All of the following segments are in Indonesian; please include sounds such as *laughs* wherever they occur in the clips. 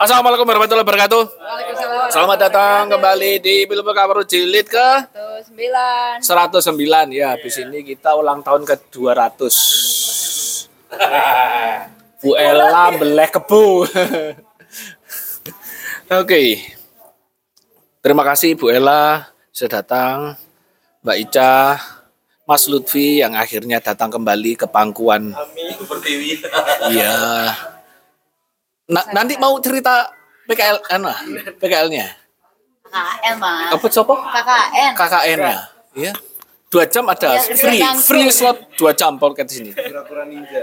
Assalamualaikum warahmatullahi wabarakatuh. Selamat datang kembali di Bilbo Kabaru Jilid ke sembilan 109 ya. Habis ini kita ulang tahun ke 200. *laughs* Bu Ella beleh kebu. *laughs* Oke. Terima kasih Bu Ella sudah datang. Mbak Ica, Mas Lutfi yang akhirnya datang kembali ke pangkuan. Amin pertiwi. Iya. *laughs* Na- nanti mau cerita PKL anu, PKL-nya. KKN mas Apa sopo? KKN KKN-nya. Iya. Dua jam ada Iya, free free slot dua jam podcast sini. Ninja.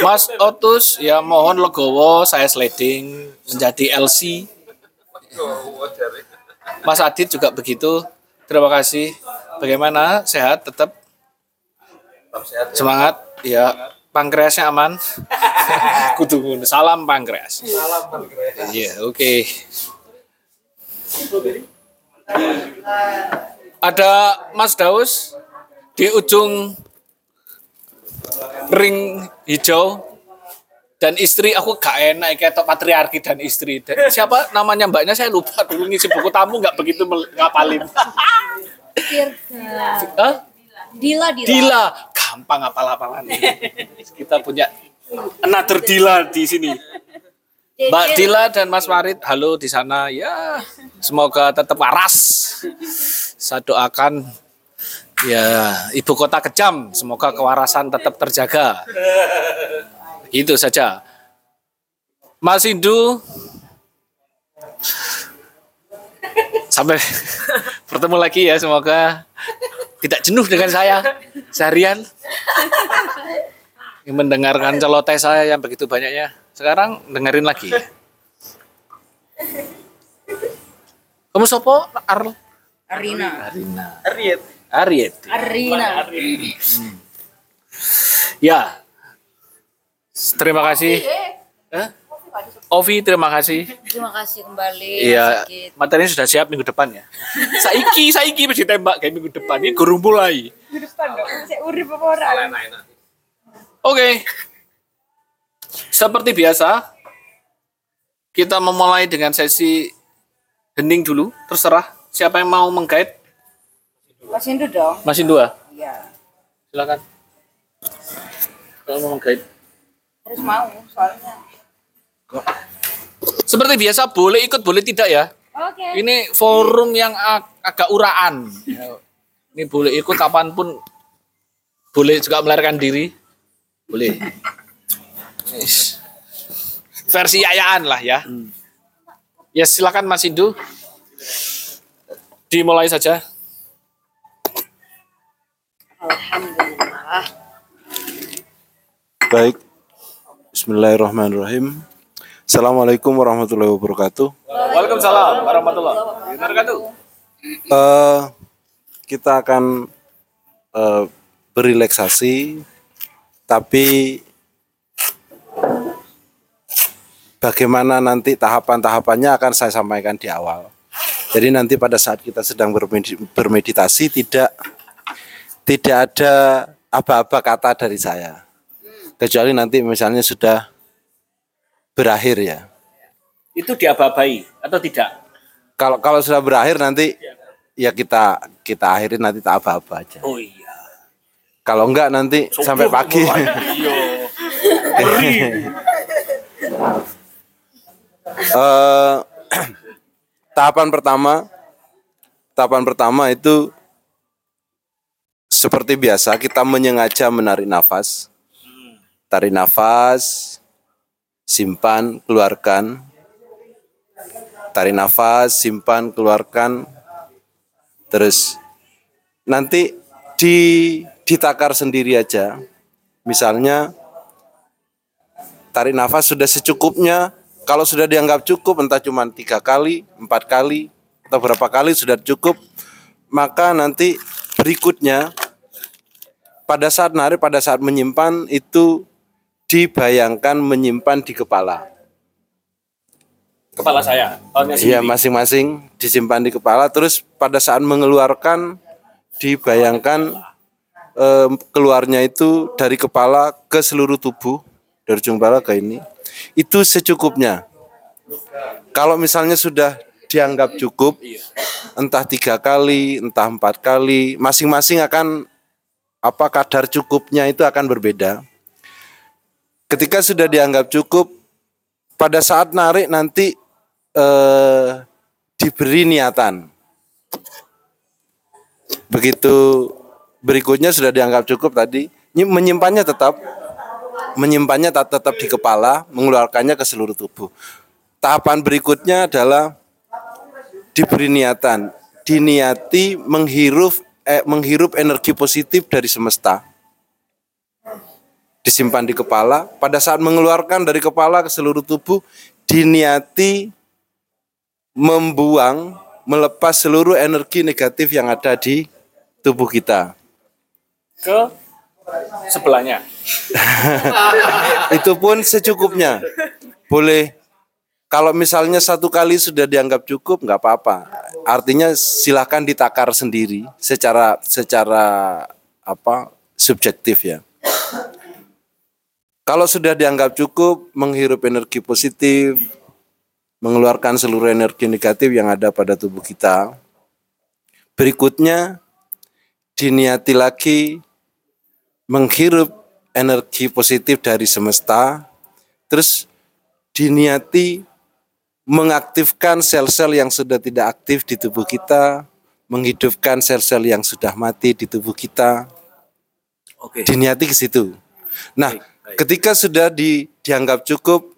Mas Otus ya mohon legowo saya sliding menjadi LC. Mas Adit juga begitu. Terima kasih. Bagaimana? Sehat tetap Tetap sehat. ya. semangat ya. Pankreasnya aman. *laughs* Kudu salam pankreas. Salam pankreas. Iya, oke. Ada Mas Daus di ujung ring hijau dan istri aku gak enak kayak patriarki dan istri. Dan siapa namanya mbaknya saya lupa dulu ngisi buku tamu nggak begitu ngapalin. Hah? Dila Dila Dila, gampang apal-apalan. *laughs* Kita punya another Dila di sini. Mbak Dila dan Mas Warid, halo di sana. Ya, semoga tetap waras. Saya doakan ya ibu kota kejam, semoga kewarasan tetap terjaga. Itu saja. Mas Indu sampai *laughs* bertemu lagi ya semoga tidak jenuh dengan saya seharian mendengarkan celoteh saya yang begitu banyaknya. Sekarang dengerin lagi. Kamu sopo? Ar Arina Arina. Ariet. Ariet. Arina Ya. Terima kasih. Hah? Ovi, terima kasih. Terima kasih kembali Iya, materinya sudah siap minggu depan ya. Saiki, saiki mesti tembak kayak minggu depan. Ini gurung mulai. Oke. Seperti biasa, kita memulai dengan sesi hening dulu. Terserah siapa yang mau menggait. Mas Indu dong Masih dua. Iya Silakan. Kalau mau menggait. Harus mau soalnya Seperti biasa, boleh ikut, boleh tidak ya. Oke Ini forum yang ag- agak uraan. Ya. Ini boleh ikut kapan pun. Boleh juga melarikan diri. Boleh. Versi yayaan lah ya. Ya silakan Mas Indu. Dimulai saja. Alhamdulillah Baik. Bismillahirrahmanirrahim. Assalamualaikum warahmatullahi wabarakatuh. Waalaikumsalam warahmatullahi wabarakatuh. Eh, kita akan eh, berrelaksasi, tapi bagaimana nanti tahapan-tahapannya akan saya sampaikan di awal. Jadi nanti pada saat kita sedang bermedi- bermeditasi tidak tidak ada aba-aba kata dari saya. Kecuali nanti misalnya sudah berakhir ya. Itu diababai atau tidak? Kalau kalau sudah berakhir nanti ya kita kita akhiri nanti tak aba-aba aja. Oh iya. Kalau enggak nanti sampai pagi. *laughs* *laughs* Eh, tahapan pertama tahapan pertama itu seperti biasa kita menyengaja menarik nafas. Tarik nafas, simpan, keluarkan. Tarik nafas, simpan, keluarkan. Terus nanti di ditakar sendiri aja. Misalnya tarik nafas sudah secukupnya. Kalau sudah dianggap cukup, entah cuma tiga kali, empat kali, atau berapa kali sudah cukup, maka nanti berikutnya pada saat narik, pada saat menyimpan itu dibayangkan menyimpan di kepala. Kepala saya. Tahunnya Iya, masing-masing disimpan di kepala. Terus pada saat mengeluarkan dibayangkan eh, keluarnya itu dari kepala ke seluruh tubuh dari ujung kepala ke ini itu secukupnya kalau misalnya sudah dianggap cukup entah tiga kali entah empat kali masing-masing akan apa kadar cukupnya itu akan berbeda ketika sudah dianggap cukup pada saat narik nanti eh, diberi niatan. Begitu berikutnya sudah dianggap cukup tadi ny- menyimpannya tetap menyimpannya tet- tetap di kepala mengeluarkannya ke seluruh tubuh. Tahapan berikutnya adalah diberi niatan diniati menghirup eh, menghirup energi positif dari semesta disimpan di kepala. Pada saat mengeluarkan dari kepala ke seluruh tubuh diniati membuang melepas seluruh energi negatif yang ada di tubuh kita. Ke sebelahnya. *laughs* itu pun secukupnya. Boleh. Kalau misalnya satu kali sudah dianggap cukup nggak apa-apa. Artinya silahkan ditakar sendiri secara secara apa subjektif ya kalau sudah dianggap cukup menghirup energi positif mengeluarkan seluruh energi negatif yang ada pada tubuh kita berikutnya diniati lagi menghirup energi positif dari semesta, terus diniati mengaktifkan sel-sel yang sudah tidak aktif di tubuh kita, menghidupkan sel-sel yang sudah mati di tubuh kita, Oke. diniati ke situ. Nah, baik. Ketika sudah di, dianggap cukup,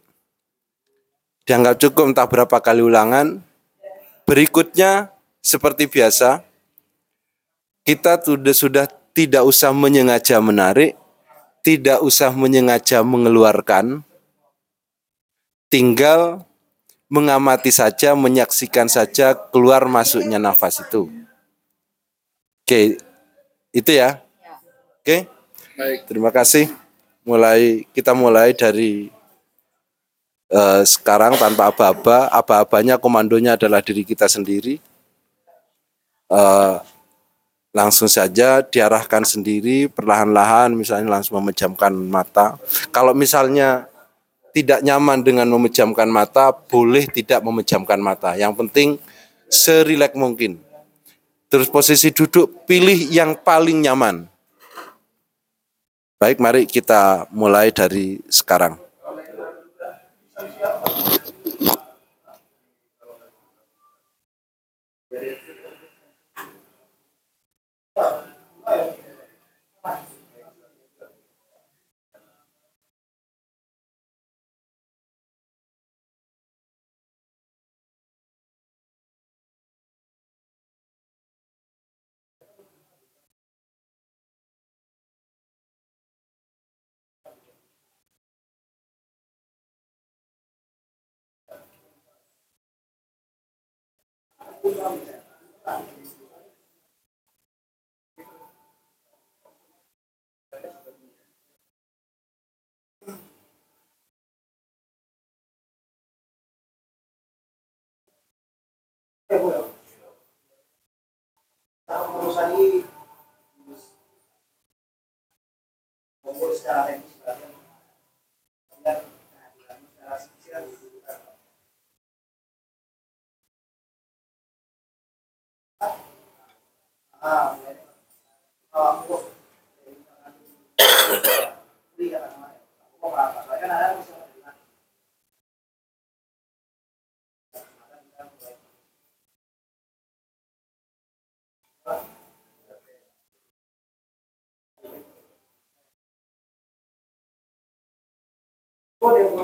dianggap cukup entah berapa kali ulangan, berikutnya seperti biasa, kita sudah sudah tidak usah menyengaja menarik, tidak usah menyengaja mengeluarkan, tinggal mengamati saja, menyaksikan saja keluar masuknya nafas itu. Oke, itu ya. Oke. Baik. Terima kasih. Mulai kita mulai dari eh, sekarang tanpa aba-aba, aba-abanya komandonya adalah diri kita sendiri. Eh, langsung saja diarahkan sendiri perlahan-lahan misalnya langsung memejamkan mata. Kalau misalnya tidak nyaman dengan memejamkan mata, boleh tidak memejamkan mata. Yang penting serileks mungkin. Terus posisi duduk pilih yang paling nyaman. Baik, mari kita mulai dari sekarang. 不一样，嗯，哎，不了，咱们公司呢，工作起来。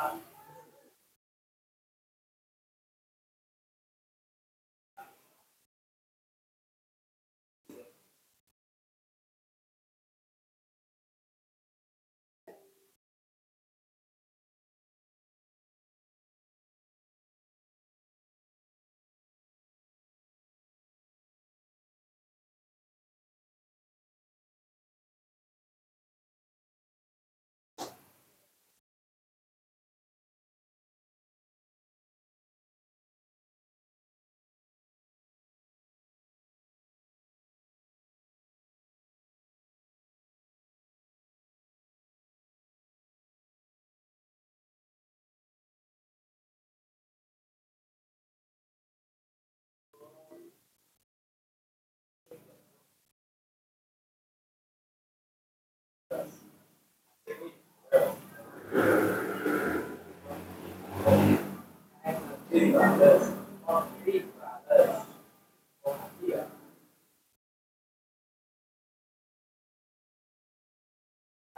아.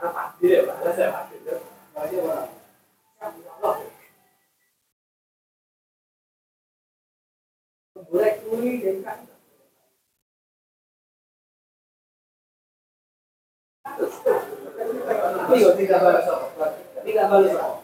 tidak balas? Tidak balas. Tidak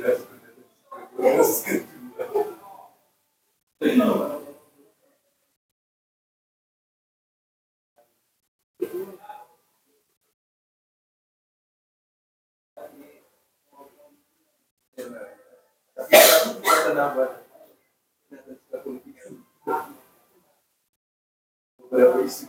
Gracias. Conhece as escrituras. Tem não. Para ver se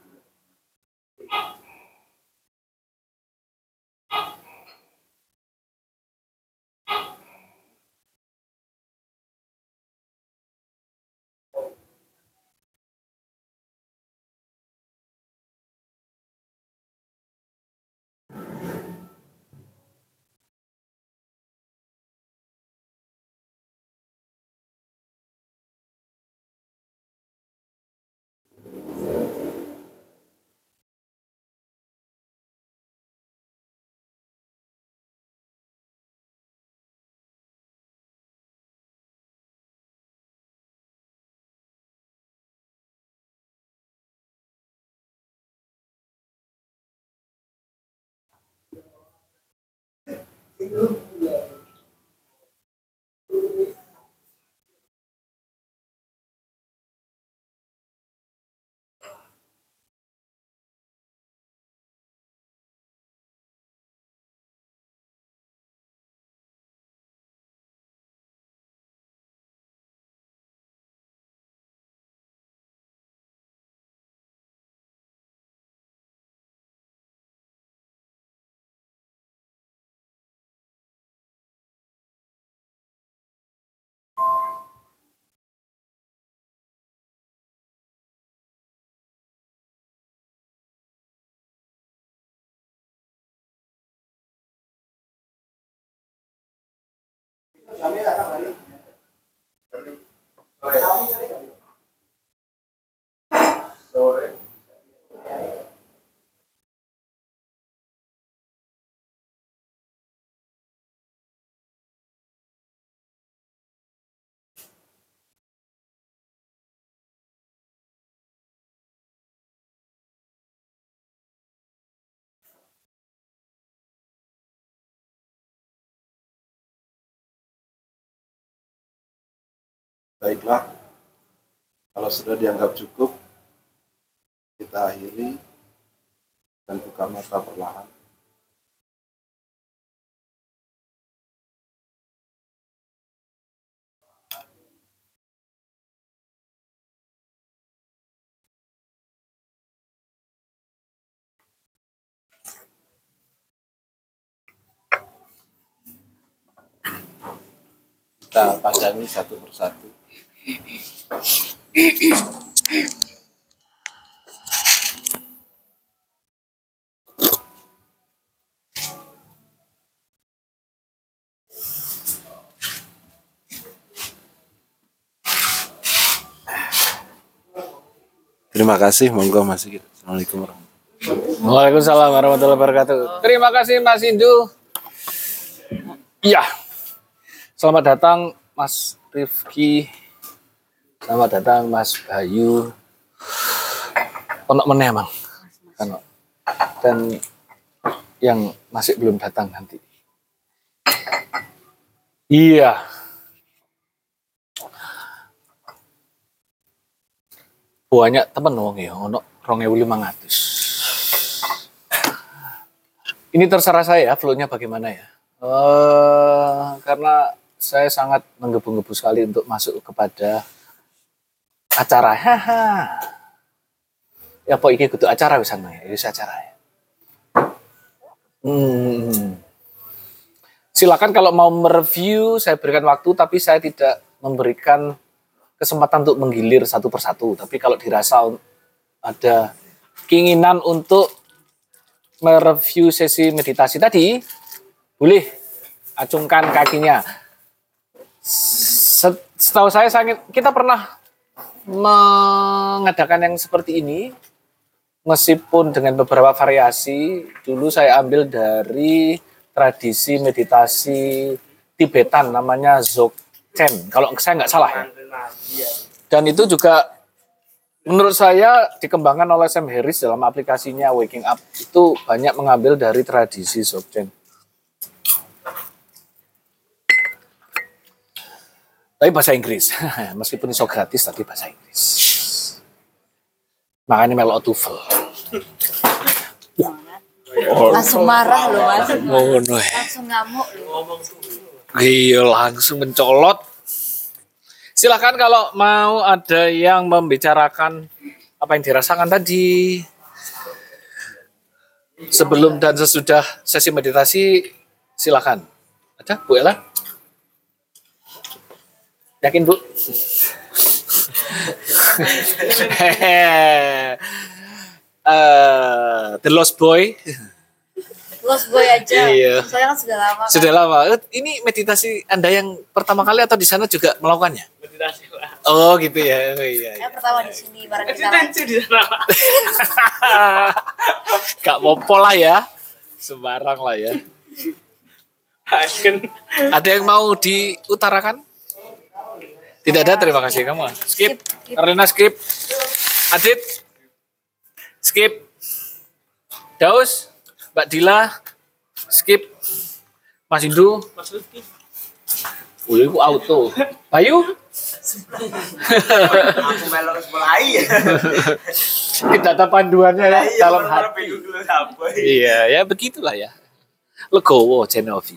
Ah, mi sono Aku sak kau ini Baiklah, kalau sudah dianggap cukup, kita akhiri dan buka mata perlahan. Kita pandangi satu persatu. Terima kasih, monggo Mas Sigit. Assalamualaikum warahmatullahi Waalaikumsalam warahmatullahi wabarakatuh. Terima kasih Mas Indu. Iya. Selamat datang Mas Rifki. Selamat datang Mas Bayu. Ono meneh Mang. Dan yang masih belum datang nanti. Iya. Banyak temen wong ya, ono 2500. Ini terserah saya flow-nya bagaimana ya. Eh karena saya sangat menggebu-gebu sekali untuk masuk kepada acara. Haha. Ya apa iki kudu acara wisan ya, wis acara ya. Hmm. Silakan kalau mau mereview saya berikan waktu tapi saya tidak memberikan kesempatan untuk menggilir satu persatu. Tapi kalau dirasa ada keinginan untuk mereview sesi meditasi tadi, boleh acungkan kakinya. Set- Setahu saya, saya kita pernah mengadakan yang seperti ini, meskipun dengan beberapa variasi. Dulu saya ambil dari tradisi meditasi Tibetan, namanya Dzogchen. Kalau saya nggak salah ya. Dan itu juga menurut saya dikembangkan oleh Sam Harris dalam aplikasinya Waking Up itu banyak mengambil dari tradisi Dzogchen. Tapi bahasa Inggris, *laughs* meskipun iso gratis tapi bahasa Inggris. Makanya melo TOEFL. Langsung marah loh mas. Ngono ya. Langsung ngamuk loh. Iya langsung mencolot. Silakan kalau mau ada yang membicarakan apa yang dirasakan tadi. Sebelum dan sesudah sesi meditasi, silakan. Ada Bu Ella? Yakin Bu? Eh, The Lost Boy Lost boy aja. Iya. Soalnya kan sudah lama. kan. sudah lama. Eh, Ini meditasi Anda yang pertama kali atau di sana juga melakukannya? meditasi pak Oh gitu ya. Oh, iya, iya. Yang pertama di sini bareng kita. meditasi di sana *laughs* Gak popo lah ya. Sembarang lah ya. Ada yang mau diutarakan? Tidak ada, terima kasih kamu. Skip. Karena skip. Adit. Skip. Daus. Mbak Dila. Skip. Mas Indu, Mas oh itu auto. Bayu, Aku melok mulai. ada panduannya ya dalam hati. Iya, ya begitulah ya. Legowo Genovi.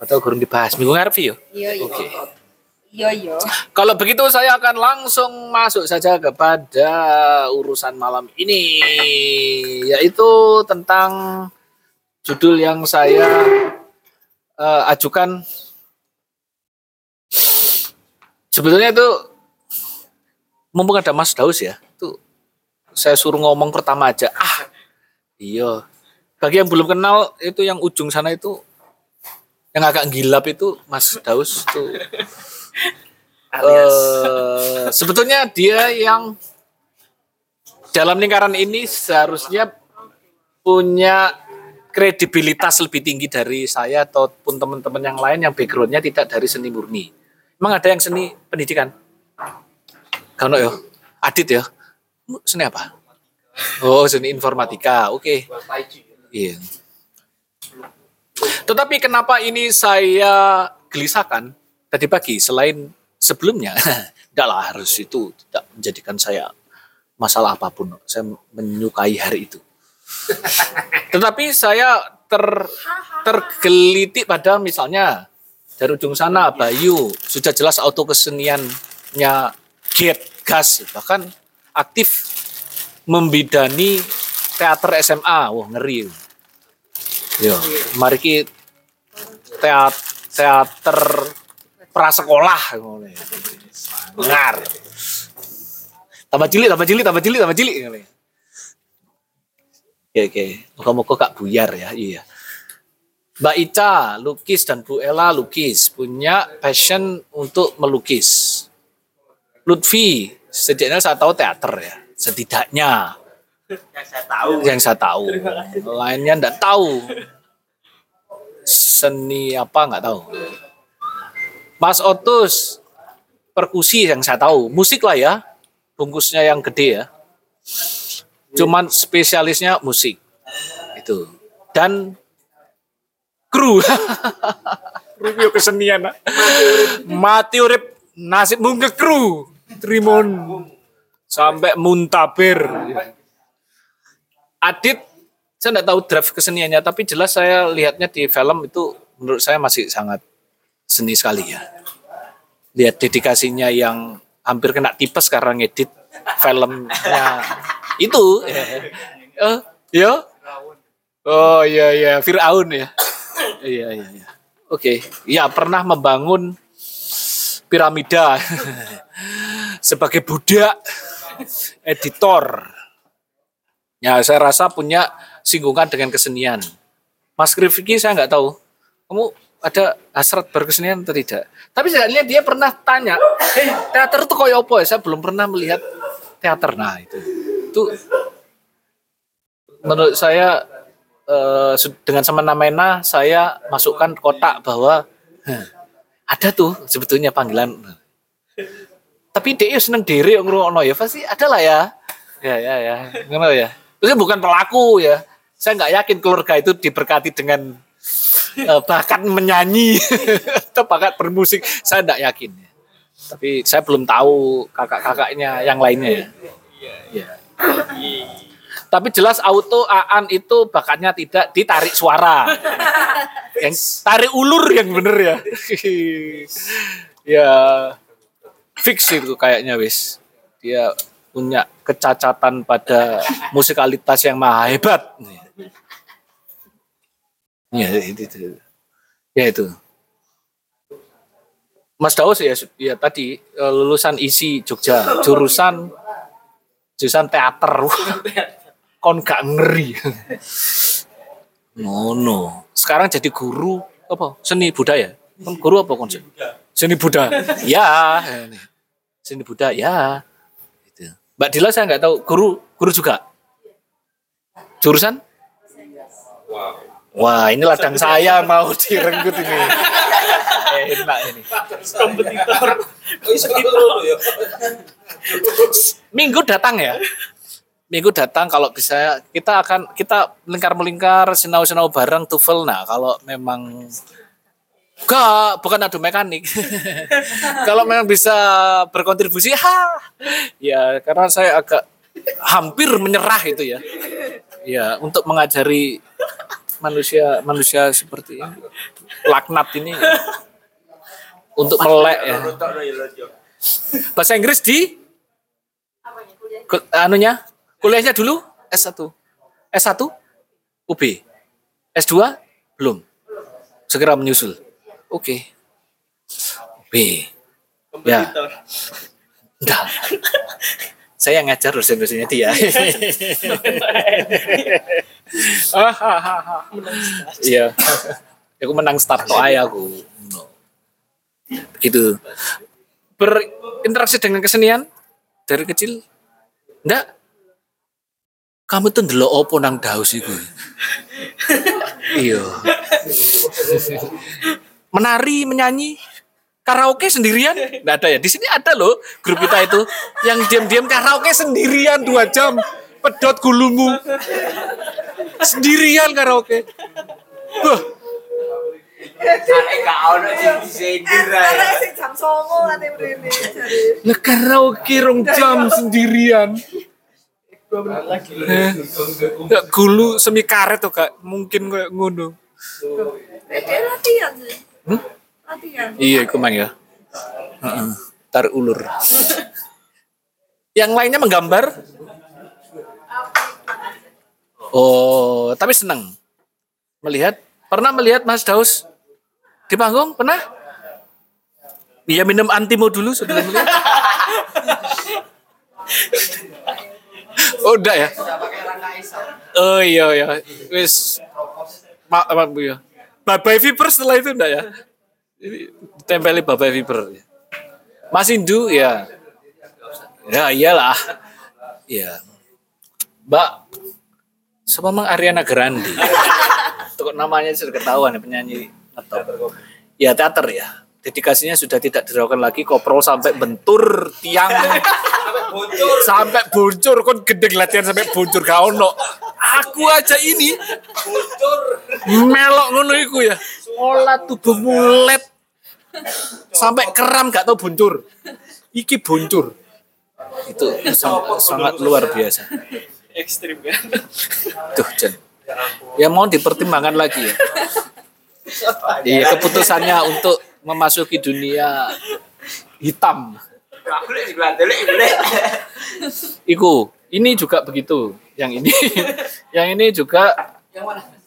Padahal kurang dibahas minggu ngarep yo. Iya iya. Oke. Iya iya. Kalau begitu saya akan langsung masuk saja kepada urusan malam ini yaitu tentang judul yang saya eh, ajukan. Sebetulnya itu mumpung ada Mas Daus ya itu saya suruh ngomong pertama aja. Ah iya. Bagi yang belum kenal itu yang ujung sana itu yang agak gilap itu Mas Daus eh, sebetulnya dia yang dalam lingkaran ini seharusnya punya kredibilitas lebih tinggi dari saya ataupun teman-teman yang lain yang backgroundnya tidak dari seni murni. Emang ada yang seni pendidikan? Kano ya? Adit ya? Seni apa? Oh, seni informatika. Oke. Iya. Tetapi kenapa ini saya gelisahkan tadi pagi selain sebelumnya, *laughs* tidak lah harus itu tidak menjadikan saya masalah apa pun. Saya menyukai hari itu. *laughs* Tetapi saya ter tergelitik pada misalnya dari ujung sana Bayu sudah jelas auto keseniannya Get Gas bahkan aktif membidani teater SMA. Wah ngeri. Yo, mari kita teater prasekolah ya. Ngar. Tambah cilik, tambah cilik, tambah cilik, tambah cilik ya. Oke, oke. Moga-moga Kak Buyar ya, iya. Mbak Ica lukis dan Bu Ella lukis, punya passion untuk melukis. Lutfi, setidaknya saya tahu teater ya, setidaknya Yang saya tahu. yang saya tahu. Lainnya enggak tahu. Seni apa enggak tahu. Mas Otus perkusi yang saya tahu, musik lah ya. Bungkusnya yang gede ya. Cuman spesialisnya musik. Itu. Dan kru. *laughs* Review kesenian. Mati urip nasib mung kru. Trimon sampai muntabir. Adit saya nggak tahu draft keseniannya tapi jelas saya lihatnya di film itu menurut saya masih sangat seni sekali ya lihat dedikasinya yang hampir kena tipes karena ngedit filmnya. Itu. Ya oh, ya. Oh iya iya. Fir'aun ya. Iya iya iya. Oke. Ya pernah membangun piramida *laughs* sebagai budak editor. Ya, saya rasa punya singgungan dengan kesenian. Mas Rifki saya nggak tahu. Kamu ada hasrat berkesenian atau tidak? Tapi lihat dia pernah tanya, eh teater itu koyo apa ya? Saya belum pernah melihat teater. Nah itu, itu menurut saya eh, dengan semena-mena saya masukkan kotak bahwa "Heh, ada tuh sebetulnya panggilan. Tapi dia seneng diri ngrungokno ya pasti ada lah ya. Ya ya ya, ngono ya. Itu bukan pelaku ya. Saya nggak yakin keluarga itu diberkati dengan eh, bakat menyanyi *laughs* atau bakat bermusik. Saya nggak yakin. ya. Tapi saya belum tahu kakak-kakaknya yang lainnya ya. Ya. Tapi jelas auto Aan itu bakatnya tidak ditarik suara. yang tarik ulur yang bener ya. *laughs* ya fix itu kayaknya wis. Dia punya kecacatan pada musikalitas yang maha hebat. Ya itu, itu. Ya itu. Mas Daus ya, ya tadi eh, lulusan isi Jogja, jurusan jurusan teater. Kon gak ngeri. Ngono. Sekarang jadi guru apa? Seni budaya. Kon guru apa kon? Seni budaya. Ya. Seni budaya. Ya. Gitu. Mbak Dila saya nggak tahu. Guru guru juga. Jurusan? Wah, ini ladang saya mau direnggut ini. *laughs* Enak ini. kompetitor Minggu datang ya. Minggu datang kalau bisa kita akan kita melingkar melingkar sinau sinau bareng tufel nah kalau memang Enggak, bukan adu mekanik. *laughs* Kalau memang bisa berkontribusi, ha, ya karena saya agak hampir menyerah itu ya. Ya, untuk mengajari manusia manusia seperti ini, laknat ini untuk melek ya. Bahasa Inggris di anunya kuliahnya dulu S1. S1 UB. S2 belum. Segera menyusul. Oke. UB. Ya. Kompetitor. Enggak. *laughs* Saya yang ngajar dosen-dosennya dia. *laughs* Iya. Aku menang start to aja aku. Itu berinteraksi dengan kesenian dari kecil. Enggak. Kamu tuh ndelok opo nang daus iku? Iya. Menari, menyanyi, karaoke sendirian? *laughs* Nggak ada ya. Di sini ada loh grup kita itu yang diam-diam karaoke sendirian dua jam. Pedot gulumu. Sendirian karaoke. Wah, lah karaoke rong jam sendirian. Eh, Nggak gulu semi karet tuh kak, mungkin kayak ngono. Eh, dia latihan sih. Hmm? Latihan. Iya, iku mang ya. Heeh. Tar ulur. Yang lainnya menggambar. Oh, tapi senang melihat. Pernah melihat Mas Daus di panggung? Pernah? Iya minum antimo dulu sebelum melihat. oh, enggak ya? Oh iya iya. Wis Ma apa Bu ya? Babai Viper setelah itu enggak ya? Tempeli Babai Viper. Mas Indu ya. Ya iyalah. Ya. Mbak Siapa mang Ariana Grande? *laughs* Kok namanya sudah ketahuan ya penyanyi atau ya teater ya. Dedikasinya sudah tidak dilakukan lagi koprol sampai bentur tiang sampai bocor kon gede latihan sampai bocor gak ono. Aku aja ini melok ngono iku ya. Olah tubuh mulet *laughs* sampai keram gak tau buncur. Iki buncur. Itu sangat, sangat luar biasa. Ekstrim kan. Tuh, Jen. Ya mau dipertimbangkan lagi ya. Iya, keputusannya untuk memasuki dunia hitam. Iku, ini juga begitu. Yang ini, *laughs* yang ini juga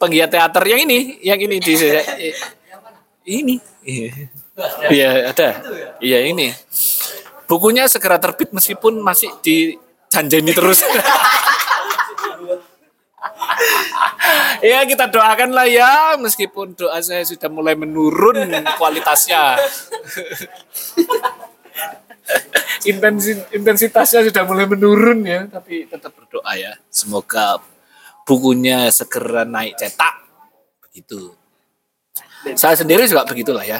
penggiat teater. Yang ini, yang ini di ini. Iya, ada. Iya, ini. Bukunya segera terbit meskipun masih dijanjeni terus. *laughs* ya kita doakan lah ya meskipun doa saya sudah mulai menurun kualitasnya *laughs* Intensi, intensitasnya sudah mulai menurun ya tapi tetap berdoa ya semoga bukunya segera naik cetak begitu saya sendiri juga begitulah ya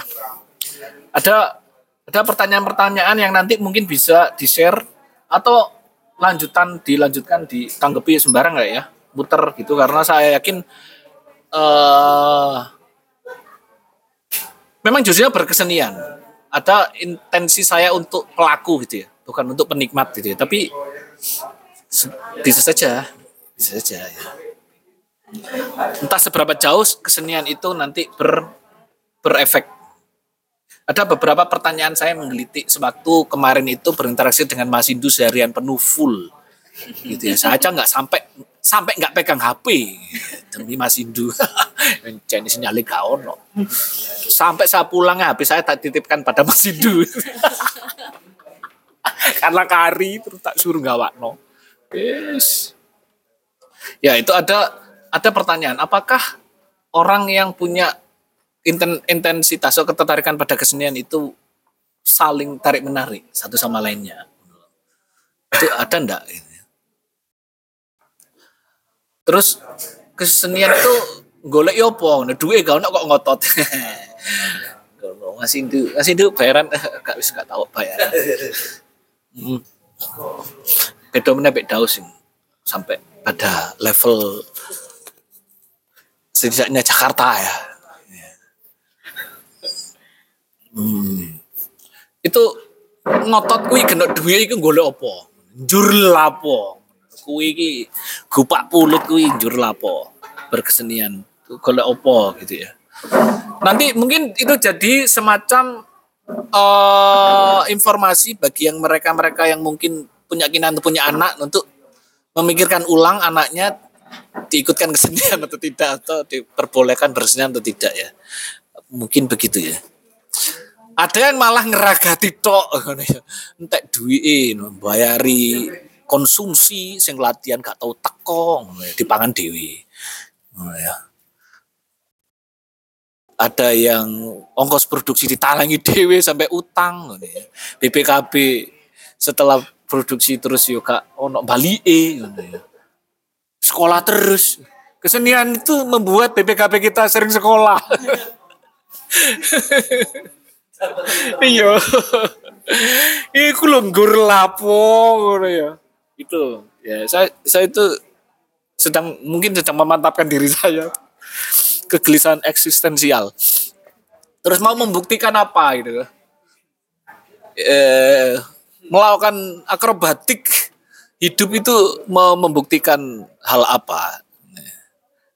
ada ada pertanyaan-pertanyaan yang nanti mungkin bisa di share atau lanjutan dilanjutkan ditanggapi sembarang nggak ya? Muter gitu karena saya yakin eh memang jujurnya berkesenian. Ada intensi saya untuk pelaku gitu ya bukan untuk penikmat gitu ya tapi bisa saja bisa saja ya. Entah seberapa jauh kesenian itu nanti ber berefek ada beberapa pertanyaan saya menggelitik sewaktu kemarin itu berinteraksi dengan Mas Indu seharian penuh full. Gitu ya. Saya aja nggak sampai sampai nggak pegang HP demi Mas Indu *laughs* jenis nyali gak ono. Sampai saya pulang HP saya tak titipkan pada Mas Indu *laughs* karena kari terus tak suruh gawakno yes. ya itu ada ada pertanyaan. Apakah orang yang punya inten- intensitas atau ketertarikan pada kesenian itu saling tarik menarik satu sama lainnya. Itu ada enggak terus kesenian itu golek yo apa? Nah duwe gak ono kok ngotot. Ngasih itu ngasih itu bayaran. *laughs* Gak wis gak tahu bayaran. Hmm. beda bek daus sampai pada level setidaknya Jakarta ya Hmm. Itu ngotot kuwi kena duit iku golek apa? Njur lapo? Kuwi iki gupak pulut kuwi njur lapo? Berkesenian. Itu Golek apa gitu ya. Nanti mungkin itu jadi semacam eh informasi bagi yang mereka-mereka yang mungkin punya untuk punya anak untuk memikirkan ulang anaknya diikutkan kesenian atau tidak atau diperbolehkan bersenian atau tidak ya mungkin begitu ya ada yang malah ngeragati tok entek duwike bayari konsumsi sing latihan gak tau teko ngono ya, dipangan dewi Ngono ya ada yang ongkos produksi ditalangi dewe sampai utang ya. BPKB setelah produksi terus yo kak ono balike ngono ya. Sekolah terus. Kesenian itu membuat BPKB kita sering sekolah. *laughs* iya. Iku lho lapo ngono ya. Itu ya saya saya itu sedang mungkin sedang memantapkan diri *laughs* saya kegelisahan eksistensial. Terus mau membuktikan apa gitu. Eh, melakukan akrobatik hidup itu mau membuktikan hal apa.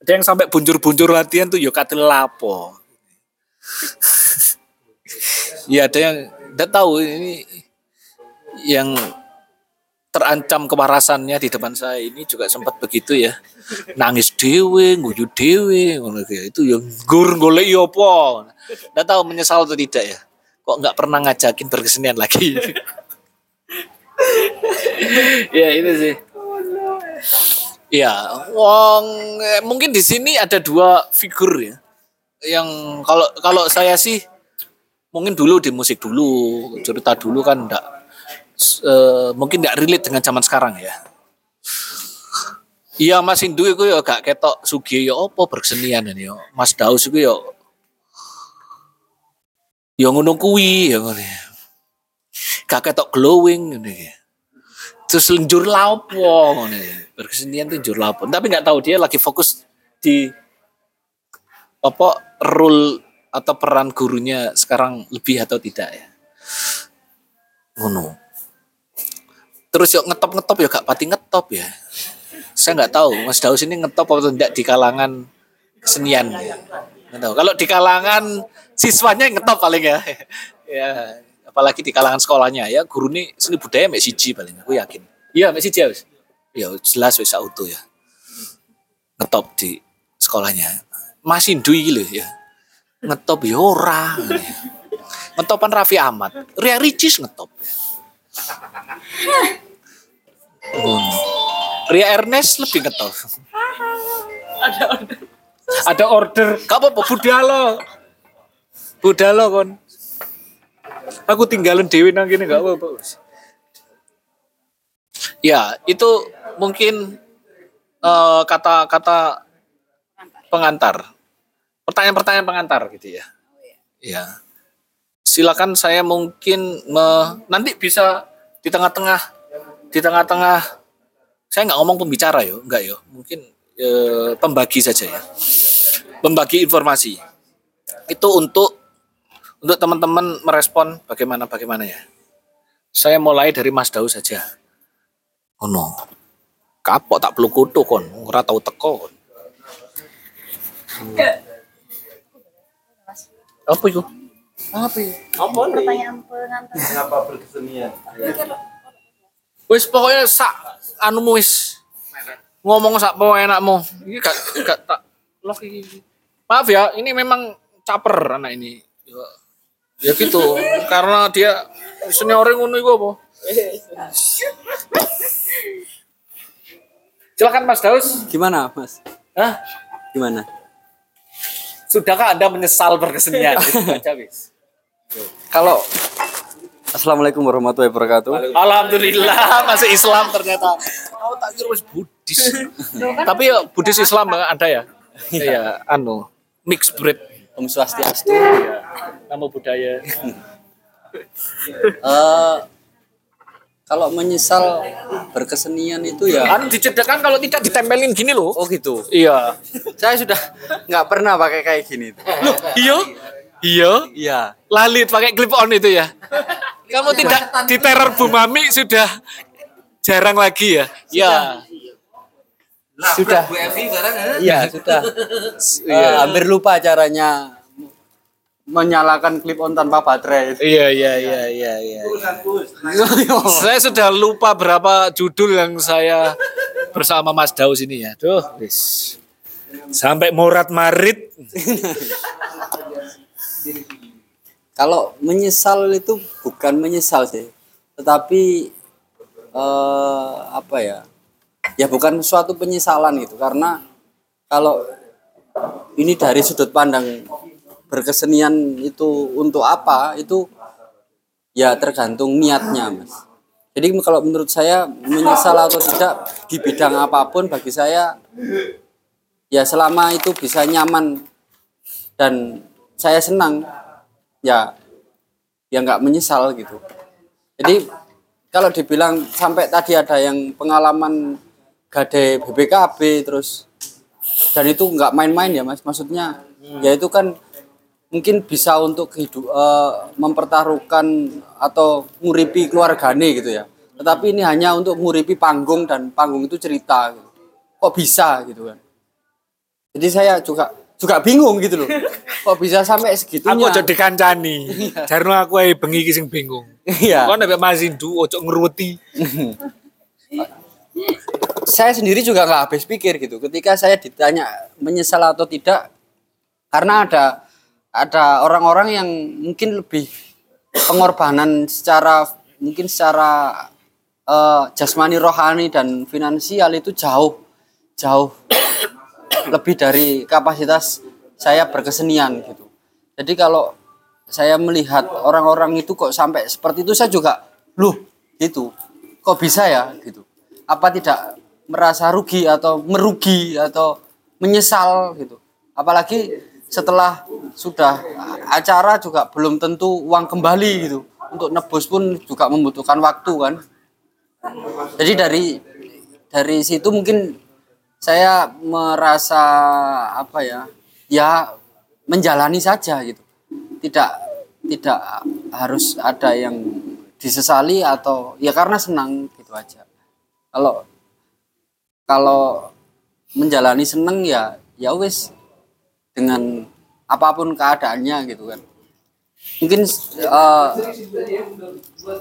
Ada yang sampai buncur-buncur latihan tuh yo katil lapo. *laughs* ya ada yang tidak tahu ini yang terancam kewarasannya di depan saya ini juga sempat begitu ya. Nangis dewe nguyu dewe kayak itu yang gur golek yo apa? Nggak tahu menyesal atau tidak ya. Kok nggak pernah ngajakin berkesenian lagi? *laughs* Ya itu sih. Ya wong eh, mungkin di sini ada dua figur ya. Yang kalau kalau saya sih mungkin dulu di musik dulu cerita dulu kan enggak eh, mungkin enggak relate dengan zaman sekarang ya Iya Mas Indu itu ya gak ketok sugi ya apa berkesenian ini ya. Mas Daus itu ya ya ngono kuwi ya ngono. Gak ketok glowing ya. Terus lenjur lapo ngono. Berkesenian tuh njur lapo. Tapi nggak tahu dia lagi fokus di apa role atau peran gurunya sekarang lebih atau tidak ya. Ngono. Terus yuk ngetop-ngetop ya gak pati ngetop ya. Saya nggak tahu Mas Daus ini ngetop atau tidak di kalangan kesenian ya. Nggak tahu. Kalau di kalangan siswanya ngetop paling ya. *laughs* ya, apalagi di kalangan sekolahnya ya guru ini seni budaya mek siji paling aku yakin. Iya mek siji ya wis. Ya jelas wis auto ya. Ngetop di sekolahnya. Mas Indu iki lho ya. Ngetop ya ora. Ngetopan Raffi Ahmad. Ria Ricis ngetop. Oh. Ria Ernest lebih ngetop. Ada order. Ada order. Gak apa-apa, budalo. Budalo kon. Aku tinggalin Dewi nang kene gak apa-apa. wis. Ya, itu mungkin eh, kata-kata pengantar. Pertanyaan-pertanyaan pengantar gitu ya. Ya. Silakan saya mungkin me- nanti bisa di tengah-tengah di tengah-tengah saya nggak ngomong pembicara yo, enggak yo. Mungkin eh, pembagi saja ya. Membagi informasi. Itu untuk untuk teman-teman merespon bagaimana bagaimana ya. Saya mulai dari Mas Dau saja. Oh no. Kapok tak perlu kutu kon, ora tau teko kon. Apa itu? Apa itu? Pertanyaan pengantar. Kenapa berkesenian? Wis pokoknya sak anumu wis ngomong sak po enakmu. Iki gak gak tak lock iki. Maaf ya, ini memang caper anak ini. Ya, ya gitu, karena dia senior ngono iku apa? Silakan Mas Daus. Gimana, Mas? Hah? Gimana? Sudahkah Anda menyesal berkesenian? *laughs* Kalau Assalamualaikum warahmatullahi wabarakatuh. Alhamdulillah *laughs* masih Islam ternyata. Oh tak kira wis Buddhis. Tapi ya Buddhis Islam ada ya? Iya, anu mix breed Om Swastiastu. nama budaya. Eh, kalau menyesal berkesenian itu ya Anu dicedekkan kalau tidak ditempelin gini loh. Oh gitu. Iya. Saya sudah nggak pernah pakai kayak gini. Loh, iya. Iya. Iya. Lali pakai clip on itu ya. Kamu tidak di teror Bu Mami sudah jarang lagi ya? Ya. Sudah. Bu Evi barang ya? Iya, sudah. Eh, hampir lupa caranya menyalakan clip on tanpa baterai. Iya iya iya iya iya. Saya sudah lupa berapa judul yang saya bersama Mas Daus ini ya. Duh, wis. Sampai morat marit. Kalau menyesal itu bukan menyesal sih, tetapi eh, apa ya? Ya bukan suatu penyesalan gitu karena kalau ini dari sudut pandang berkesenian itu untuk apa itu ya tergantung niatnya mas. Jadi kalau menurut saya menyesal atau tidak di bidang apa pun bagi saya ya selama itu bisa nyaman. Dan saya senang ya ya nggak menyesal gitu. Jadi kalau dibilang sampai tadi ada yang pengalaman gade BBKB terus dan itu nggak main-main ya mas. Maksudnya ya itu kan mungkin bisa untuk hidup eh, mempertaruhkan atau nguripi keluargane gitu ya tetapi ini hanya untuk nguripi panggung dan panggung itu cerita gitu. kok bisa gitu kan jadi saya juga juga bingung gitu loh *laughs* kok bisa sampai segitunya Aku aja dikancani. Jarno aku ae bengi iki sing bingung. iya Kok nek Mas Indu ojo ngruweti. *laughs* saya sendiri juga nggak habis pikir gitu ketika saya ditanya menyesal atau tidak karena ada ada orang-orang yang mungkin lebih pengorbanan secara mungkin secara eh, jasmani rohani dan finansial itu jauh jauh lebih dari kapasitas saya berkesenian gitu. Jadi kalau saya melihat orang-orang itu kok sampai seperti itu saya juga loh gitu kok bisa ya? gitu. Apa tidak merasa rugi atau merugi atau menyesal gitu. Apalagi setelah sudah acara juga belum tentu uang kembali gitu. Untuk nebus pun juga membutuhkan waktu kan. Jadi dari dari situ mungkin saya merasa apa ya ya menjalani saja gitu. Tidak tidak harus ada yang disesali atau ya karena senang gitu aja. Kalau kalau menjalani seneng ya ya wis dengan apa pun keadaannya gitu kan. Mungkin eh,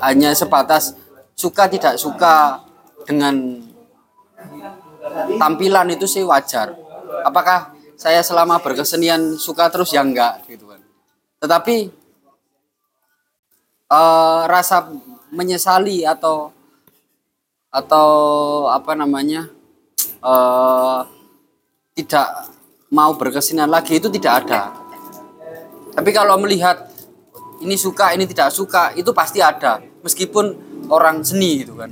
hanya sebatas suka tidak suka dengan tampilan itu sih wajar. Apakah saya selama berkesenian suka terus? Ya enggak gitu kan. Tetapi eh, rasa menyesali atau atau apa namanya eh, tidak mau berkesenian lagi itu tidak ada. Tapi kalau melihat ini suka ini tidak suka itu pasti ada. Meskipun orang seni gitu kan.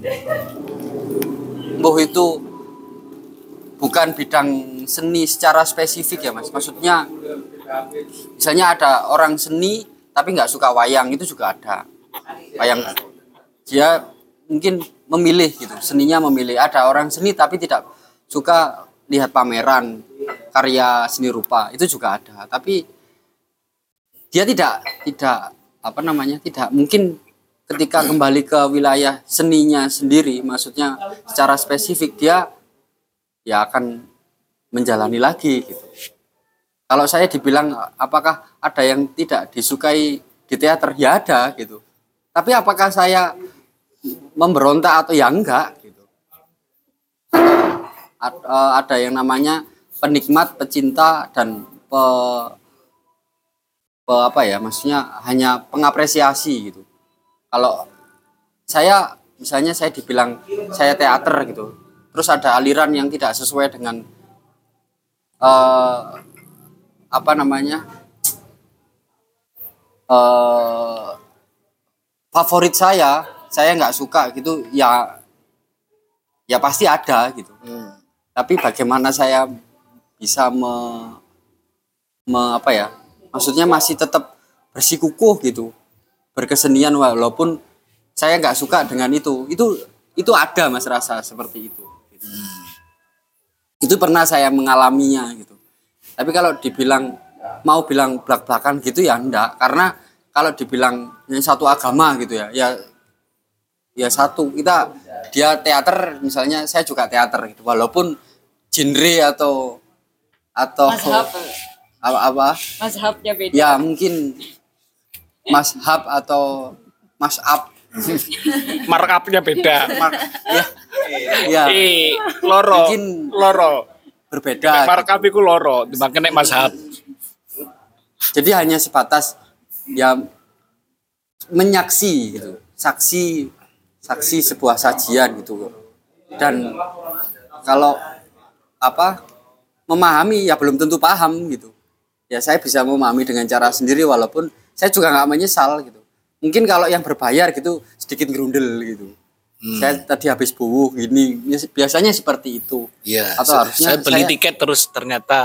Boh itu bukan bidang seni secara spesifik ya mas. Maksudnya misalnya ada orang seni tapi nggak suka wayang itu juga ada. Wayang dia mungkin memilih gitu seninya memilih. Ada orang seni tapi tidak suka lihat pameran karya seni rupa itu juga ada. Tapi dia tidak tidak apa namanya tidak mungkin ketika kembali ke wilayah seninya sendiri maksudnya secara spesifik dia ya akan menjalani lagi gitu. Kalau saya dibilang apakah ada yang tidak disukai di teater? Ya ada gitu. Tapi apakah saya memberontak atau ya enggak gitu. Eh, ada yang namanya penikmat pecinta dan pe, pe- apa ya maksudnya hanya pengapresiasi gitu. Kalau saya misalnya saya dibilang saya teater gitu terus ada aliran yang tidak sesuai dengan eh, apa namanya eh favorit saya saya nggak suka gitu ya ya pasti ada gitu. Tapi bagaimana saya bisa me, me- apa ya? Maksudnya masih tetap bersikukuh gitu berkesenian walaupun saya nggak suka dengan itu. Itu itu ada mas rasa seperti itu. Itu pernah saya mengalaminya gitu. Tapi kalau dibilang mau bilang belak-belakan gitu ya enggak karena kalau dibilang satu agama gitu ya ya ya satu. Kita dia teater misalnya saya juga teater gitu. Walaupun genre atau atau Mazhab. apa apa? Mazhabnya beda. ya mungkin mashab atau masab *laughs* markupnya beda. Mar- ya. Ya eh loro. Mungkin- loro. berbeda. Markup iku loro makanya mazhab jadi hanya sebatas ya menyaksi gitu. Saksi saksi sebuah sajian gitu. Dan kalau apa memahami ya belum tentu paham gitu ya saya bisa memahami dengan cara sendiri walaupun saya juga nggak menyesal gitu mungkin kalau yang berbayar gitu sedikit gerundel gitu saya tadi habis buuh gini biasanya seperti itu Iya, Atau saya- harusnya saya beli saya- tiket terus ternyata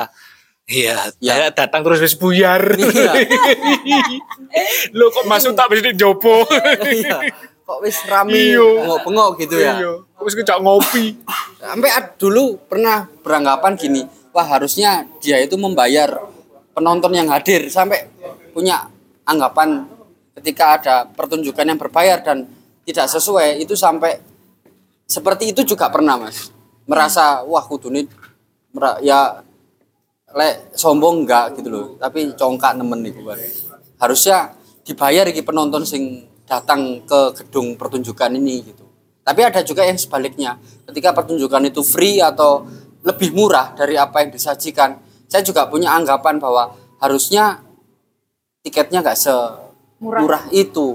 Iya, Ya. datang terus wis buyar. Iya. *laughs* Lo kok masuk tak mesti jopo. Iya. kok wis rame bengok-bengok gitu ya Iya, kok wis kecak ngopi. sampai dulu pernah beranggapan gini wah harusnya dia itu membayar penonton yang hadir sampai punya anggapan ketika ada pertunjukan yang berbayar dan tidak sesuai. Itu sampai seperti itu juga pernah mas. Merasa wah kudu nih mera- ya lek sombong enggak gitu loh tapi congkak nemen nih gue harusnya dibayar iki penonton sing datang ke gedung pertunjukan ini gitu. Tapi ada juga yang sebaliknya. Ketika pertunjukan itu free atau lebih murah dari apa yang disajikan. Saya juga punya anggapan bahwa harusnya tiketnya nggak semurah itu. Gitu.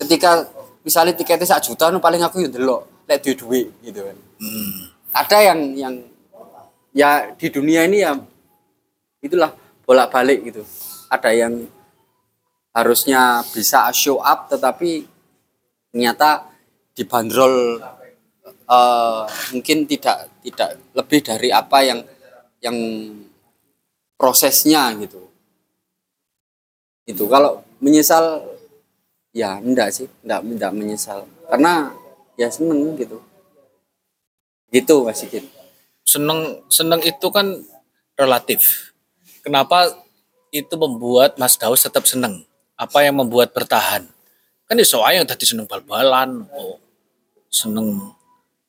ketika misalnya tiketnya sak juta nu paling aku yang delok lek duit duit gitu kan. Ada yang yang ya di dunia ini ya itulah bolak balik gitu. Ada yang harusnya bisa show up tetapi ternyata dibanderol eh, mungkin tidak tidak lebih dari apa yang yang prosesnya gitu. Itu kalau menyesal ya enggak sih. Enggak enggak menyesal. Karena ya seneng gitu. Gitu Mas Sigit. Seneng seneng itu kan relatif. Kenapa itu membuat Mas Daus tetap seneng? Apa yang membuat bertahan? Kan iso ae yang tadi seneng bal-balan, oh, seneng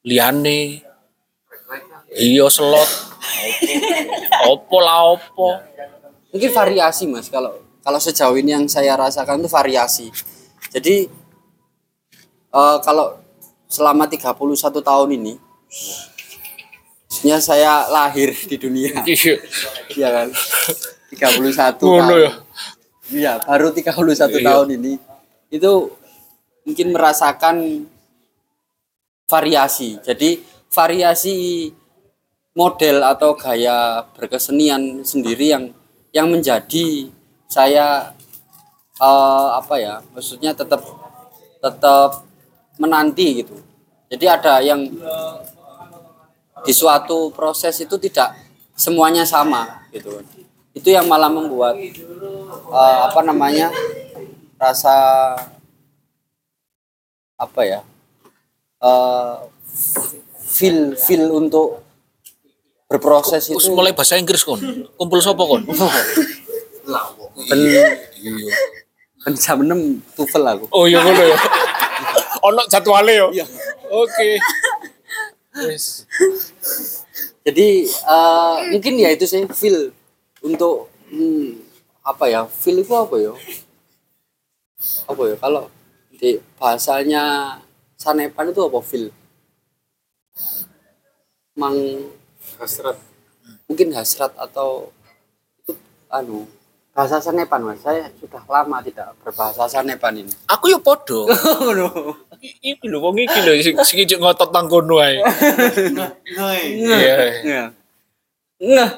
liane, iya slot, opo lah opo. mungkin variasi mas kalau kalau sejauh ini yang saya rasakan itu variasi jadi eh, kalau selama 31 tahun ini maksudnya saya lahir di dunia Iya. ya kan 31 Ngono tahun ya. iya baru 31 Iya. tahun ini itu mungkin merasakan variasi jadi variasi model atau gaya berkesenian sendiri yang yang menjadi saya eh, apa ya maksudnya tetap tetap menanti gitu. Jadi ada yang di suatu proses itu tidak semuanya sama gitu. Itu yang malah membuat eh, apa namanya rasa apa ya eh, feel feel untuk berproses itu mulai bahasa Inggris kon. Kumpul sopo kon? ben ben jam 6 tufel aku Oh iya ngono ya. *laughs* Ono jadwale yo. Iya. Oke. Wis. jadi eh, mungkin ya itu sih feel untuk hmm, apa ya feel itu apa ya apa ya kalau di bahasanya sanepan itu apa feel mang hasrat mungkin hasrat atau itu anu bahasa sanepan mas saya sudah lama tidak berbahasa sanepan ini Aku yo podo. *laughs* Iki lho wong iki lho sing sing ngotot nang kono ae. Iya. Iya. Nah,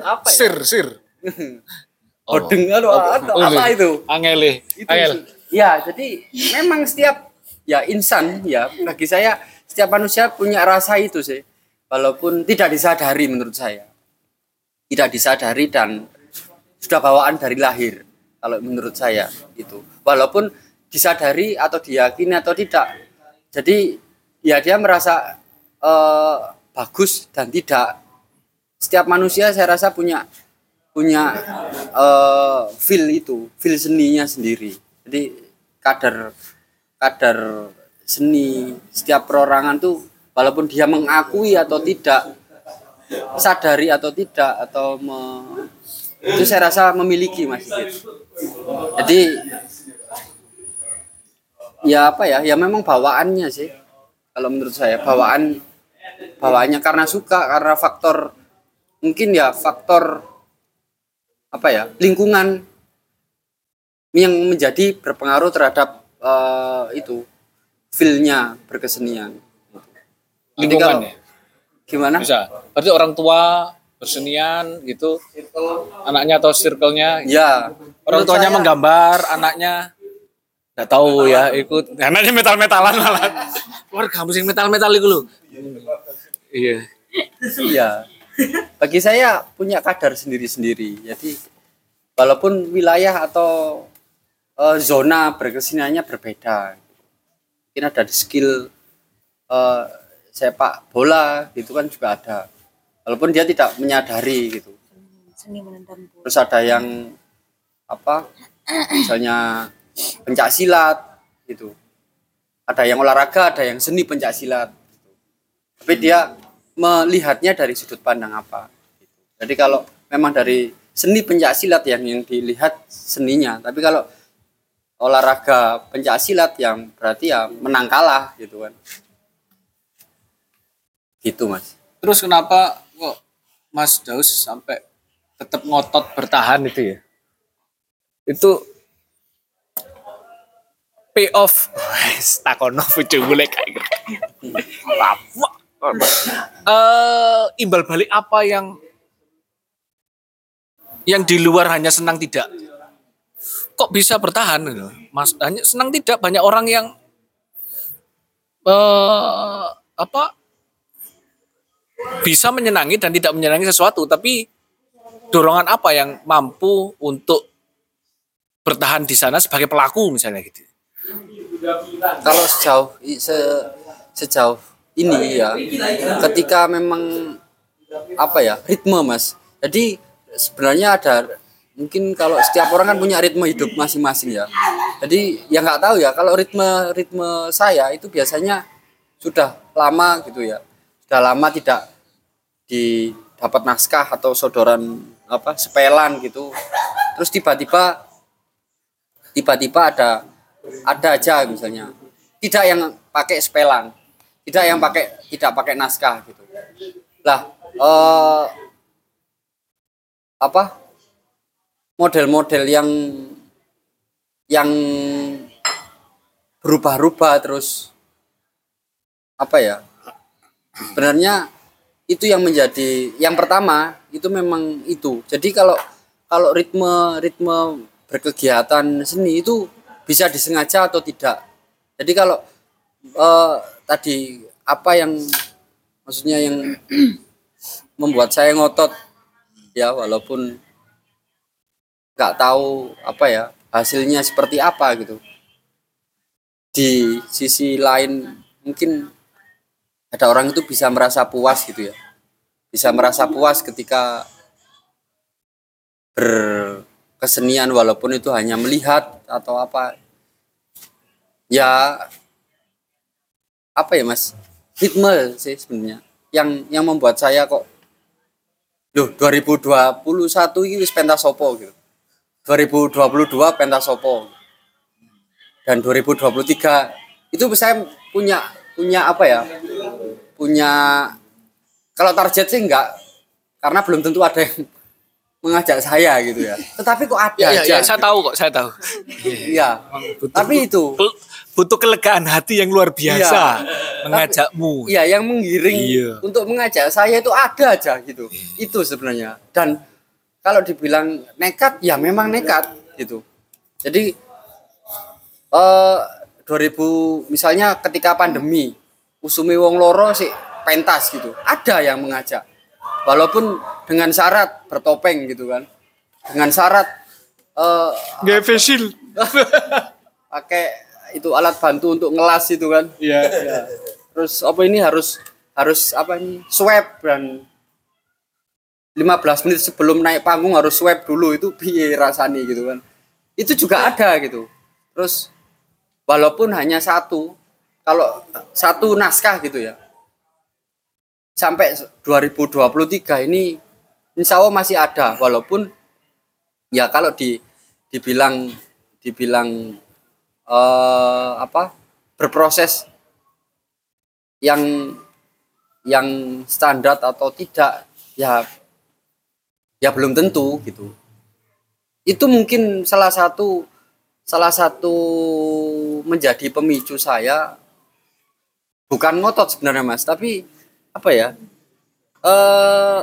apa ya? Sir, sir. *laughs* Odeng aduh, aduh, apa itu? Angele. Angel. Ya, jadi memang setiap ya insan ya bagi saya setiap manusia punya rasa itu sih. Walaupun tidak disadari menurut saya. Tidak disadari dan sudah bawaan dari lahir kalau menurut saya itu. Walaupun disadari atau diyakini atau tidak. Jadi ya dia merasa eh, bagus dan tidak. Setiap manusia saya rasa punya punya eh, feel itu, feel seninya sendiri. Jadi kadar kadar seni setiap perorangan tuh walaupun dia mengakui atau tidak sadari atau tidak atau me- itu saya rasa memiliki mas. Jadi ya apa ya ya memang bawaannya sih kalau menurut saya bawaan bawaannya karena suka karena faktor mungkin ya faktor apa ya lingkungan yang menjadi berpengaruh terhadap eh, itu feelnya berkesenian Jadi Lingkungan kalau- ya? gimana Bisa. Berarti orang tua bersenian gitu, anaknya atau circle-nya, ya orang menurut tuanya saya- menggambar, anaknya nggak tahu ya ikut. Anaknya metal-metalan malah. Keluarga musik metal-metal itu loh. Iya. Iya. Bagi saya punya kadar sendiri-sendiri. Jadi walaupun wilayah atau eh, zona berkeseniannya berbeda. Mungkin ada di skill eh, sepak bola gitu kan juga ada. Walaupun dia tidak menyadari gitu. Seni menendang bola. Terus ada yang apa? Misalnya pencak silat gitu. Ada yang olahraga, ada yang seni pencak silat. Tapi dia melihatnya dari sudut pandang apa. gitu. Jadi kalau memang dari seni pencak silat yang yang dilihat seninya, tapi kalau olahraga pencak silat yang berarti ya menang kalah gitu kan. Gitu mas. Terus kenapa kok Mas Daus sampai tetap ngotot bertahan itu ya? Itu pay off. Takono bojo golek kayak? Eh, imbal balik apa yang yang di luar hanya senang tidak? Kok bisa bertahan gitu? Mas hanya senang tidak banyak orang yang eh apa bisa menyenangi dan tidak menyenangi sesuatu, tapi dorongan apa yang mampu untuk bertahan di sana sebagai pelaku misalnya gitu. kalau sejauh se- sejauh ini ya ketika memang apa ya ritme mas. Jadi sebenarnya ada mungkin kalau setiap orang kan punya ritme hidup masing-masing ya. Jadi ya nggak tahu ya kalau ritme ritme saya itu biasanya sudah lama gitu ya sudah lama tidak didapat naskah atau sodoran apa sepelan gitu. Terus tiba-tiba tiba-tiba ada ada aja misalnya. Tidak yang pakai sepelan tidak yang pakai tidak pakai naskah gitu. Lah eh, apa model-model yang yang berubah-ubah terus apa ya sebenarnya itu yang menjadi yang pertama itu memang itu. Jadi kalau kalau ritme ritme berkegiatan seni itu bisa disengaja atau tidak. Jadi kalau eh, tadi apa yang maksudnya yang *clears throat* membuat saya ngotot ya walaupun nggak tahu apa ya hasilnya seperti apa gitu. Di sisi lain mungkin ada orang itu bisa merasa puas gitu ya. Bisa merasa puas ketika berkesenian walaupun itu hanya melihat atau apa. Ya apa ya mas? Ritme sih sebenarnya. Yang yang membuat saya kok loh 2021 ini wis pentas sopo gitu? 2022 pentas sopo dan 2023 itu saya punya punya apa ya punya kalau target sih enggak karena belum tentu ada yang mengajak saya gitu ya tetapi kok ada Ya, ya, aja ya, saya tahu kok, saya tahu. iya tapi itu Butuh kelegaan hati yang luar biasa Iya. mengajakmu. Iya, yang menggiring Iya. untuk mengajak saya itu ada aja gitu. Itu sebenarnya. Dan kalau dibilang nekat, ya memang nekat gitu. Jadi eh 2000 misalnya ketika pandemi, usumi wong loro sih pentas gitu. Ada yang mengajak. Walaupun dengan syarat bertopeng gitu kan. Dengan syarat eh facial. *laughs* pakai itu alat bantu untuk ngelas itu kan. Iya. Ya. Terus apa ini harus harus apa ini swab dan 15 menit sebelum naik panggung harus swab dulu itu piye rasanya gitu kan itu juga ada gitu terus walaupun hanya satu kalau satu naskah gitu ya. Sampai 2023 ini insya Allah masih ada. Walaupun ya kalau di dibilang dibilang eh, apa berproses yang yang standar atau tidak ya ya belum tentu gitu. Itu mungkin salah satu salah satu menjadi pemicu saya bukan ngotot sebenarnya mas tapi apa ya? Eh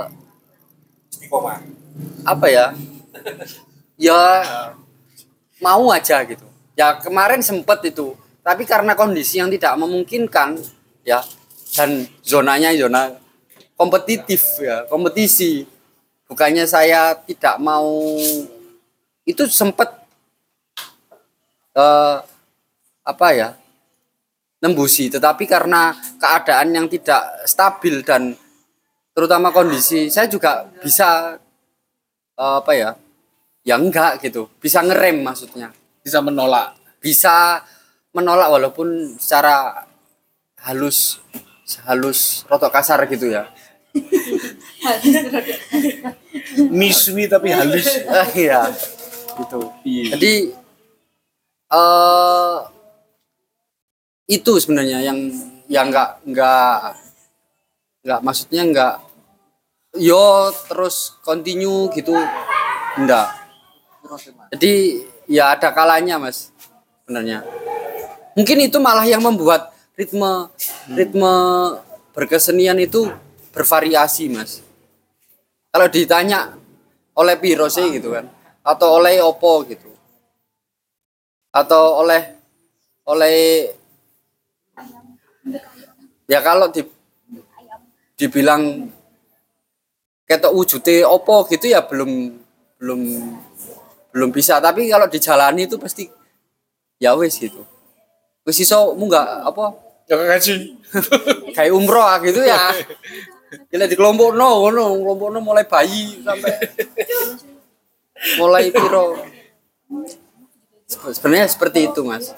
apa ya? Ya mau aja gitu. Ya kemarin sempet itu. Tapi karena kondisi yang tidak memungkinkan ya dan zonanya zona kompetitif ya kompetisi. Bukannya saya tidak mau itu sempet eh apa ya nembusi tetapi karena keadaan yang tidak stabil dan terutama kondisi saya juga bisa eh, apa ya ya enggak gitu bisa ngerem maksudnya Bisa menolak. bisa menolak walaupun secara halus halus rotok kasar gitu ya *laughs* Miswi tapi halus. Eh, iya gitu Iya. jadi eh itu sebenarnya yang yang enggak enggak enggak maksudnya enggak yo terus continue gitu. Enggak jadi ya ada kalanya mas sebenarnya. Mungkin itu malah yang membuat ritme ritme berkesenian itu bervariasi mas. Kalau ditanya oleh piro sih gitu kan atau oleh opo gitu atau oleh oleh ya kalau di dibilang ketok wujudnya opo gitu ya belum belum belum bisa tapi kalau dijalani itu pasti ya wes gitu wes iso mu nggak apa Ya kasih. *laughs* kayak umroh ah gitu ya Gila di kelompok no, no, kelompok no mulai bayi sampai mulai piro. Sebenarnya seperti itu mas.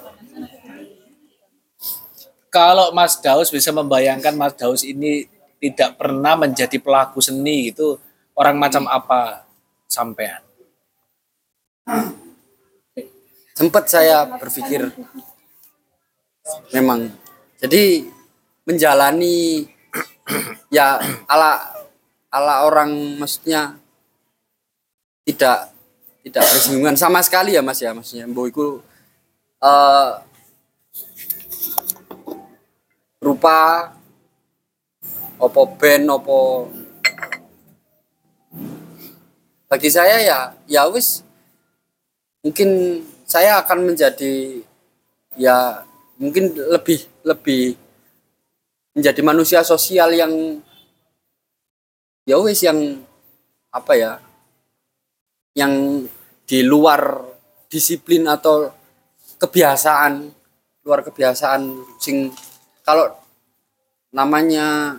Kalau Mas Daus bisa membayangkan Mas Daus ini tidak pernah menjadi pelaku seni itu orang macam apa sampean? Sempat saya berpikir memang. Jadi menjalani ya ala ala orang maksudnya tidak tidak bersinggungan sama sekali ya mas ya maksudnya. Mbok iku eh rupa opo band opo bagi saya ya ya wis mungkin saya akan menjadi ya mungkin lebih lebih menjadi manusia sosial yang ya wis yang apa ya yang di luar disiplin atau kebiasaan luar kebiasaan sing kalau namanya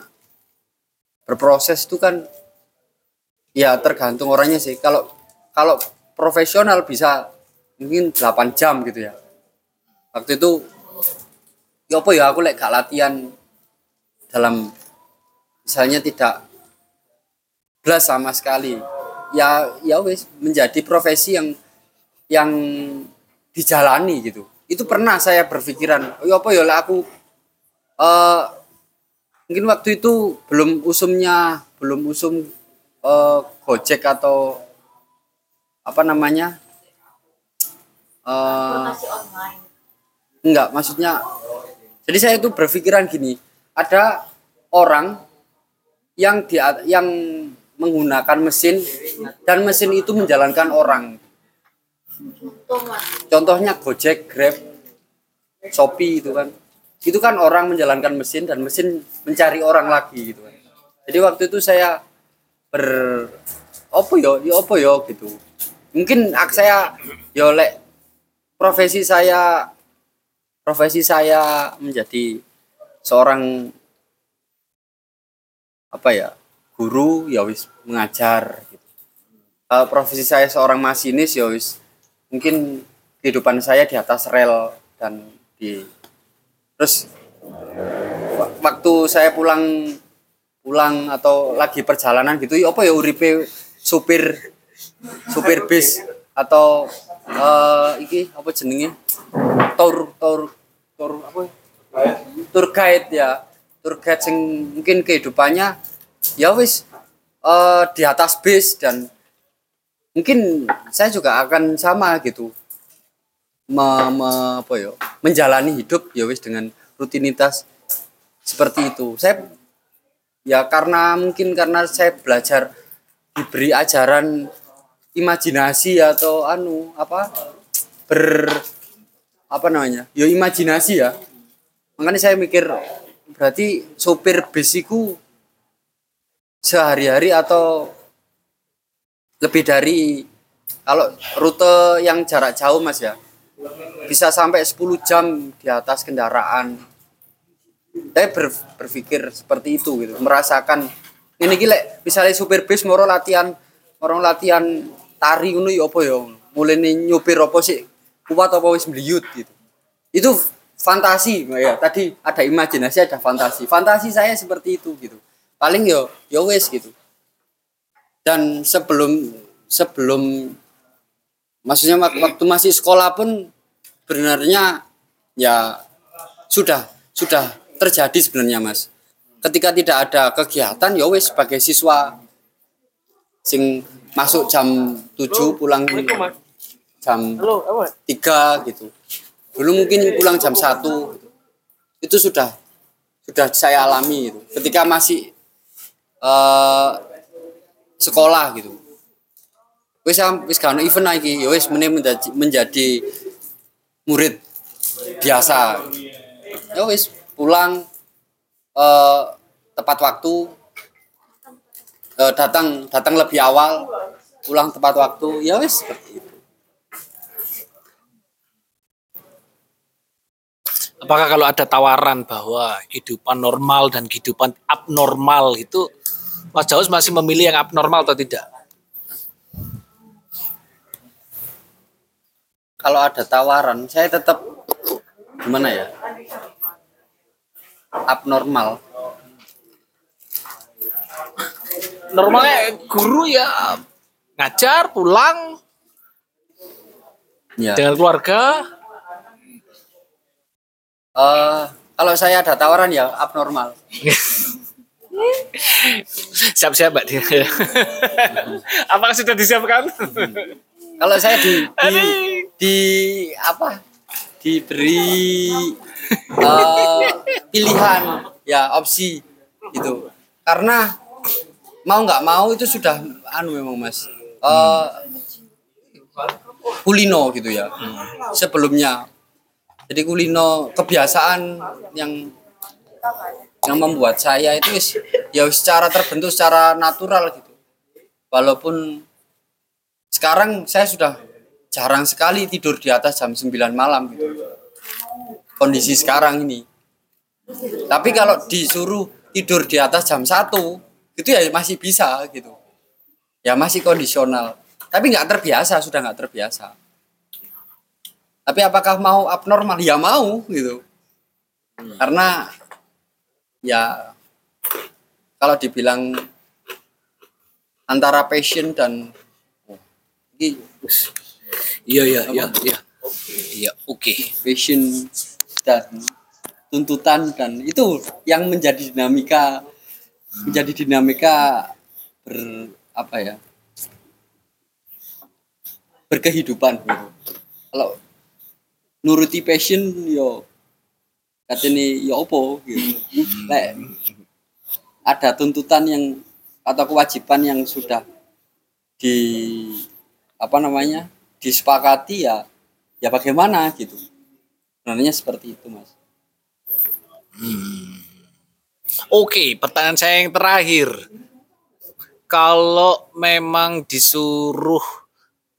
berproses itu kan ya tergantung orangnya sih. Kalau kalau profesional bisa mungkin 8 jam gitu ya. Waktu itu ya apa ya aku lek gak latihan dalam misalnya tidak belas sama sekali. Ya ya wis menjadi profesi yang yang dijalani gitu. Itu pernah saya berpikiran ya apa ya aku eh mungkin waktu itu belum usumnya belum usum eh, gojek atau apa namanya? Eh enggak maksudnya jadi saya itu berpikiran gini ada orang yang dia yang menggunakan mesin dan mesin itu menjalankan orang. Contohnya Gojek, Grab, Shopee itu kan itu kan orang menjalankan mesin dan mesin mencari orang lagi gitu kan. Jadi waktu itu saya ber opo yo? Yo opo yo? gitu. Mungkin ak saya yo lek profesi saya profesi saya menjadi seorang apa ya guru ya wis mengajar gitu. Eh, profesi saya seorang masinis ya wis mungkin kehidupan saya di atas rel dan di terus wa- waktu saya pulang pulang atau lagi perjalanan gitu ya apa ya uripe supir supir bis atau eh iki apa jenenge? Tour tour tour apa? Tour guide ya. Tour guide sing mungkin kehidupannya ya wis eh, di atas bis dan mungkin saya juga akan sama gitu me, me- apa ya menjalani hidup ya wis dengan rutinitas seperti itu. Saya ya karena mungkin karena saya belajar diberi ajaran imajinasi atau anu apa ber apa namanya ya imajinasi ya. Makanya saya mikir berarti sopir bisiku sehari-hari atau lebih dari kalau rute yang jarak jauh mas ya bisa sampai 10 jam di atas kendaraan. Saya ber- berpikir seperti itu gitu merasakan ini gila misalnya supir bis moro latihan orang latihan tari ngono ya apa ya? Mulai nyupir apa sih kuat apa wis meliut gitu. Itu fantasi ya. Tadi ada imajinasi ada fantasi. Fantasi saya seperti itu gitu. Paling yo yo wes gitu. Dan sebelum sebelum maksudnya wak- waktu masih sekolah pun sebenarnya ya sudah sudah terjadi sebenarnya mas. Ketika tidak ada kegiatan ya wes sebagai siswa sing masuk jam 7 pulang jam tiga gitu. Dulu mungkin pulang jam satu gitu. itu sudah sudah saya alami gitu. Ketika masih eh sekolah gitu wis wis kan event lagi ya wis meneh menjadi, menjadi murid biasa. Ya wis pulang eh tepat waktu eh, datang datang lebih awal pulang tepat waktu. Ya wis seperti itu. Apakah kalau ada tawaran bahwa kehidupan normal dan kehidupan abnormal itu Mas Jaus masih memilih yang abnormal atau tidak? Kalau ada tawaran saya tetap gimana ya abnormal Normalnya guru ya ngajar, pulang ya dengan keluarga. Eh, kalau saya ada tawaran ya abnormal *laughs* Siap-siap Mbak Dia. *laughs* Apakah sudah disiapkan? Kalau saya di di, di apa? Diberi eh, pilihan ya opsi gitu. Karena mau nggak mau itu sudah anu memang mas. Eh, kulino gitu ya sebelumnya. Jadi kulino kebiasaan yang yang membuat saya itu ya secara terbentuk secara natural gitu. Walaupun sekarang saya sudah jarang sekali tidur di atas jam 9 malam gitu. Kondisi sekarang ini. Tapi kalau disuruh tidur di atas jam 1 itu ya masih bisa gitu. Ya masih kondisional. Tapi nggak terbiasa sudah nggak terbiasa. Tapi apakah mau abnormal? Ya mau gitu. Karena ya kalau dibilang antara passion dan Iya iya iya iya. Iya, oke. passion dan tuntutan dan itu yang menjadi dinamika menjadi dinamika ber apa ya berkehidupan gitu. kalau nuruti passion yo katanya yo opo gitu Lek, ada tuntutan yang atau kewajiban yang sudah di apa namanya disepakati ya ya bagaimana gitu sebenarnya seperti itu mas Oke, pertanyaan saya yang terakhir. Kalau memang disuruh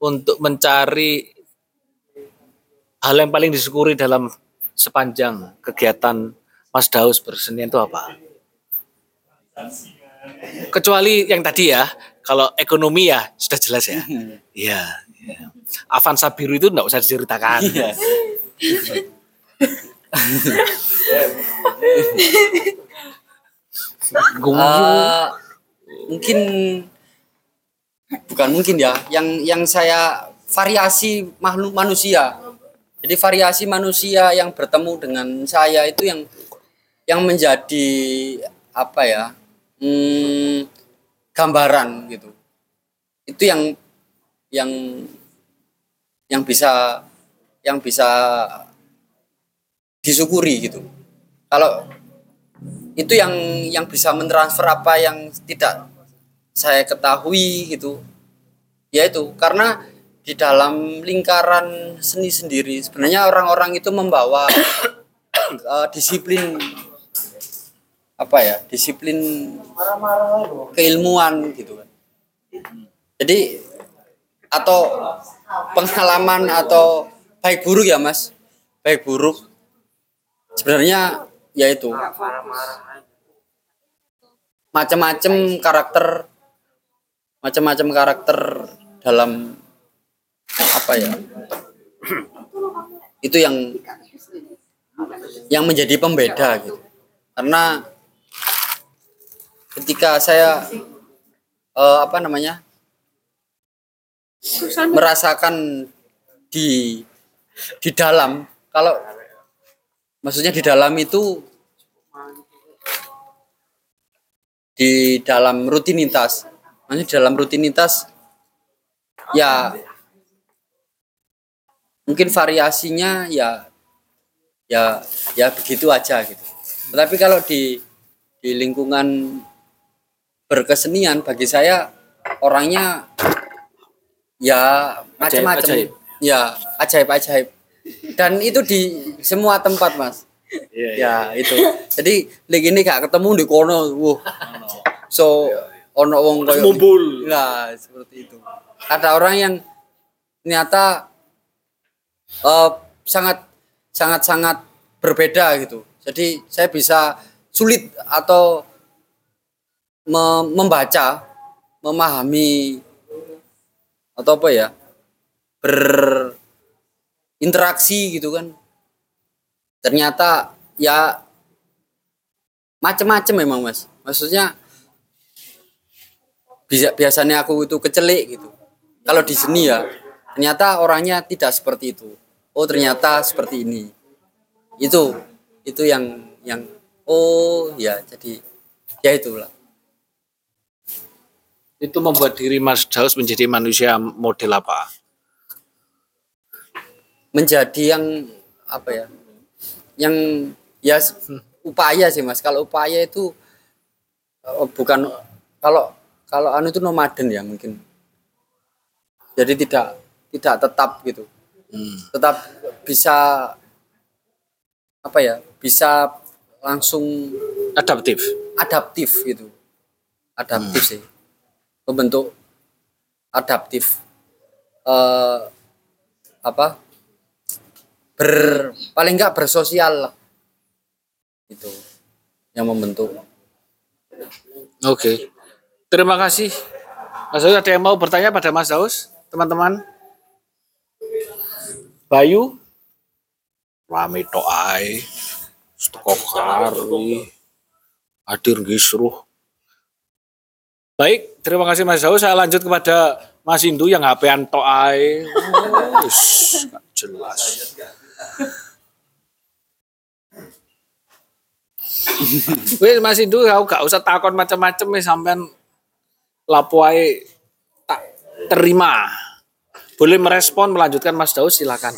untuk mencari hal yang paling disyukuri dalam sepanjang kegiatan Mas Daus bersenian itu apa? kecuali yang tadi ya, kalau ekonomi ya sudah jelas ya. Iya. iya. Avanza biru itu enggak usah diceritakan. Iya. Eh, mungkin bukan mungkin ya yang yang saya variasi makhluk manusia jadi variasi manusia yang bertemu dengan saya itu yang yang menjadi apa ya hmm, gambaran gitu. Itu yang yang yang bisa yang bisa disyukuri gitu. Kalau itu yang yang bisa mentransfer apa yang tidak saya ketahui gitu. Ya itu karena di dalam lingkaran seni sendiri sebenarnya orang-orang itu membawa *coughs* eh, disiplin apa ya disiplin keilmuan gitu kan. Jadi atau pengalaman atau baik buruk ya mas? Baik buruk. Sebenarnya ya itu. Macam-macam karakter macam-macam karakter dalam apa ya itu yang yang menjadi pembeda gitu. Karena ketika saya eh, apa namanya merasakan di di dalam kalau maksudnya di dalam itu di dalam rutinitas maksudnya di dalam rutinitas ya mungkin variasinya ya ya ya begitu aja gitu. Tetapi kalau di di lingkungan berkesenian bagi saya orangnya ya macam-macam ya ajaib ajaib. Dan itu di semua tempat mas. Iya, ya itu. Jadi lagi ini gak ketemu di kono wuh. So ono wong koyo Ngumpul. nah seperti itu. Ada orang yang ternyata eh, sangat sangat sangat berbeda gitu. Jadi saya bisa sulit atau me- membaca memahami atau apa ya berinteraksi gitu kan. Ternyata ya macem-macem memang mas. Maksudnya biasanya aku itu kecelik gitu. Kalau di seni ya ternyata orangnya tidak seperti itu. Oh ternyata seperti ini. Itu itu yang yang oh ya jadi ya itulah Itu membuat diri Mas Daus menjadi manusia model apa? menjadi yang apa ya yang ya s- upaya sih mas. Kalau upaya itu eh, bukan kalau kalau anu itu nomaden ya mungkin. Jadi tidak tidak tetap gitu. Tetap bisa apa ya bisa langsung Adaptif. adaptif gitu. Adaptif sih membentuk adaptif eh apa ber paling enggak bersosial lah itu yang membentuk Oke. Terima kasih. Mas Daus ada yang mau bertanya pada Mas Daus, teman-teman? Bayu? Rame. Teko kari. Hadir gisruh. Baik, terima kasih Mas Daus. Saya lanjut kepada Mas Indu yang HP-an tok ae. Jelas. Wis Mas Indu kau gak usah takon macam-macam wis sampean lapo ae tak terima. Boleh merespon melanjutkan Mas Daus silakan.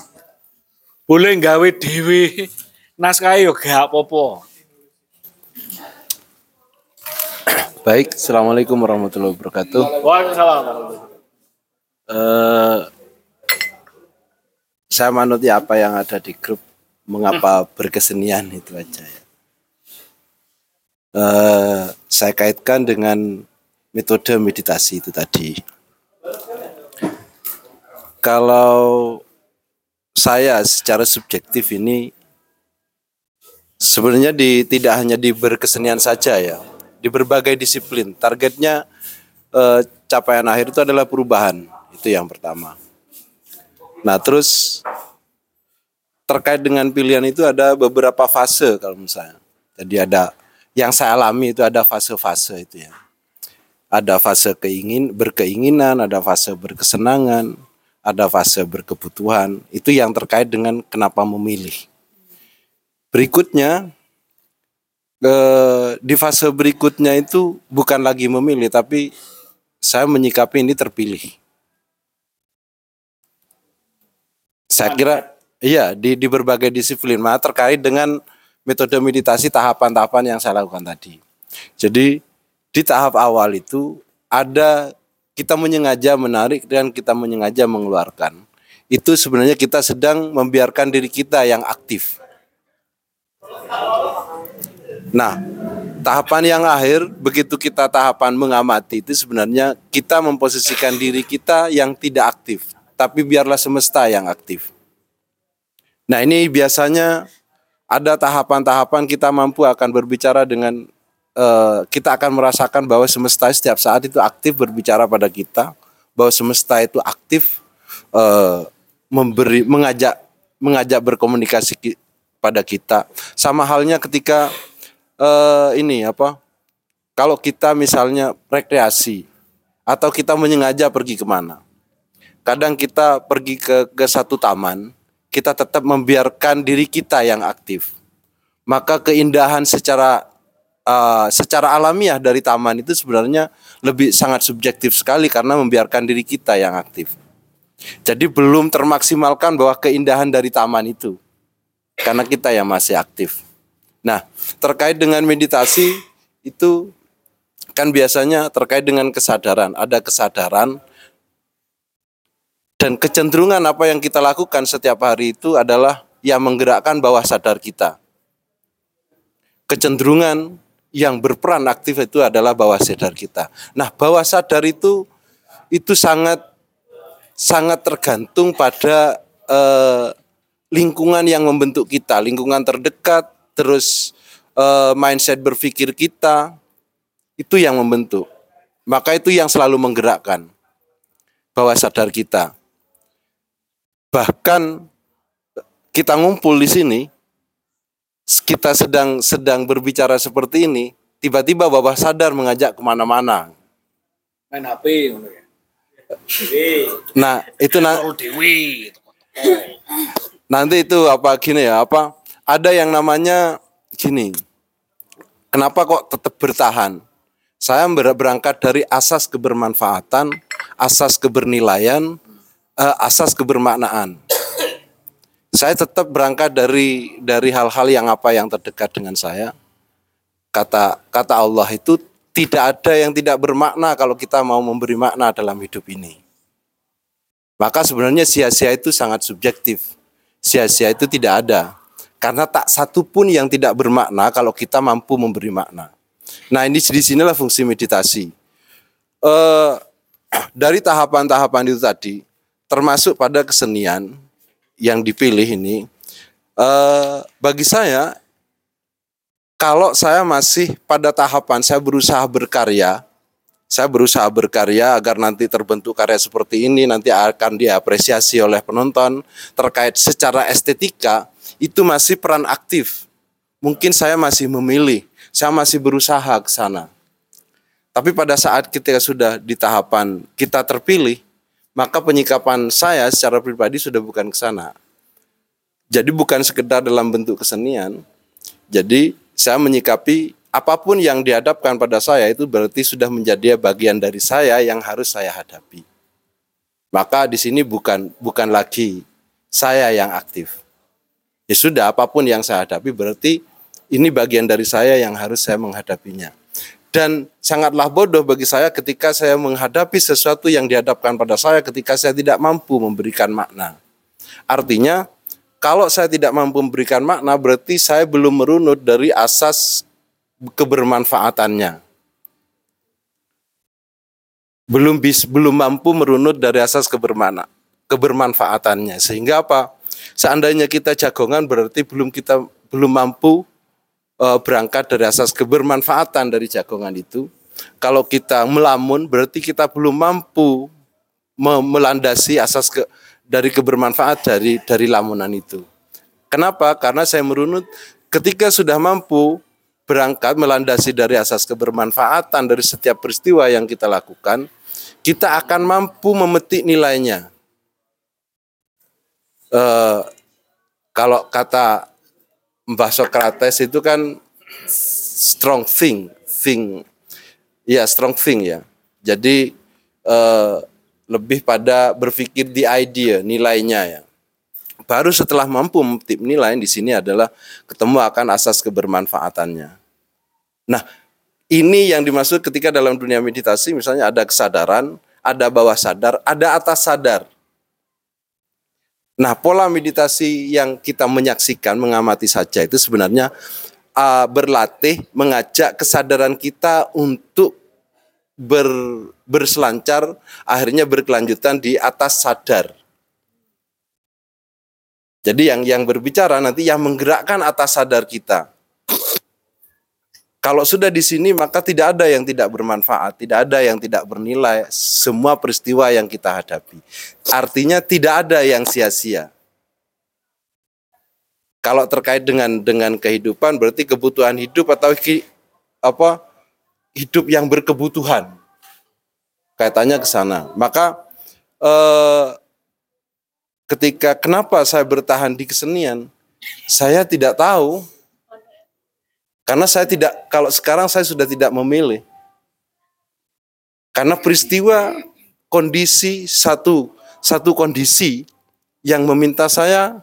Boleh gawe dewe naskah yo gak apa-apa. Baik, Assalamualaikum warahmatullahi wabarakatuh. Waalaikumsalam. Eh, saya manuti apa yang ada di grup mengapa berkesenian itu aja ya. Eh, saya kaitkan dengan metode meditasi itu tadi. Kalau saya secara subjektif ini sebenarnya di tidak hanya di berkesenian saja ya, di berbagai disiplin. Targetnya eh, capaian akhir itu adalah perubahan. Itu yang pertama. Nah, terus terkait dengan pilihan itu ada beberapa fase kalau misalnya. Jadi ada yang saya alami itu ada fase-fase itu ya. Ada fase keingin berkeinginan, ada fase berkesenangan, ada fase berkebutuhan. Itu yang terkait dengan kenapa memilih. Berikutnya eh, di fase berikutnya itu bukan lagi memilih tapi saya menyikapi ini terpilih. Saya kira iya di di berbagai disiplin mah terkait dengan metode meditasi tahapan-tahapan yang saya lakukan tadi. Jadi di tahap awal itu ada kita menyengaja menarik dan kita menyengaja mengeluarkan. Itu sebenarnya kita sedang membiarkan diri kita yang aktif. Nah, tahapan yang akhir begitu kita tahapan mengamati itu sebenarnya kita memposisikan diri kita yang tidak aktif, tapi biarlah semesta yang aktif. Nah, ini biasanya ada tahapan-tahapan kita mampu akan berbicara dengan eh, kita akan merasakan bahwa semesta setiap saat itu aktif berbicara pada kita, bahwa semesta itu aktif eh, memberi mengajak mengajak berkomunikasi pada kita. Sama halnya ketika eh, ini apa? Kalau kita misalnya rekreasi atau kita menyengaja pergi ke mana, kadang kita pergi ke ke satu taman, kita tetap membiarkan diri kita yang aktif. Maka keindahan secara uh, secara alamiah dari taman itu sebenarnya lebih sangat subjektif sekali karena membiarkan diri kita yang aktif. Jadi belum termaksimalkan bahwa keindahan dari taman itu karena kita yang masih aktif. Nah, terkait dengan meditasi itu kan biasanya terkait dengan kesadaran. Ada kesadaran dan kecenderungan apa yang kita lakukan setiap hari itu adalah yang menggerakkan bawah sadar kita. Kecenderungan yang berperan aktif itu adalah bawah sadar kita. Nah, bawah sadar itu itu sangat sangat tergantung pada eh, lingkungan yang membentuk kita, lingkungan terdekat, terus eh, mindset berpikir kita itu yang membentuk. Maka itu yang selalu menggerakkan bawah sadar kita. Bahkan kita ngumpul di sini, kita sedang sedang berbicara seperti ini, tiba-tiba bawah sadar mengajak ke mana-mana. Main HP ya. Nah itu na- Karo dewe. nanti itu apa gini ya apa ada yang namanya gini kenapa kok tetap bertahan? Saya ber- berangkat dari asas kebermanfaatan asas kebernilaian eh, asas kebermaknaan. Saya tetap berangkat dari dari hal-hal yang apa yang terdekat dengan saya. Kata kata Allah itu tidak ada yang tidak bermakna kalau kita mau memberi makna dalam hidup ini. Maka sebenarnya sia-sia itu sangat subjektif. Sia-sia itu tidak ada. Karena tak satu pun yang tidak bermakna kalau kita mampu memberi makna. Nah ini di sinilah fungsi meditasi. Eh, *clears throat* dari tahapan-tahapan itu tadi, termasuk pada kesenian yang dipilih ini, eh, bagi saya, kalau saya masih pada tahapan saya berusaha berkarya, saya berusaha berkarya agar nanti terbentuk karya seperti ini nanti akan diapresiasi oleh penonton terkait secara estetika itu masih peran aktif. Mungkin saya masih memilih, saya masih berusaha ke sana. Tapi pada saat kita sudah di tahapan kita terpilih, maka penyikapan saya secara pribadi sudah bukan ke sana. Jadi bukan sekedar dalam bentuk kesenian. Jadi saya menyikapi apa pun yang dihadapkan pada saya itu berarti sudah menjadi bagian dari saya yang harus saya hadapi. Maka di sini bukan bukan lagi saya yang aktif. Ya sudah apa pun yang saya hadapi berarti ini bagian dari saya yang harus saya menghadapinya. Dan sangatlah bodoh bagi saya ketika saya menghadapi sesuatu yang dihadapkan pada saya ketika saya tidak mampu memberikan makna. Artinya kalau saya tidak mampu memberikan makna berarti saya belum merunut dari asas kebermanfaatannya. Belum bis, belum mampu merunut dari asas kebermana, kebermanfaatannya. Sehingga apa? Seandainya kita jagongan berarti belum kita belum mampu eh, berangkat dari asas kebermanfaatan dari jagongan itu. Kalau kita melamun berarti kita belum mampu me- melandasi asas ke, dari kebermanfaat dari dari lamunan itu. Kenapa? Karena saya merunut ketika sudah mampu berangkat melandasi dari asas kebermanfaatan dari setiap peristiwa yang kita lakukan, kita akan mampu memetik nilainya. Eh, kalau kata Mbah Socrates itu kan strong thing, thing, ya strong thing ya. Jadi eh, lebih pada berpikir di idea, nilainya ya. Baru setelah mampu memetik nilai di sini adalah ketemu akan asas kebermanfaatannya. Nah, ini yang dimaksud ketika dalam dunia meditasi misalnya ada kesadaran, ada bawah sadar, ada atas sadar. Nah, pola meditasi yang kita menyaksikan, mengamati saja itu sebenarnya uh, berlatih mengajak kesadaran kita untuk ber, berselancar, akhirnya berkelanjutan di atas sadar. Jadi yang yang berbicara nanti yang menggerakkan atas sadar kita. Kalau sudah di sini maka tidak ada yang tidak bermanfaat, tidak ada yang tidak bernilai, semua peristiwa yang kita hadapi. Artinya tidak ada yang sia-sia. Kalau terkait dengan dengan kehidupan berarti kebutuhan hidup atau ki, apa hidup yang berkebutuhan. Kaitannya ke sana. Maka eh, ketika kenapa saya bertahan di kesenian, saya tidak tahu karena saya tidak, kalau sekarang saya sudah tidak memilih. Karena peristiwa kondisi satu satu kondisi yang meminta saya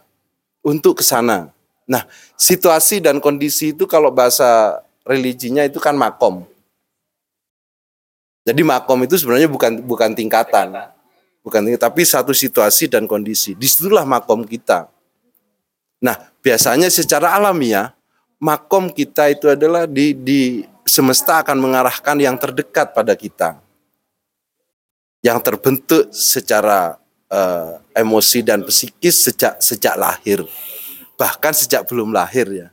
untuk ke sana. Nah, situasi dan kondisi itu kalau bahasa religinya itu kan makom. Jadi makom itu sebenarnya bukan bukan tingkatan, bukan tingkatan, tapi satu situasi dan kondisi. Di situlah makom kita. Nah, biasanya secara alamiah makom kita itu adalah di, di semesta akan mengarahkan yang terdekat pada kita. Yang terbentuk secara uh, emosi dan psikis sejak sejak lahir. Bahkan sejak belum lahir ya.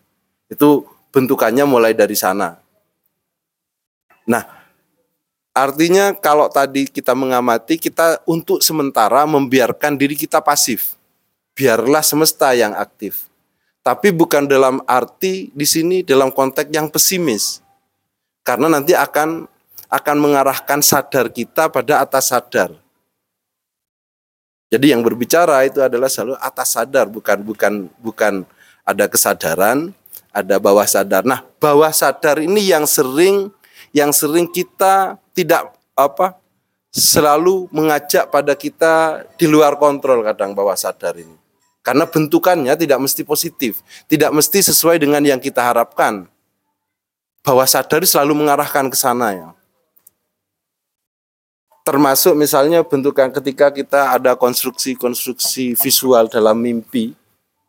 Itu bentukannya mulai dari sana. Nah, artinya kalau tadi kita mengamati kita untuk sementara membiarkan diri kita pasif. Biarlah semesta yang aktif tapi bukan dalam arti di sini dalam konteks yang pesimis. Karena nanti akan akan mengarahkan sadar kita pada atas sadar. Jadi yang berbicara itu adalah selalu atas sadar, bukan bukan bukan ada kesadaran, ada bawah sadar. Nah, bawah sadar ini yang sering yang sering kita tidak apa selalu mengajak pada kita di luar kontrol kadang bawah sadar ini. Karena bentukannya tidak mesti positif, tidak mesti sesuai dengan yang kita harapkan. Bahwa sadar selalu mengarahkan ke sana ya. Termasuk misalnya bentukan ketika kita ada konstruksi-konstruksi visual dalam mimpi,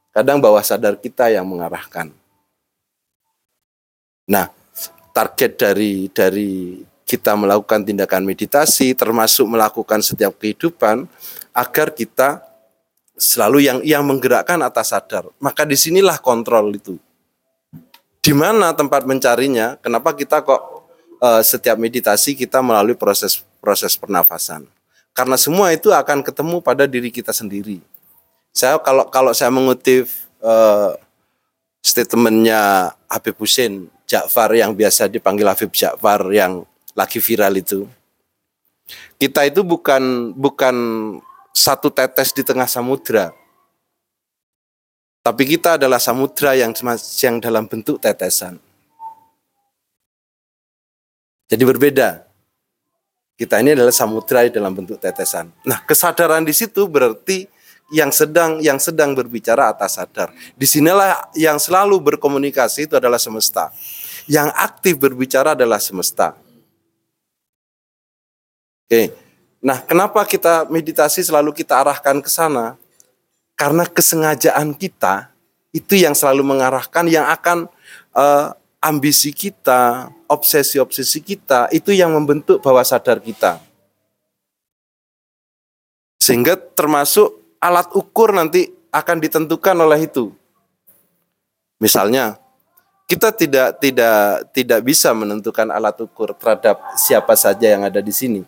kadang bawah sadar kita yang mengarahkan. Nah, target dari dari kita melakukan tindakan meditasi termasuk melakukan setiap kehidupan agar kita selalu yang yang menggerakkan atas sadar. Maka di sinilah kontrol itu. Di mana tempat mencarinya? Kenapa kita kok uh, setiap meditasi kita melalui proses proses pernafasan? Karena semua itu akan ketemu pada diri kita sendiri. Saya kalau kalau saya mengutip uh, statementnya Habib Hussein Ja'far yang biasa dipanggil Habib Ja'far yang lagi viral itu. Kita itu bukan bukan satu tetes di tengah samudra. Tapi kita adalah samudra yang yang dalam bentuk tetesan. Jadi berbeda. Kita ini adalah samudra dalam bentuk tetesan. Nah, kesadaran di situ berarti yang sedang yang sedang berbicara atas sadar. Di sinilah yang selalu berkomunikasi itu adalah semesta. Yang aktif berbicara adalah semesta. Oke. Nah, kenapa kita meditasi selalu kita arahkan ke sana? Karena kesengajaan kita itu yang selalu mengarahkan yang akan uh, ambisi kita, obsesi-obsesi kita itu yang membentuk bawah sadar kita. Sehingga termasuk alat ukur nanti akan ditentukan oleh itu. Misalnya, kita tidak tidak tidak bisa menentukan alat ukur terhadap siapa saja yang ada di sini.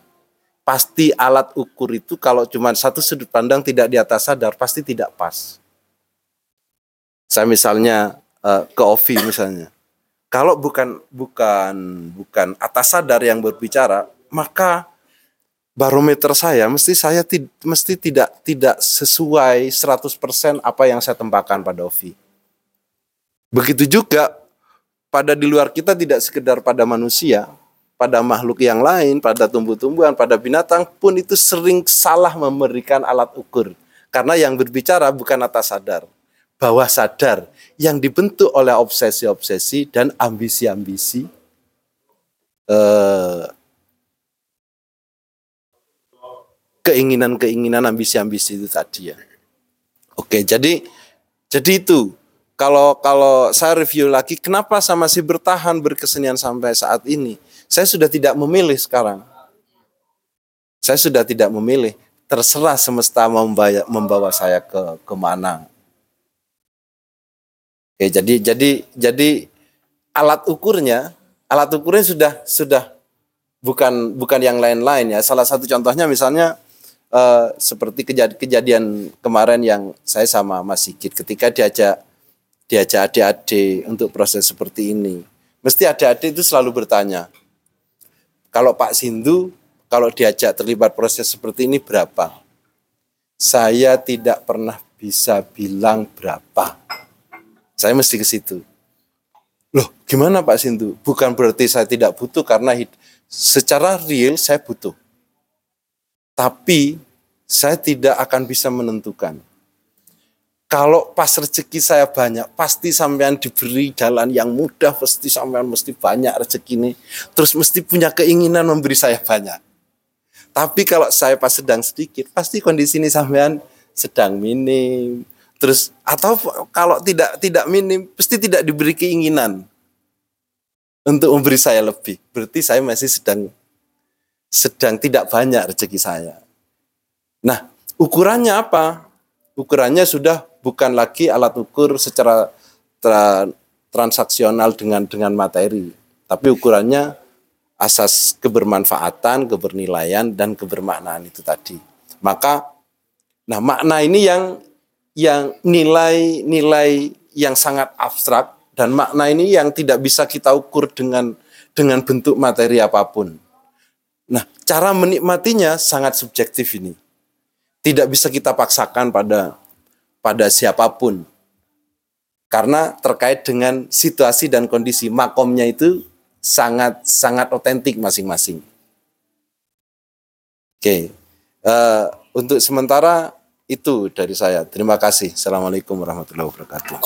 Pasti alat ukur itu kalau cuma satu sudut pandang tidak di atas sadar pasti tidak pas. Saya misalnya eh, ke Ovi misalnya. Kalau bukan bukan bukan atas sadar yang berbicara, maka barometer saya mesti saya ti- mesti tidak tidak sesuai 100% apa yang saya tempatkan pada Ovi. Begitu juga pada di luar kita tidak sekedar pada manusia, pada makhluk yang lain, pada tumbuh-tumbuhan, pada binatang pun itu sering salah memberikan alat ukur. Karena yang berbicara bukan atas sadar, bawah sadar yang dibentuk oleh obsesi-obsesi dan ambisi-ambisi eh, keinginan-keinginan ambisi-ambisi itu tadi ya. Oke, jadi jadi itu kalau kalau saya review lagi kenapa saya masih bertahan berkesenian sampai saat ini? Saya sudah tidak memilih sekarang. Saya sudah tidak memilih. Terserah semesta membawa, membawa saya ke ke mana. Oke, jadi jadi jadi alat ukurnya alat ukurnya sudah sudah bukan bukan yang lain-lain ya. Salah satu contohnya misalnya eh, seperti kejadian, kejadian kemarin yang saya sama Mas Sigit ketika diajak diajak adik-adik untuk proses seperti ini. Mesti adik-adik itu selalu bertanya, kalau Pak Sindu kalau diajak terlibat proses seperti ini berapa? Saya tidak pernah bisa bilang berapa. Saya mesti ke situ. Loh, gimana Pak Sindu? Bukan berarti saya tidak butuh karena secara real saya butuh. Tapi saya tidak akan bisa menentukan. Kalau pas rezeki saya banyak, pasti sampean diberi jalan yang mudah, pasti sampean mesti banyak rezeki ini. Terus mesti punya keinginan memberi saya banyak. Tapi kalau saya pas sedang sedikit, pasti kondisi ini sampean sedang minim. Terus atau kalau tidak tidak minim, pasti tidak diberi keinginan untuk memberi saya lebih. Berarti saya masih sedang sedang tidak banyak rezeki saya. Nah, ukurannya apa? Ukurannya sudah bukan lagi alat ukur secara tra- transaksional dengan dengan materi, tapi ukurannya asas kebermanfaatan, kebernilaian dan kebermaknaan itu tadi. Maka nah makna ini yang yang nilai-nilai yang sangat abstrak dan makna ini yang tidak bisa kita ukur dengan dengan bentuk materi apa pun. Nah, cara menikmatinya sangat subjektif ini. Tidak bisa kita paksakan pada pada siapa pun. Karena terkait dengan situasi dan kondisi makomnya itu sangat sangat otentik masing-masing. Oke. Eh, untuk sementara itu dari saya. Terima kasih. Assalamualaikum warahmatullahi wabarakatuh.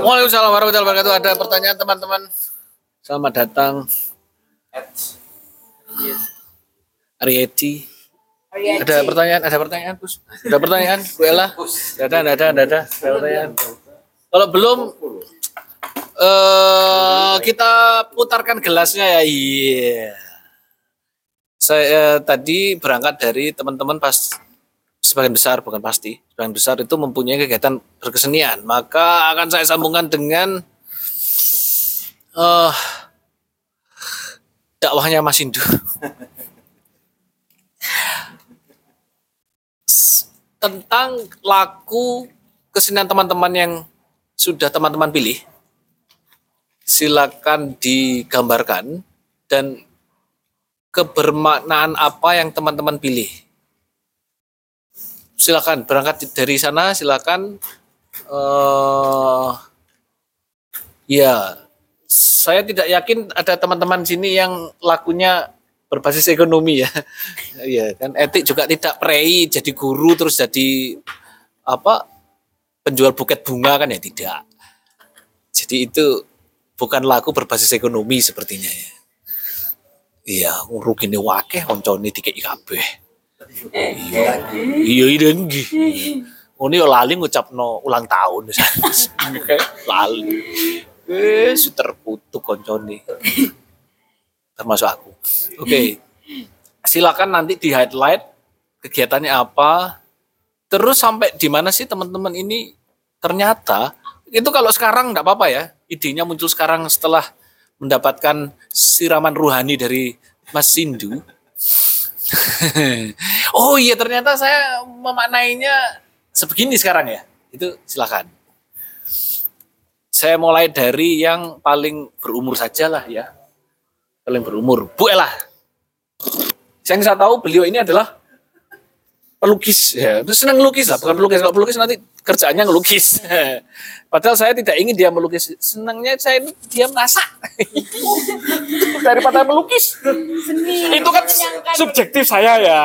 Waalaikumsalam warahmatullahi wabarakatuh. Ada pertanyaan teman-teman? Selamat datang. Arieti. Ada pertanyaan? Ada pertanyaan, Bus? Ada pertanyaan, Bu Ella? Ada, ada, ada. Ada pertanyaan. Kalau belum, eh kita putarkan gelasnya ya. Iya. Saya eh, tadi berangkat dari teman-teman pas sebagian besar bukan pasti sebagian besar itu mempunyai kegiatan berkesenian maka akan saya sambungkan dengan eh dakwahnya Mas Indu S- tentang laku kesenian teman-teman yang sudah teman-teman pilih silakan digambarkan dan kebermaknaan apa yang teman-teman pilih. Silakan berangkat dari sana silakan eh ya saya tidak yakin ada teman-teman sini yang lakunya berbasis ekonomi ya. *laughs* Ya kan etik juga tidak prei jadi guru terus jadi apa penjual buket bunga kan ya tidak. Jadi itu bukan laku berbasis ekonomi sepertinya ya. Iya rugi nih wakeh oncone dikei kabeh. Iya iya iya nggih Ini yo lali ngucapno ulang tahun Kayak *laughs* lali. Wis terkutuk koncone. Termasuk aku. Oke. *laughs* Silakan nanti di highlight kegiatannya apa. Terus sampai di mana sih teman-teman ini ternyata itu kalau sekarang enggak apa-apa ya. idenya muncul sekarang setelah mendapatkan siraman ruhani dari Mas Sindu. *laughs* oh iya ternyata saya memaknainya sebegini sekarang ya. Itu silakan. Saya mulai dari yang paling berumur saja lah ya. Paling berumur. Bu Ella. Yang saya tahu beliau ini adalah pelukis. Ya senang melukis lah. Bukan pelukis. Kalau pelukis nanti kerjaannya ngelukis. *laughs* Padahal saya tidak ingin dia melukis. Senangnya saya ini dia masak. *laughs* Daripada melukis. Itu kan subjektif saya ya.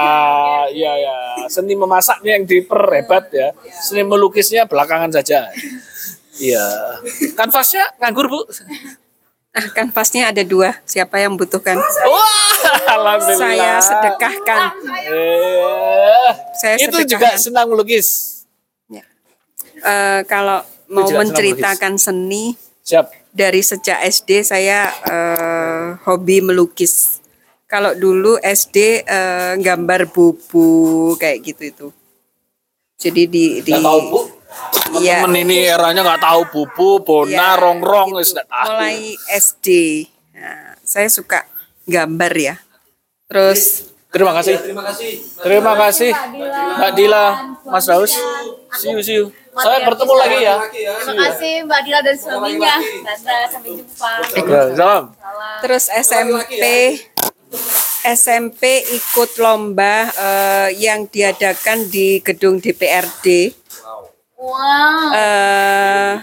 Ya ya seni memasaknya yang diperhebat ya. Seni melukisnya belakangan saja. Iya. Kanvasnya nganggur bu Nah, kanvasnya ada dua. Siapa yang butuhkan? wah alhamdulillah Saya sedekahkan. Eh, Saya itu sedekahkan. juga senang melukis Eh, kalau mau juga senang menceritakan seni siap dari sejak SD saya eh, hobi melukis. Kalau dulu SD eh, gambar bubu kayak gitu itu. Jadi di di tahu bu Iya. temen ini eranya nggak tahu bubu bona Iya, rongrong gitu. wis nggak tahu. Mulai SD. Nah, saya suka gambar ya. Terus terima kasih. Terima kasih. Mbak Dila. Mas Daus see you see you. Saya bertemu lagi ya. Terima kasih. Mbak Dila dan suaminya. Tante, sampai jumpa. Ya, salam. Terus SMP SMP ikut lomba eh, yang diadakan di gedung DPRD. Wow. Eh,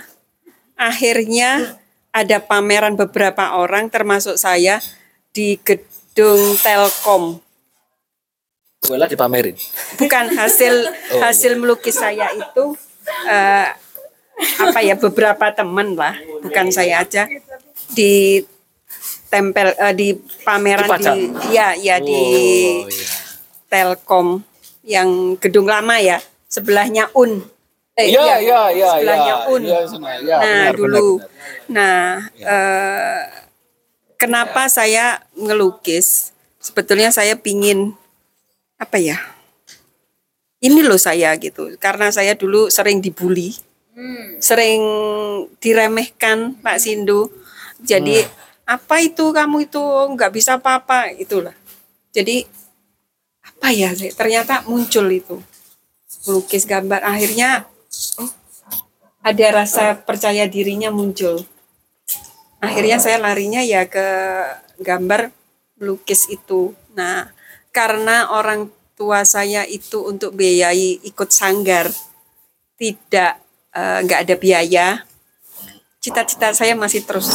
akhirnya ada pameran beberapa orang termasuk saya di gedung Telkom. Bola dipamerin Bukan hasil *laughs* hasil melukis saya itu eh, apa ya beberapa teman lah, bukan saya aja di tempel eh, di pameran Dipajang? di ya ya di Oh, iya. Telkom yang gedung lama ya sebelahnya Un. Eh, Iya, iya, iya, sebelahnya iya. Un. Iya, sana. Iya, nah benar, dulu, benar, benar. nah eh, kenapa saya ngelukis? Sebetulnya saya pingin apa ya? Ini loh saya gitu, karena saya dulu sering dibully, sering diremehkan Pak Sindu. Jadi apa itu kamu itu nggak bisa apa-apa itulah. Jadi apa ya? Ternyata muncul itu melukis gambar. Akhirnya oh, ada rasa percaya dirinya muncul. Akhirnya saya larinya ya ke gambar melukis itu. Nah, karena orang tua saya itu untuk biayai ikut sanggar tidak eh, nggak ada biaya, cita-cita saya masih terus.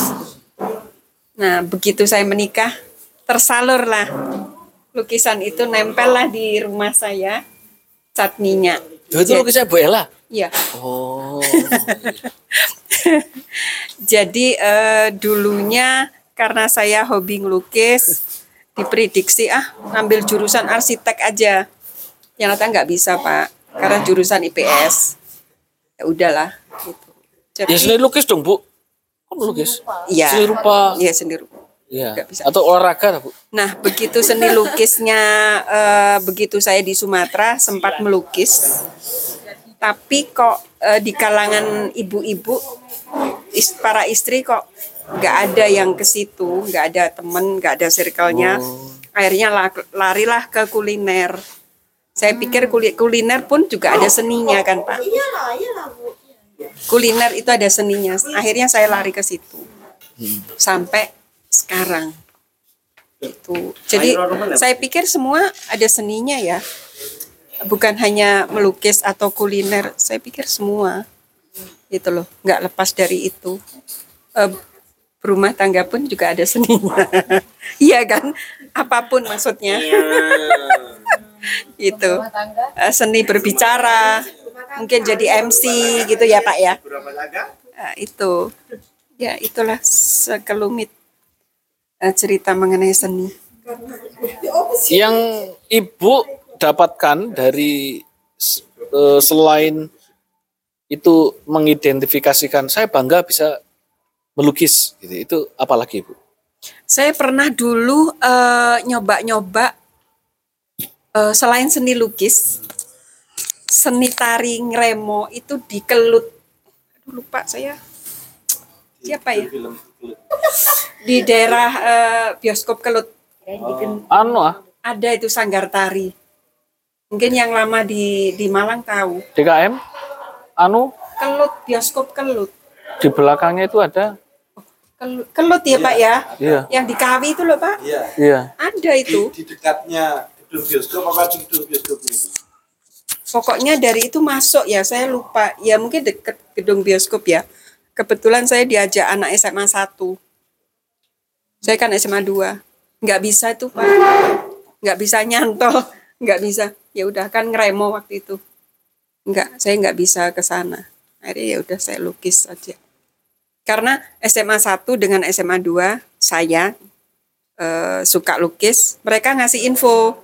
Nah, begitu saya menikah, tersalurlah lukisan itu nempel lah di rumah saya cat Itu lukisnya Bu Ella Iya. oh *laughs* Jadi eh, dulunya karena saya hobi ngelukis, diprediksi ah ngambil jurusan arsitek aja. Yang ternyata nggak bisa pak, karena jurusan IPS. Ya udahlah. Gitu. Jadi, ya seni lukis dong Bu kok melukis Iya. seni rupa Iya sendiri. Iya. Bisa. atau olahraga Bu Nah begitu seni lukisnya, eh, begitu saya di Sumatera sempat melukis, tapi kok eh, di kalangan ibu-ibu, is- para istri kok nggak ada yang ke situ, nggak ada temen, nggak ada circle-nya. Akhirnya la- larilah ke kuliner. Saya pikir kuli- kuliner pun juga ada seninya kan Pak. Kuliner itu ada seninya. Akhirnya saya lari ke situ. Sampai sekarang itu. Jadi saya pikir semua ada seninya ya. Bukan hanya melukis atau kuliner, saya pikir semua. Gitu loh, nggak lepas dari itu. Eh, berumah tangga pun juga ada seninya. *laughs* Iya kan? Apa pun maksudnya. *laughs* itu. Eh, seni berbicara, mungkin jadi MC gitu ya Pak ya. Eh, itu. Ya, itulah sekelumit eh, cerita mengenai seni. yang ibu dapatkan dari eh, selain itu mengidentifikasikan saya bangga bisa melukis gitu itu apalagi ibu Saya pernah dulu eh, nyoba-nyoba eh, selain seni lukis, seni tari ngremo itu di kelut. Aduh, lupa saya. siapa ya di daerah eh, bioskop Kelut Anu ah, ada itu sanggar tari mungkin yang lama di di Malang tahu DKM. Anu Kelut bioskop Kelut di belakangnya itu ada. Kelut, Kelut ya Pak ya Iya. yang di Kawi itu loh Pak Iya. Iya. ada itu Di, di dekatnya gedung bioskop apa gedung bioskopnya itu? pokoknya dari itu masuk ya saya lupa ya mungkin deket gedung bioskop ya kebetulan saya diajak anak SMA 1 saya kan SMA 2 nggak bisa itu pak. Nggak bisa nyantol. *laughs* Nggak bisa. Ya udah kan ngeremo waktu itu. Nggak saya nggak bisa ke sana. Akhirnya ya udah saya lukis aja. Karena SMA 1 dengan SMA 2 saya eh, suka lukis. Mereka ngasih info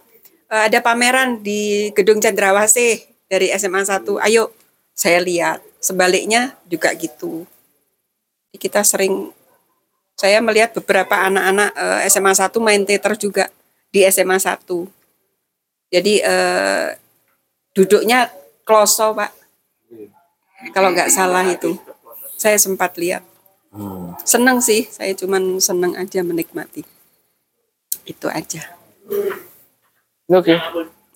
Eh, ada pameran di gedung Cendrawasih dari SMA 1 ayo saya lihat. Sebaliknya juga gitu kita sering saya melihat beberapa anak-anak eh, SMA 1 main teater juga di SMA 1 jadi eh, duduknya kloso pak. Kalau nggak salah itu. Saya sempat lihat. Seneng sih saya cuman seneng aja menikmati. Itu aja. Oke.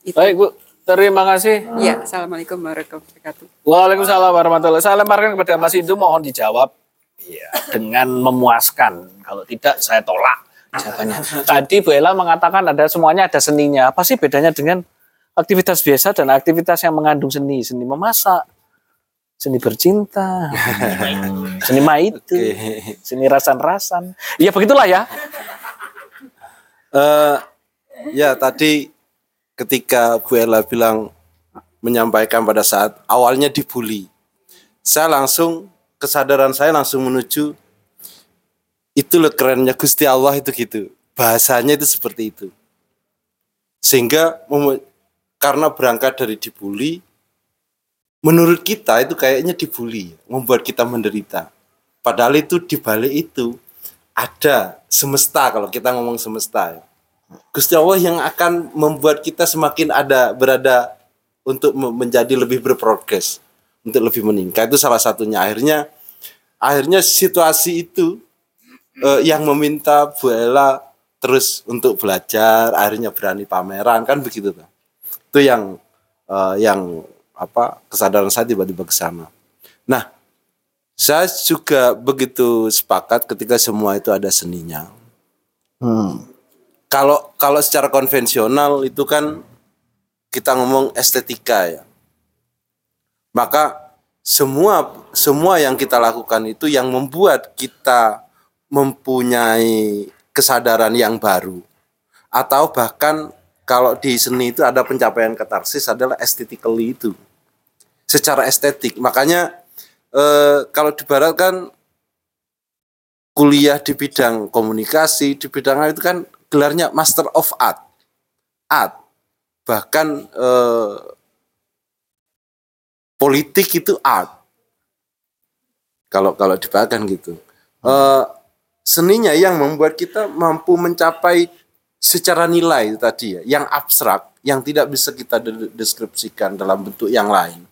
Itu. Baik Bu, terima kasih. ya assalamualaikum warahmatullahi wabarakatuh. Waalaikumsalam warahmatullahi Saya lemparkan kepada Mas Indu mohon dijawab Iya, dengan memuaskan. Kalau tidak saya tolak jawabannya. Tadi Bu Ella mengatakan ada semuanya ada seninya. Apa sih bedanya dengan aktivitas biasa dan aktivitas yang mengandung seni? Seni memasak, seni bercinta, *laughs* seni maitu, seni rasan-rasan. Ya begitulah ya. Eh, ya tadi ketika Bu Ella bilang menyampaikan pada saat awalnya dibully, saya langsung kesadaran saya langsung menuju itu loh kerennya Gusti Allah itu gitu. Bahasanya itu seperti itu. Sehingga karena berangkat dari dibully menurut kita itu kayaknya dibully membuat kita menderita. Padahal itu dibalik itu ada semesta kalau kita ngomong semesta ya. Gusti Allah yang akan membuat kita semakin ada berada untuk me- menjadi lebih berprogres, untuk lebih meningkat itu salah satunya. Akhirnya akhirnya situasi itu eh, yang meminta Bu Ella terus untuk belajar, akhirnya berani pameran kan begitu tuh. Itu yang eh, yang apa kesadaran saya tiba-tiba ke sana. Nah, saya juga begitu sepakat ketika semua itu ada seninya. Kalau kalau secara konvensional itu kan kita ngomong estetika ya. Maka semua semua yang kita lakukan itu yang membuat kita mempunyai kesadaran yang baru. Atau bahkan kalau di seni itu ada pencapaian katarsis adalah aesthetically itu. Secara estetik. Makanya eh, kalau di barat kan kuliah di bidang komunikasi di bidang itu kan gelarnya Master of Art. Art. Bahkan eh, politik itu art. Kalau kalau di barat kan gitu. Eh, seninya yang membuat kita mampu mencapai secara nilai tadi ya yang abstrak yang tidak bisa kita de- deskripsikan dalam bentuk yang lain.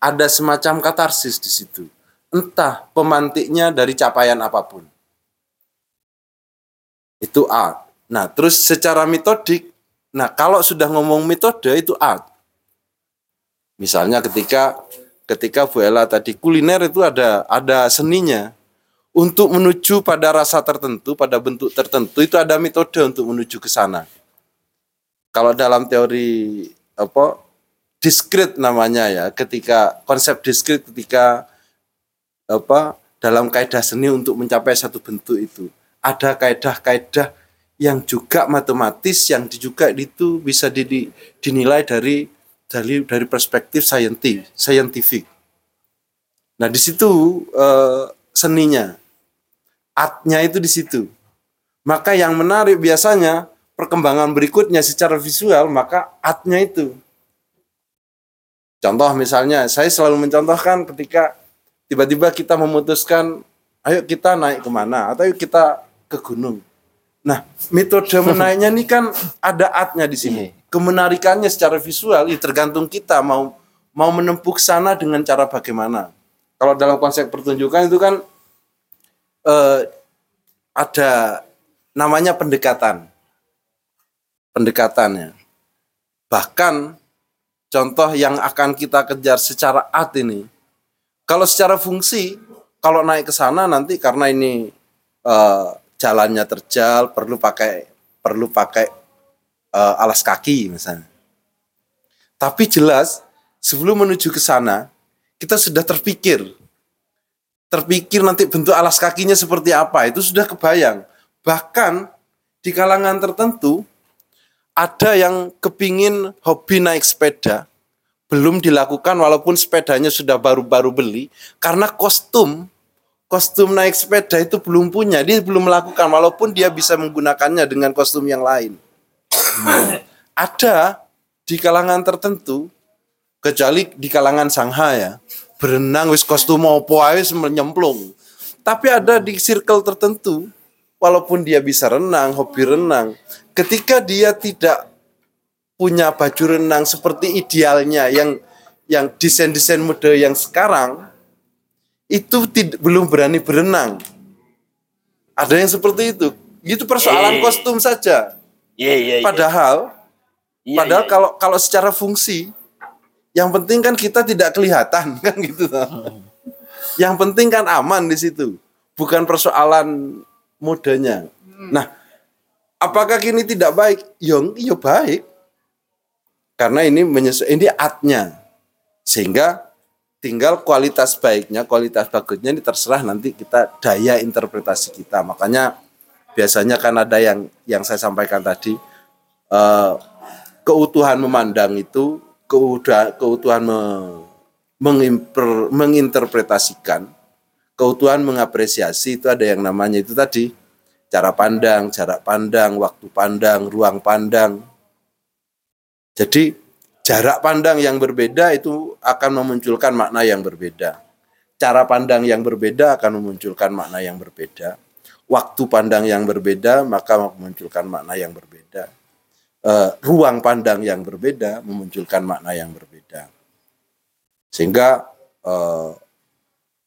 Ada semacam katarsis di situ. Entah pemantiknya dari capaian apa pun. Itu art. Nah terus secara metodik nah kalau sudah ngomong metode itu art misalnya ketika ketika Bu Ella tadi kuliner itu ada ada seninya untuk menuju pada rasa tertentu, pada bentuk tertentu itu ada metode untuk menuju ke sana. Kalau dalam teori apa diskrit namanya ya, ketika konsep diskrit ketika apa dalam kaidah seni untuk mencapai satu bentuk itu ada kaidah-kaidah yang juga matematis yang juga itu bisa di- dinilai dari dari dari perspektif saintif, scientific. Nah, di situ eh, seninya artnya itu di situ. Maka yang menarik biasanya perkembangan berikutnya secara visual maka artnya itu. Contoh misalnya saya selalu mencontohkan ketika tiba-tiba kita memutuskan ayo kita naik ke mana atau ayo kita ke gunung. Nah metode menaiknya ini kan ada artnya di sini. Kemenarikannya secara visual ya tergantung kita mau mau menempuh sana dengan cara bagaimana. Kalau dalam konsep pertunjukan itu kan eh, ada namanya pendekatan. Pendekatannya. Bahkan contoh yang akan kita kejar secara art ini. Kalau secara fungsi, kalau naik ke sana nanti karena ini eh, jalannya terjal, perlu pakai perlu pakai eh, alas kaki misalnya. Tapi jelas sebelum menuju ke sana, kita sudah terpikir. Terpikir nanti bentuk alas kakinya seperti apa itu sudah kebayang. Bahkan di kalangan tertentu ada yang kepingin hobi naik sepeda. Belum dilakukan walaupun sepedanya sudah baru-baru beli karena kostum kostum naik sepeda itu belum punya dia belum melakukan walaupun dia bisa menggunakannya dengan kostum yang lain *coughs* ada di kalangan tertentu kecuali di kalangan Sangha ya berenang wis kostum opo wis menyemplung. Tapi ada di circle tertentu walaupun dia bisa renang hobi renang ketika dia tidak punya baju renang seperti idealnya yang yang desain-desain mode yang sekarang itu tidak belum berani berenang. Ada yang seperti itu. Itu persoalan Eh. kostum saja Iya iya. iya. padahal Iya, Padahal iya, kalau kalau secara fungsi, yang penting kan kita tidak kelihatan *laughs* kan gitu. toh. Yang penting kan aman di situ, bukan persoalan modenya. Nah, apakah kini tidak baik? Yang iya baik, karena ini menyesuaikan ini atnya, sehingga tinggal kualitas baiknya, kualitas bagusnya ini terserah nanti kita daya interpretasi kita. Makanya biasanya kan ada yang yang saya sampaikan tadi. eh, keutuhan memandang itu keutuhan keutuhan me- mengimper- menginterpretasikan keutuhan mengapresiasi itu ada yang namanya itu tadi cara pandang jarak pandang waktu pandang ruang pandang jadi jarak pandang yang berbeda itu akan memunculkan makna yang berbeda cara pandang yang berbeda akan memunculkan makna yang berbeda waktu pandang yang berbeda maka memunculkan makna yang berbeda eh, ruang pandang yang berbeda memunculkan makna yang berbeda. Sehingga eh,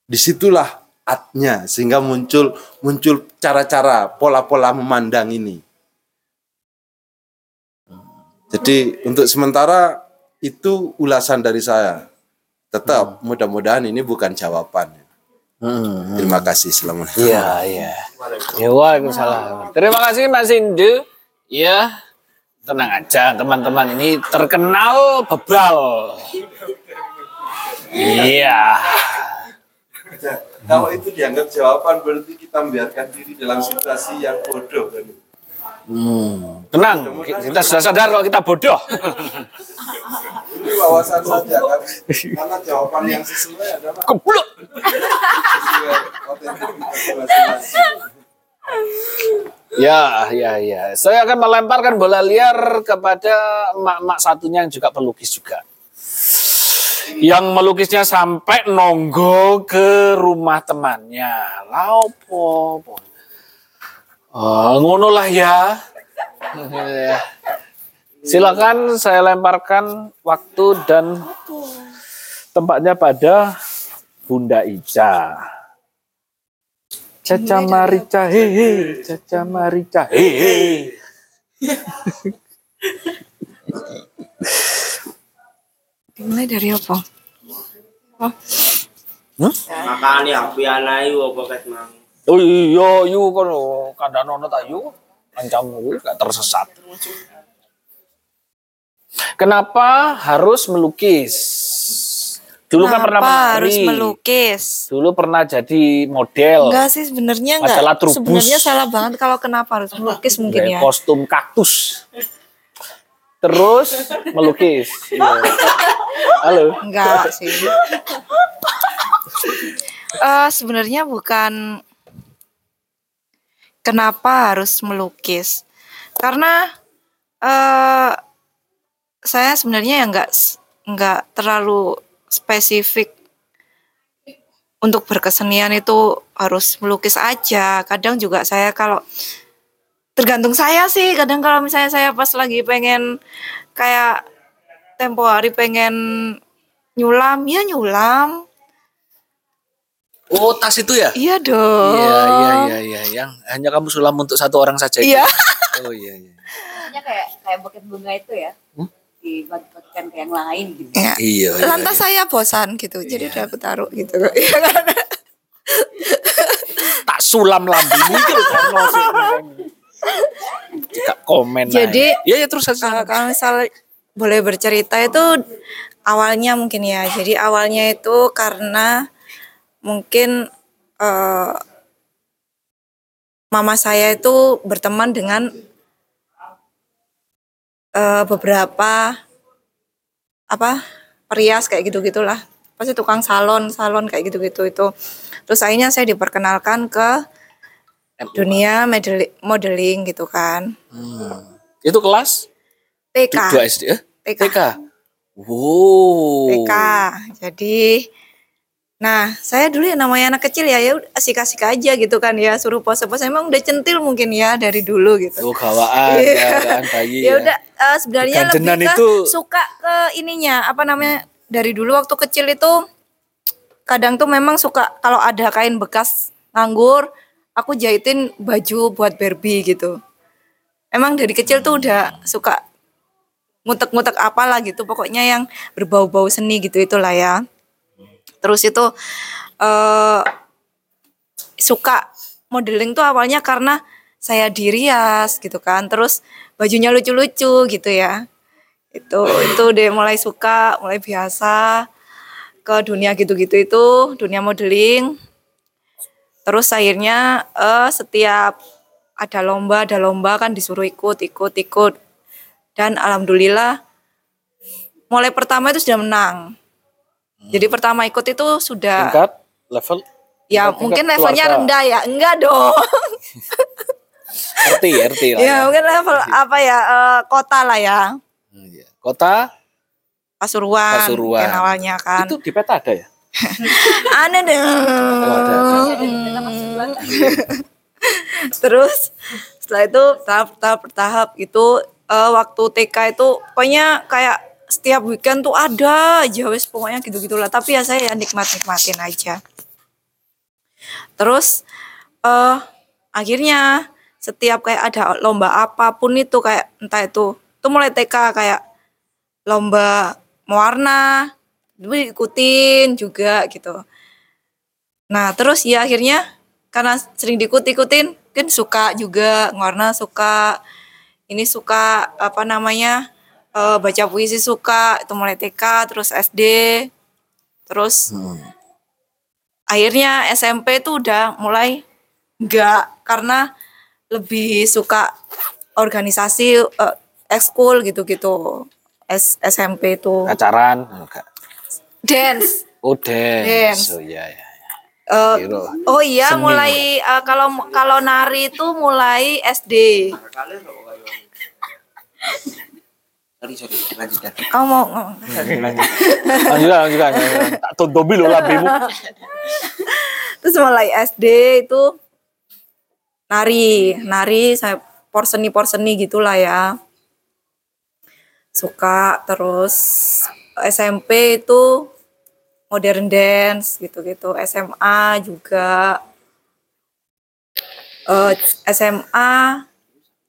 di situlah atnya, sehingga muncul muncul cara-cara pola-pola memandang ini. Jadi untuk sementara itu ulasan dari saya. Tetap mudah-mudahan ini bukan jawaban. Terima kasih selamat. Iya, iya. Ya, waalaikumsalam. Terima kasih Mas Indu. Ya, tenang aja teman-teman ini terkenal bebal. Iya. Kalau itu dianggap jawaban berarti kita membiarkan diri dalam situasi yang bodoh kan. Tenang, kita sudah sadar kalau kita bodoh. Ini wawasan saja kan. Karena jawaban yang sesuai adalah Keblok. Ya, ya, ya. Saya akan melemparkan bola liar kepada emak-emak satunya yang juga pelukis juga. Yang melukisnya sampai nonggo ke rumah temannya. Laupo. Oh, ngono lah ya. Silakan saya lemparkan waktu dan tempatnya pada Bunda Ica. Caca Marica hehe, Caca Marica hehe. Dimulai dari apa? Makane aku ana iku apa ket mang. Oh iya, yu kan kandang nono tak yu, ancam yu gak tersesat. Kenapa harus melukis? Dulu kan pernah Kenapa menari. harus melukis? Dulu pernah jadi model. Enggak sih sebenarnya enggak. Majalah Trubus. Sebenarnya salah banget kalau kenapa harus melukis mungkin ya. kostum kaktus. Terus melukis. Iya. Halo. Enggak sih. Eh sebenarnya bukan kenapa harus melukis. Karena eh saya sebenarnya ya enggak enggak terlalu spesifik untuk berkesenian itu harus melukis aja. Kadang juga saya kalau tergantung saya sih. Kadang kalau misalnya saya pas lagi pengen kayak tempo hari pengen nyulam, ya nyulam. Oh, tas itu ya? Iya dong. Iya, iya, iya, iya. Yang hanya kamu sulam untuk satu orang saja. itu? Iya. Oh iya, iya. Maksudnya kayak kayak buket bunga itu ya. Dibagi-bagikan ke yang lain gitu. Iya. Iya, iya. Lantas iya. saya bosan gitu, jadi udah aku taruh gitu. Iya kan? *laughs* tak sulam lambimu karena sih. Tidak komen. Jadi, Iya, ya terus saja. Eh, kalau misal boleh bercerita itu awalnya mungkin ya. Jadi awalnya itu karena mungkin eh, mama saya itu berteman dengan eh, beberapa apa perias kayak gitu gitulah pasti tukang salon salon kayak gitu gitu itu terus akhirnya saya diperkenalkan ke dunia modeli- modeling gitu kan Hmm. Itu kelas TK 2 SD eh? TK. TK. Wow. TK. Jadi nah, saya dulu ya namanya anak kecil ya ya asik-asik aja gitu kan ya, suruh pose-pose emang udah centil mungkin ya dari dulu gitu. Oh, gawaan Iya. ya, bayi ya udah eh, sebenarnya Ganjenan lebih ke itu- suka ke ininya apa namanya dari dulu waktu kecil itu kadang tuh memang suka kalau ada kain bekas nganggur aku jahitin baju buat Barbie gitu emang dari kecil tuh udah suka ngutek-ngutek apalah gitu pokoknya yang berbau-bau seni gitu itulah ya terus itu eh suka modeling tuh awalnya karena saya dirias gitu kan. Terus bajunya lucu-lucu gitu ya. Itu itu deh mulai suka mulai biasa ke dunia gitu-gitu itu dunia modeling. Terus akhirnya eh, setiap ada lomba ada lomba kan disuruh ikut ikut ikut. Dan alhamdulillah mulai pertama itu sudah menang jadi pertama ikut itu sudah tingkat level ya tingkat mungkin levelnya keluarga. rendah ya. Enggak dong. *laughs* RT RT lah. ya mungkin level apa ya eh, kota lah ya. Hmm, iya. Kota? Pasuruan, Pasuruan. mungkin awalnya kan. Itu di peta ada ya? *laughs* aneh deh. Oh, ada, *laughs* terus setelah itu tahap tahap bertahap itu eh, waktu TK itu pokoknya kayak setiap weekend tuh ada aja wes pokoknya gitu gitulah tapi ya saya ya nikmat nikmatin aja. Terus eh akhirnya setiap kayak ada lomba apa pun itu kayak entah itu itu mulai TK kayak lomba mewarna itu ikutin juga gitu. Nah terus ya akhirnya karena sering diikut-ikutin kan suka juga warna suka ini suka apa namanya eh, baca puisi suka itu mulai TK terus SD terus akhirnya SMP tuh udah mulai enggak karena lebih suka organisasi eh, ekskul gitu-gitu S- SMP itu Pacaran enggak. dance *laughs* Oh, dance. Dance. Oh iya ya. Eh, Kira. oh iya Seni. mulai eh, kalau kalau nari itu mulai SD *laughs* Sorry, sorry, lanjutkan. kamu mau ngomong Lanjutkan, lanjutkan. Tak tontobi lo lambimu. terus mulai SD itu nari nari saya porseni porseni gitulah ya suka terus SMP itu modern dance gitu-gitu SMA juga eh, SMA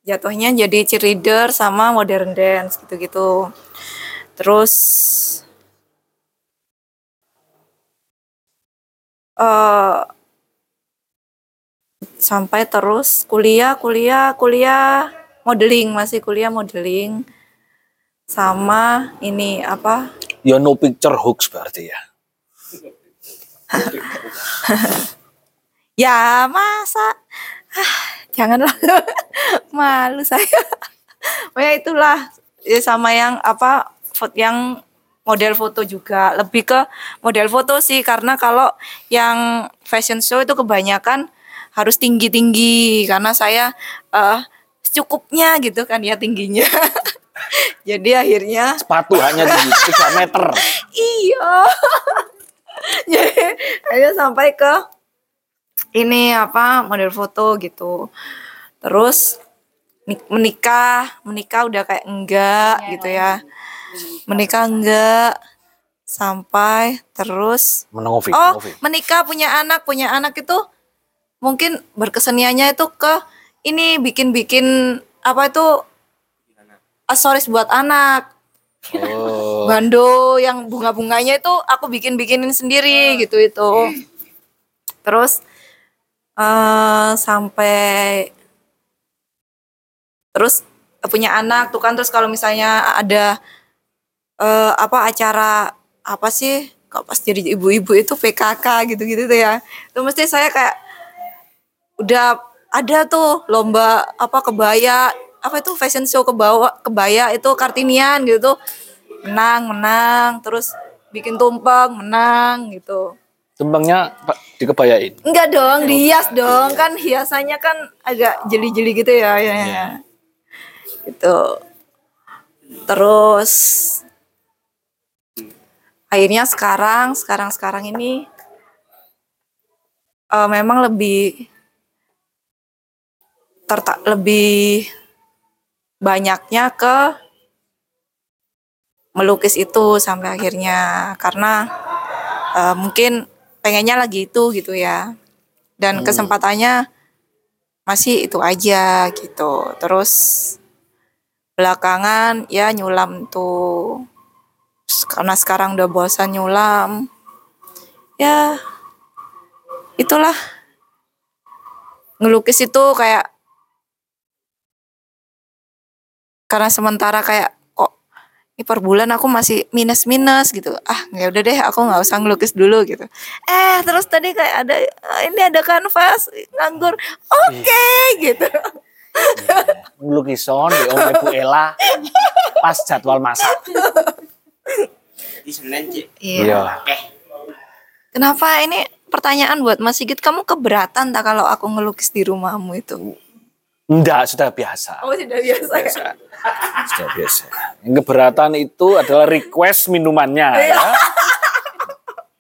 jatuhnya jadi cheerleader sama modern dance gitu-gitu. Terus eh sampai terus kuliah kuliah kuliah modeling masih kuliah modeling sama ini apa? Ya no picture hooks berarti ya. *laughs* ya masa? Ah, janganlah *laughs* malu saya. Oh ya itulah ya sama yang apa foto yang model foto juga. Lebih ke model foto sih karena kalau yang fashion show itu kebanyakan harus tinggi tinggi karena saya eh secukupnya gitu kan ya tingginya. *laughs* Jadi akhirnya Sepatu hanya di 3 *laughs* meter. iya. Jadi akhirnya sampai ke ini apa model foto gitu. Terus nik- menikah menikah udah kayak enggak gitu ya. Menikah enggak sampai terus oh menikah punya anak punya anak itu mungkin berkeseniannya itu ke ini bikin-bikin apa itu aksesoris buat anak. Oh. bando yang bunga-bunganya itu aku bikin-bikinin sendiri gitu itu. Terus eh sampai terus punya anak tuh kan terus kalau misalnya ada eh apa acara apa sih kok pas jadi ibu-ibu itu PKK gitu-gitu tuh ya. Itu mesti saya kayak udah ada tuh lomba apa kebaya apa itu fashion show kebawa kebaya itu kartinian gitu. Menang menang terus bikin tumpeng menang gitu Pak dikebayain. enggak dong dihias dong. kan hiasannya kan agak jeli-jeli gitu ya ya, ya. gitu. Terus akhirnya sekarang sekarang sekarang ini eh, memang lebih tertak lebih banyaknya ke melukis itu sampai akhirnya. Karena eh, mungkin pengennya lagi itu gitu ya. Dan kesempatannya masih itu aja gitu. Terus belakangan ya nyulam tuh. Karena sekarang udah bosan nyulam. Ya itulah. Ngelukis itu kayak karena sementara kayak ini per bulan aku masih minus minus gitu. Ah ya udah deh aku nggak usah ngelukis dulu gitu. Eh terus tadi kayak ada "Ah, ini ada kanvas nganggur. Oke gitu. Lukisan di Om Ibu Ella pas jadwal masak. Di Senin, Cik. iya. Eh, kenapa? Ini pertanyaan buat Mas Sigit. Kamu keberatan tak kalau aku ngelukis di rumahmu itu Enggak, sudah biasa. oh sudah biasa ya Biasa. Sudah biasa. Yang keberatan itu adalah request minumannya ya.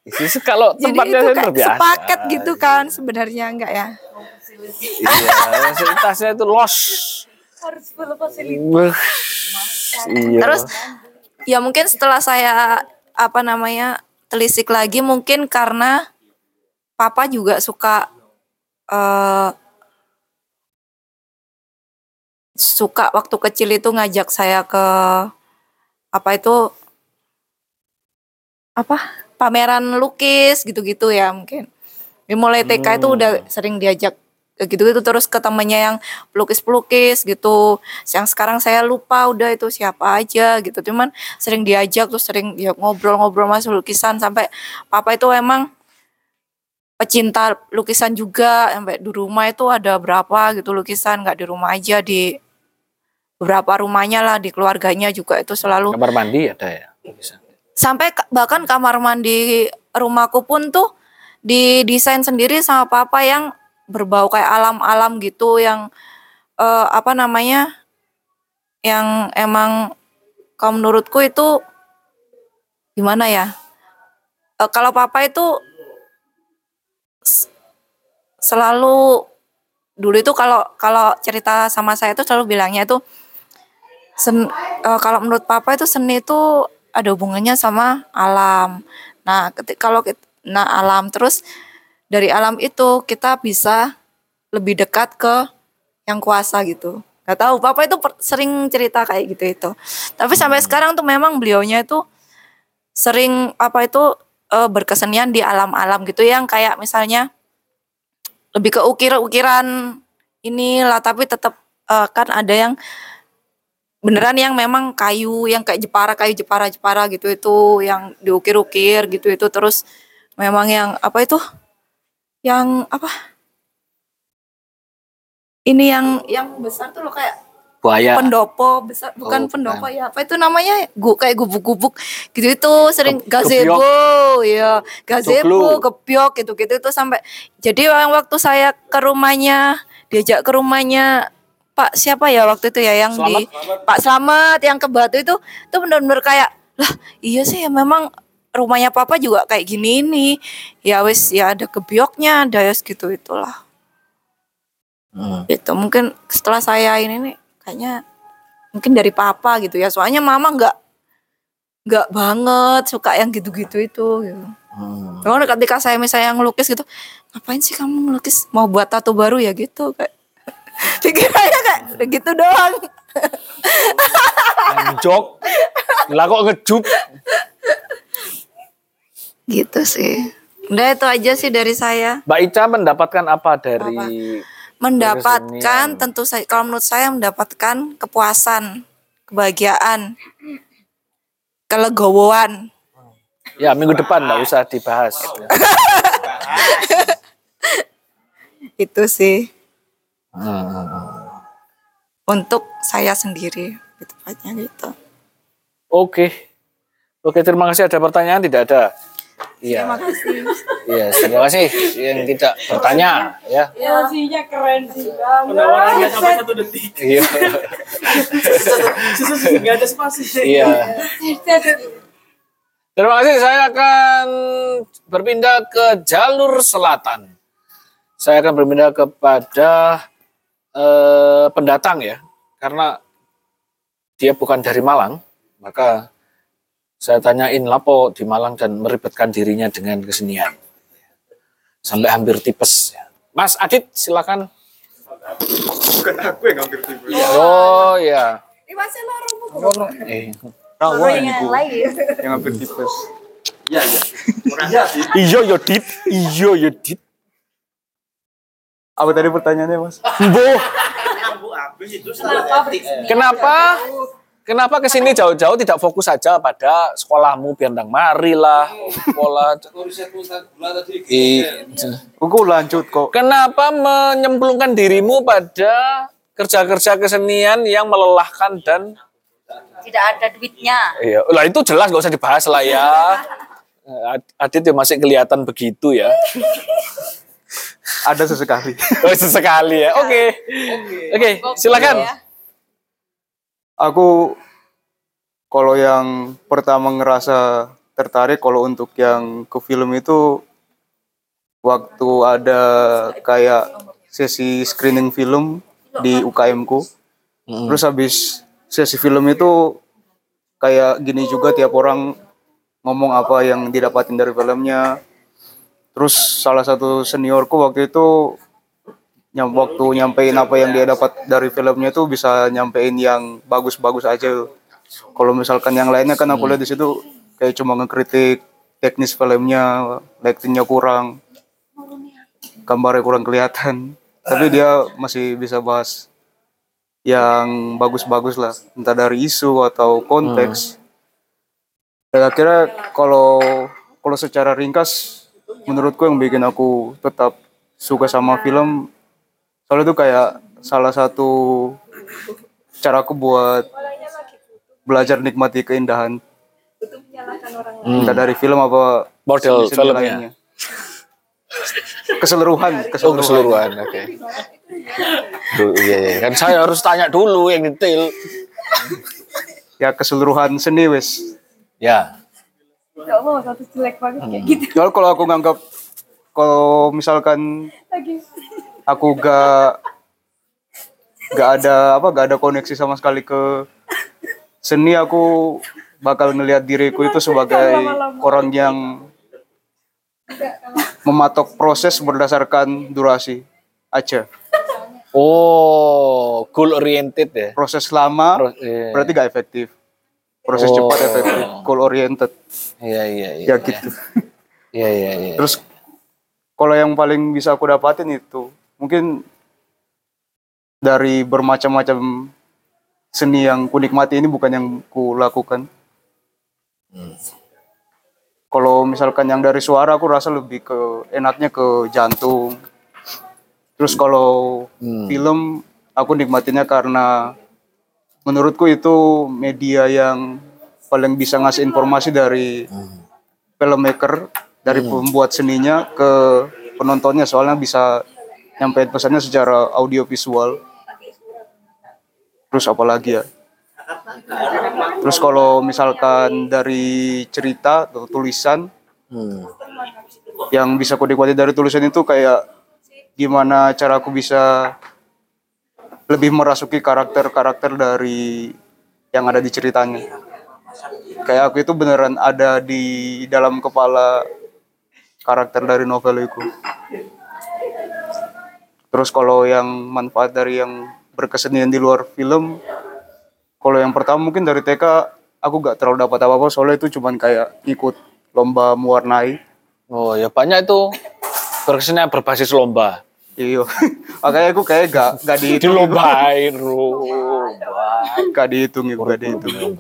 Itu kalau jadi tempatnya itu itu kayak biasa. sepaket gitu kan sebenarnya enggak ya Iya, fasilitasnya itu los. harus full fasilitas Iya. Terus ya mungkin setelah saya apa namanya telisik lagi mungkin karena papa juga suka eh suka waktu kecil itu ngajak saya ke apa itu apa pameran lukis gitu-gitu ya mungkin. Dia mulai TK itu udah sering diajak gitu-gitu terus ke temennya yang pelukis-pelukis gitu. Yang sekarang saya lupa udah itu siapa aja gitu. Cuman sering diajak terus sering ya ngobrol-ngobrol mas lukisan sampai papa itu emang pecinta lukisan juga sampai di rumah itu ada berapa gitu lukisan nggak di rumah aja di beberapa rumahnya lah di keluarganya juga itu selalu kamar mandi ada ya. Bisa. sampai ka- bahkan kamar mandi rumahku pun tuh didesain sendiri sama papa yang berbau kayak alam-alam gitu yang eh, apa namanya yang emang kalau menurutku itu gimana ya Eh, kalau papa itu selalu dulu itu kalau kalau cerita sama saya itu selalu bilangnya itu sen, eh, kalau menurut papa itu seni itu ada hubungannya sama alam. Nah, ketika kalau kit- nah alam terus dari alam itu kita bisa lebih dekat ke yang kuasa gitu. Gak tahu, papa itu per- sering cerita kayak gitu itu. Tapi sampai sekarang tuh memang beliaunya itu sering apa itu eh, berkesenian di alam-alam gitu yang kayak misalnya lebih ke ukir-ukiran inilah tapi tetap eh, kan ada yang beneran yang memang kayu yang kayak Jepara kayu Jepara Jepara gitu itu yang diukir-ukir gitu itu terus memang yang apa itu? Yang apa? Ini yang yang besar tuh loh kayak Buaya. pendopo besar bukan Oh, pendopo ya apa itu namanya? Gu kayak gubuk-gubuk gitu itu sering Ge- gazebo ya gazebo gebyok gitu gitu itu sampai jadi waktu saya ke rumahnya diajak ke rumahnya Pak siapa ya waktu itu ya yang di Pak Slamet yang ke Batu itu tuh benar-benar kayak lah iya sih ya memang rumahnya papa juga kayak gini nih ya wes ya ada gebyoknya ada ya gitu itulah itu mungkin setelah saya ini nih kayaknya mungkin dari papa gitu ya soalnya mama nggak nggak banget suka yang gitu-gitu itu gitu. Hmm. Ketika saya misalnya ngelukis gitu, ngapain sih kamu ngelukis? Mau buat tato baru ya gitu kayak. Pikirannya kayak udah gitu doang. Jok. Lah kok ngejup. Gitu sih. Udah itu aja sih dari saya. Mbak Ica mendapatkan apa dari Mendapatkan Kesenian. tentu saya kalau menurut saya mendapatkan kepuasan, kebahagiaan, kelegowoan. Ya minggu depan nggak usah dibahas. *laughs* Itu sih Hmm. untuk saya sendiri gitu tepatnya gitu. Oke. Oke, terima kasih. Ada pertanyaan? Tidak ada. Iya. Terima kasih. Iya, terima kasih yang tidak bertanya ya. Nasinya keren sih bang. Penawarannya sampai satu detik. Iya. Nggak ada spasi. Iya. Terima kasih. Saya akan berpindah ke jalur selatan. Saya akan berpindah kepada eh, pendatang ya, karena dia bukan dari Malang, maka saya tanyain lapo di Malang dan meribetkan dirinya dengan kesenian. Sampai hampir tipes. ya. Mas Adit, silakan. Bukan aku yang hampir tiba. Oh ya. Eh. Rawa yang lain. yang hampir tipes. Iya yo Dit, iya yo Dit. Apa tadi pertanyaannya mas? Bu habis itu Kenapa Kenapa? Kenapa ke sini jauh-jauh tidak fokus saja pada sekolahmu biar ndang mari lah, sekolah. Ih, Aku lanjut kok. Kenapa menyemplungkan dirimu pada kerja-kerja kesenian yang melelahkan dan Tidak ada duitnya. iya, lah itu jelas nggak usah dibahas lah ya. Ad- Adit ya masih kelihatan begitu ya. Ada sesekali. *laughs* Oh, sesekali ya. Oke. Oke, silakan. Aku kalau yang pertama ngerasa tertarik kalau untuk yang ke film itu waktu ada kayak sesi screening film di UKM ku. Terus habis sesi film itu kayak gini juga tiap orang ngomong apa yang didapatin dari filmnya. Terus salah satu seniorku waktu itu nyam waktu nyampein apa yang dia dapat dari filmnya itu bisa nyampein yang bagus-bagus aja. Kalau misalkan yang lainnya kan aku lihat di situ kayak cuma ngekritik teknis filmnya, lightingnya kurang, gambarnya kurang kelihatan. Tapi dia masih bisa bahas yang bagus-bagus lah, entah dari isu atau konteks. Dan akhirnya kalau kalau secara ringkas, menurutku yang bikin aku tetap suka sama film soalnya itu kayak salah satu caraku buat belajar nikmati keindahan entah dari film apa Model filmnya. lainnya. keseluruhan Oh, keseluruhan keseluruhan. Oke. Duh, iya, iya. Kan saya harus tanya dulu yang detail. ya keseluruhan seni wes Ya. Ya Allah, satu jelek banget kayak gitu. kalau kalau aku nganggap kalau misalkan aku gak gak ada apa gak ada koneksi sama sekali ke seni aku bakal ngelihat diriku itu sebagai orang yang mematok proses berdasarkan durasi aja. Oh, goal oriented ya. proses lama Pro- iya. berarti gak efektif proses Oh. cepat efektif goal oriented Iya, iya, iya. ya gitu Iya, iya, iya. Terus kalau yang paling bisa aku dapatin itu mungkin dari bermacam-macam seni yang ku nikmati ini bukan yang ku lakukan. Kalau misalkan yang dari suara aku rasa lebih ke enaknya ke jantung. Terus kalau film aku nikmatinya karena menurutku itu media yang paling bisa ngasih informasi dari filmmaker dari pembuat seninya ke penontonnya. Soalnya bisa nyampein pesannya secara audiovisual terus apa lagi ya? Terus kalau misalkan dari cerita atau tulisan Hmm. yang bisa nikmati dari tulisan itu kayak gimana cara aku bisa lebih merasuki karakter-karakter dari yang ada di ceritanya kayak aku itu beneran ada di dalam kepala karakter dari novel itu. Terus kalau yang manfaat dari yang berkesenian di luar film, kalau yang pertama mungkin dari TK aku gak terlalu dapat apa-apa soalnya itu cuman kayak ikut lomba mewarnai. Oh ya banyak itu berkesenian berbasis lomba. Iya, *laughs* makanya aku kayak gak gak Di dihitung. lombain lomba. Gak dihitung itu, gak dihitung.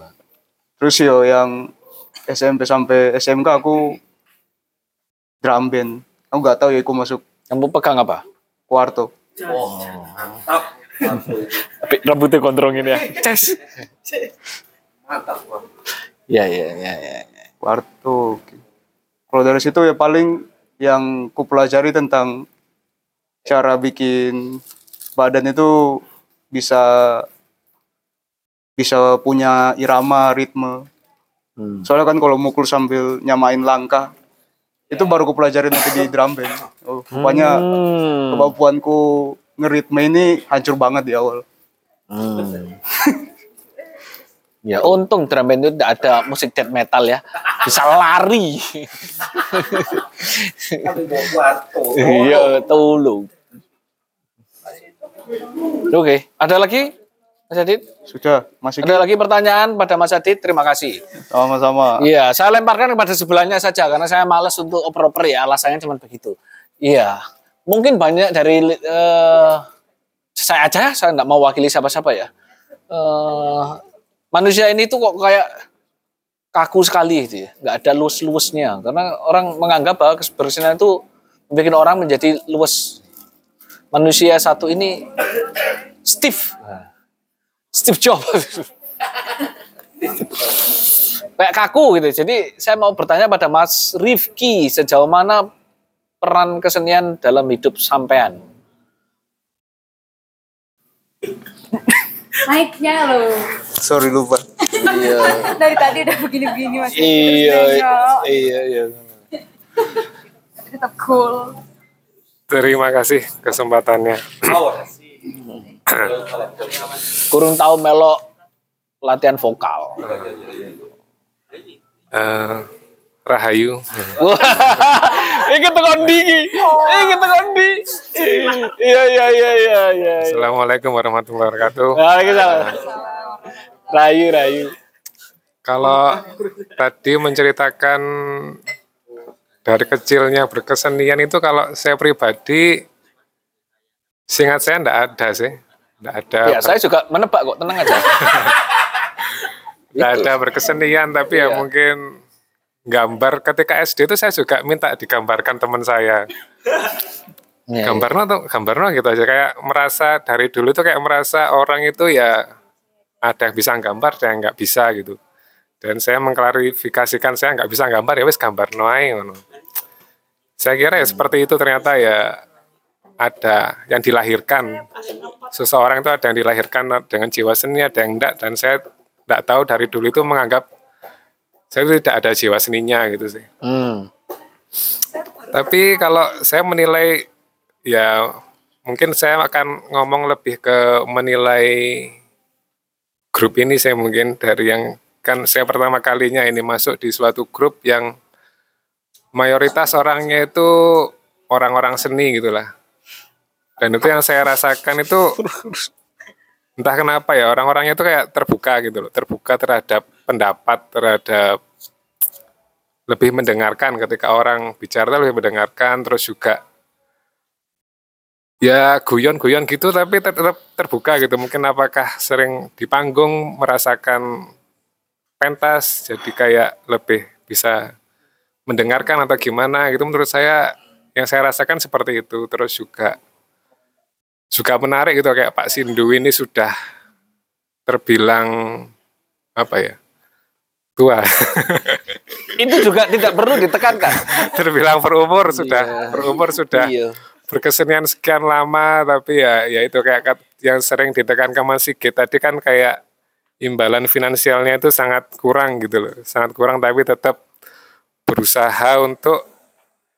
Terus yo yang SMP sampai SMK aku drum band. Aku gak tahu ya aku masuk Kamu pegang apa? kuarto. Tapi rambutnya kontrongin ya. Ces. Ya ya ya ya. ya. Kuarto. Kalau dari situ ya paling yang ku pelajari tentang cara bikin badan itu bisa bisa punya irama, ritme. Hmm. Soalnya kan kalau mukul sambil nyamain langkah itu baru ku pelajari nanti di drum band. Oh, rupanya Hmm. kemampuanku ngeritme ini hancur banget di awal. Hmm. *laughs* Ya untung drum band itu tidak ada musik death metal ya. Bisa lari. Iya, tolong. Oke, ada lagi Mas Adit? Sudah, masih Ada lagi pertanyaan pada Mas Adit? Terima kasih. sama-sama. Iya, saya lemparkan kepada sebelahnya saja karena saya malas untuk oper-oper ya, alasannya cuma begitu. Iya, mungkin banyak dari eh, saya aja, saya nggak mau wakili siapa-siapa ya. Eh, manusia ini tuh kok kayak kaku sekali gitu ya, nggak ada luwes-luwesnya. Karena orang menganggap bahwa kebersihan itu membuat orang menjadi luwes. Manusia satu ini stiff. Steve Jobs. *laughs* Kayak kaku gitu. Jadi saya mau bertanya pada Mas Rifki, sejauh mana peran kesenian dalam hidup sampean? Naiknya loh. Sorry lupa. Iya. *laughs* Dari tadi udah begini-begini masih. Iya, Nengok. iya, iya. Tetap cool. Terima kasih kesempatannya. Kurang tahu melok latihan vokal. Eh, Rahayu. Iki tekan iki? Iki tekan ndi? Iya iya iya iya iya. Assalamualaikum warahmatullahi wabarakatuh. Waalaikumsalam. Rayu rayu. Kalau tadi menceritakan dari kecilnya berkesenian itu kalau saya pribadi seingat saya enggak ada sih. Enggak ada. Ya, saya juga menebak kok, tenang aja. *laughs* Enggak Itu. ada berkesenian tapi ya Iya. mungkin gambar ketika SD itu saya juga minta digambarkan teman saya. Iya, Gambarno tuh gambarno gitu aja kayak merasa dari dulu tuh kayak merasa orang itu ya ada yang bisa gambar ada yang nggak bisa gitu. Dan saya mengklarifikasikan saya nggak bisa gambar ya wis gambar ngono. Saya kira ya seperti itu ternyata ya ada yang dilahirkan. Seseorang itu ada yang dilahirkan dengan jiwa seni, ada yang enggak dan saya enggak tahu dari dulu itu menganggap saya tidak ada jiwa seninya gitu sih. Hmm. Tapi kalau saya menilai ya mungkin saya akan ngomong lebih ke menilai grup ini saya mungkin dari yang kan saya pertama kalinya ini masuk di suatu grup yang mayoritas orangnya itu orang-orang seni gitulah. Dan itu yang saya rasakan itu *laughs* entah kenapa ya orang-orangnya itu kayak terbuka gitu loh, terbuka terhadap pendapat, terhadap lebih mendengarkan ketika orang bicara lebih mendengarkan terus juga ya guyon-guyon gitu tapi tetap terbuka gitu. Mungkin apakah sering di panggung merasakan pentas jadi kayak lebih bisa mendengarkan atau gimana gitu. Menurut saya yang saya rasakan seperti itu. Terus juga juga menarik gitu kayak Pak Sindu ini sudah terbilang apa ya tua. Itu juga tidak perlu ditekankan. *laughs* terbilang berumur sudah berumur sudah. Iya. berkesenian sekian lama tapi ya ya itu kayak yang sering ditekankan Mas Sigit. Tadi kan kayak imbalan finansialnya itu sangat kurang gitu loh. Sangat kurang tapi tetap berusaha untuk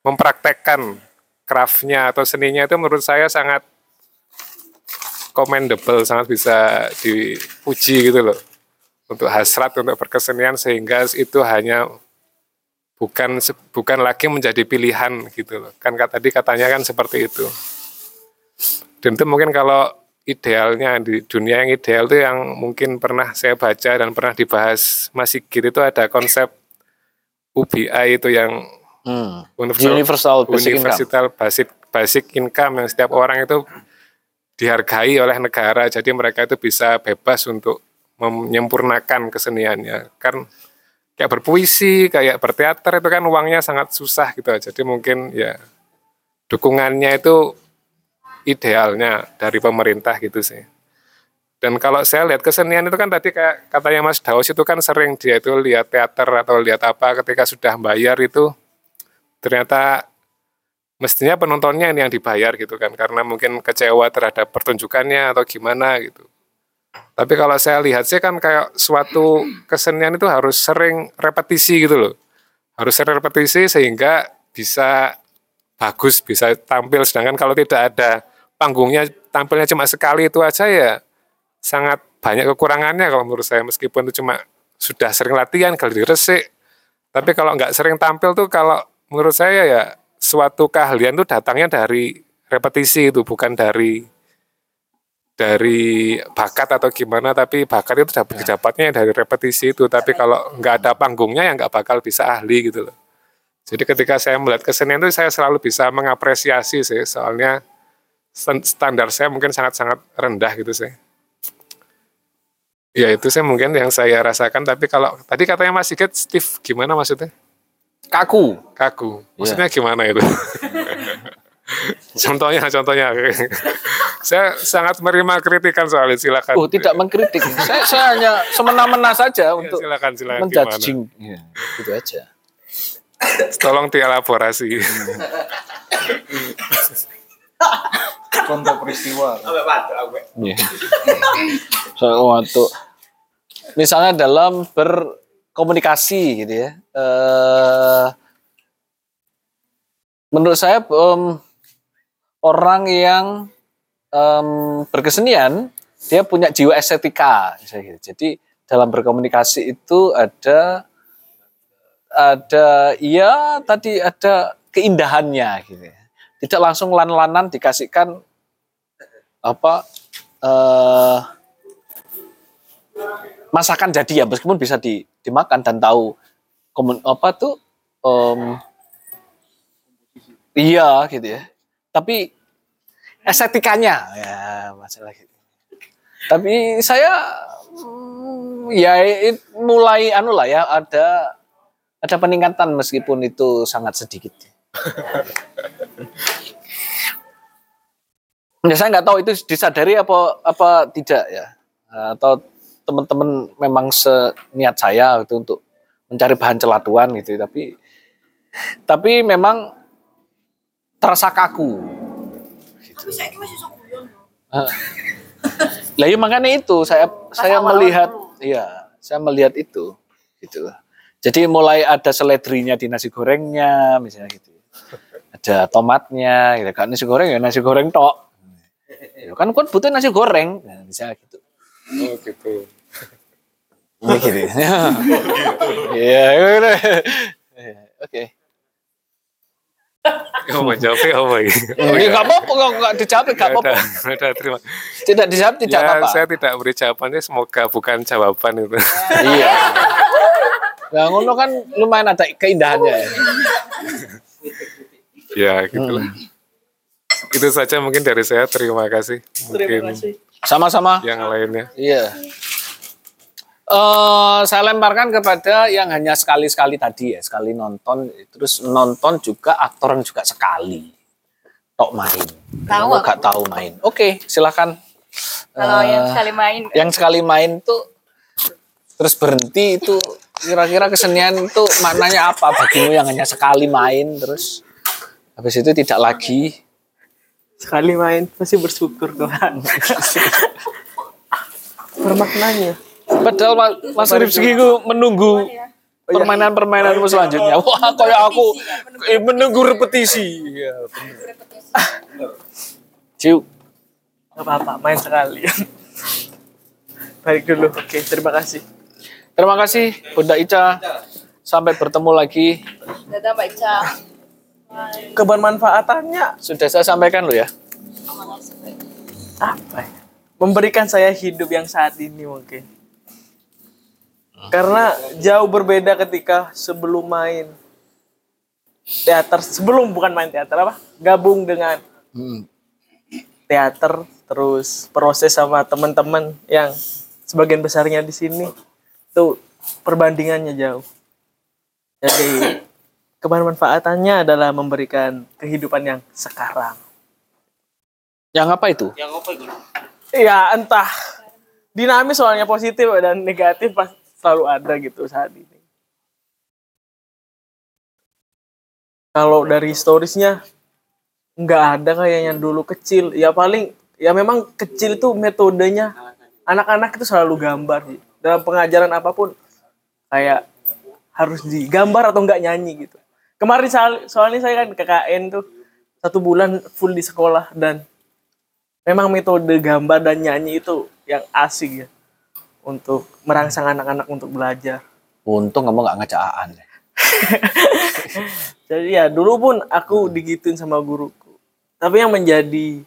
mempraktekkan craftnya atau seninya itu menurut saya sangat commendable sangat bisa dipuji gitu loh untuk hasrat untuk berkesenian sehingga itu hanya bukan bukan lagi menjadi pilihan gitu loh. Kan tadi katanya kan seperti itu. Dan itu mungkin kalau idealnya di dunia yang ideal itu yang mungkin pernah saya baca dan pernah dibahas Mas Sigit itu ada konsep UBI itu yang Hmm. universal, Universal basic income. universal basic basic income yang setiap orang itu dihargai oleh negara jadi mereka itu bisa bebas untuk menyempurnakan keseniannya. Kan kayak berpuisi kayak berteater itu kan uangnya sangat susah gitu. Jadi mungkin ya dukungannya itu idealnya dari pemerintah gitu sih. Dan kalau saya lihat kesenian itu kan tadi kayak katanya Mas Daus itu kan sering dia itu lihat teater atau lihat apa ketika sudah bayar itu ternyata mestinya penontonnya ini yang dibayar gitu kan. Karena mungkin kecewa terhadap pertunjukannya atau gimana gitu. Tapi kalau saya lihat sih kan kayak suatu kesenian itu harus sering repetisi gitu loh. Harus sering repetisi sehingga bisa bagus, bisa tampil. Sedangkan kalau tidak ada panggungnya tampilnya cuma sekali itu aja ya sangat banyak kekurangannya kalau menurut saya meskipun itu cuma sudah sering latihan kali resik. Tapi kalau nggak sering tampil tuh kalau menurut saya ya suatu keahlian itu datangnya dari repetisi itu bukan dari dari bakat atau gimana tapi bakat itu dapat didapatnya dari repetisi itu. Tapi kalau nggak ada panggungnya ya nggak bakal bisa ahli gitu loh. Jadi ketika saya melihat kesenian itu saya selalu bisa mengapresiasi sih. Soalnya stan- standar saya mungkin sangat-sangat rendah gitu sih. Ya itu sih mungkin yang saya rasakan. Tapi kalau tadi katanya Mas Sigit Steve gimana maksudnya? Kaku. kaku. Maksudnya gimana itu *laughs* *laughs* contohnya contohnya *laughs* saya sangat menerima kritikan soal itu silakan Oh, tidak mengkritik. saya, saya hanya semena-mena saja untuk Ya, silakan silakan menjudging. Ya, gitu aja. *laughs* tolong dielaborasi Contoh peristiwa. Iya. Suatu misalnya dalam berkomunikasi gitu ya. Eh, menurut saya em, orang yang em, berkesenian dia punya jiwa estetika gitu. Jadi dalam berkomunikasi itu ada ada ya tadi ada keindahannya gitu ya. Tidak langsung lan-lanan dikasihkan apa eh masakan jadi ya meskipun bisa di, dimakan dan tahu komun apa tuh em, iya gitu ya tapi estetikanya ya masalah gitu. Tapi saya mm, ya mulai anu lah ya ada ada peningkatan meskipun itu sangat sedikit. Ya saya nggak tahu itu disadari apa apa tidak ya. Atau teman-teman memang seniat saya itu untuk mencari bahan celaduan gitu tapi tapi memang terasa kaku. Tapi saya masih sok guyon. Ah. Lah ya makanya itu saya saya awal-awal melihat iya saya melihat itu gitu. Jadi mulai ada seledrinya di nasi gorengnya misalnya gitu. Ada tomatnya gitu kan nasi goreng ya nasi goreng tok. Ya kan kan butuh nasi goreng nah, misalnya gitu. oh gitu Ini gitu. *laughs* Iya, iya, iya. Oke. Oh mau apa ya Ini nggak apa-apa, nggak nggak dijawab, nggak apa-apa. Udah, udah, terima Tidak dijawab, tidak ya, apa-apa. saya tidak beri jawabannya semoga bukan jawaban itu Iya. Nah, ngono kan lumayan ada keindahannya. ya. ya gitulah itu saja mungkin dari saya terima kasih mungkin Sama-sama. yang lainnya Iya. Eh, saya lemparkan kepada yang hanya sekali-sekali tadi ya, sekali nonton, terus nonton juga aktor yang juga sekali tok main. Tahu aku. nggak tahu main. Oke, silakan. Kalau Eh, yang sekali main. yang sekali main tuh terus berhenti itu kira-kira kesenian itu maknanya apa bagimu yang hanya sekali main terus habis itu tidak lagi Sekali main pasti bersyukur Tuhan. *laughs* Bermaknanya. Padahal Ma- Mas Rifki itu menunggu permainan-permainanmu selanjutnya wah kayak aku eh, menunggu repetisi ya, bener. *laughs* Ciu Gak apa-apa, main sekali. *laughs* Balik dulu. Oke, terima kasih. Terima kasih Bunda Ica. Sampai bertemu lagi. Dadah Mbak Ica. Kebermanfaatannya Sudah saya sampaikan lo ya. apa ya? Memberikan saya hidup yang saat ini mungkin. Karena jauh berbeda ketika sebelum main teater, sebelum bukan main teater apa? Gabung dengan teater, terus proses sama teman-teman yang sebagian besarnya di sini tuh perbandingannya jauh. Jadi kebermanfaatannya adalah memberikan kehidupan yang sekarang. Yang apa itu? Ya entah dinamis soalnya positif dan negatif pas selalu ada gitu saat ini. Kalau dari historisnya nggak ada kayaknya dulu kecil. Ya paling ya memang kecil itu metodenya anak-anak itu selalu gambar sih. dalam pengajaran apa pun kayak harus digambar atau nggak nyanyi gitu. Kemarin soal- soalnya saya kan KKN tuh satu bulan full di sekolah dan memang metode gambar dan nyanyi itu yang asik ya untuk merangsang anak-anak untuk belajar. Untung kamu nggak ngecaan. *laughs* Jadi ya dulu pun aku digituin sama guruku. Tapi yang menjadi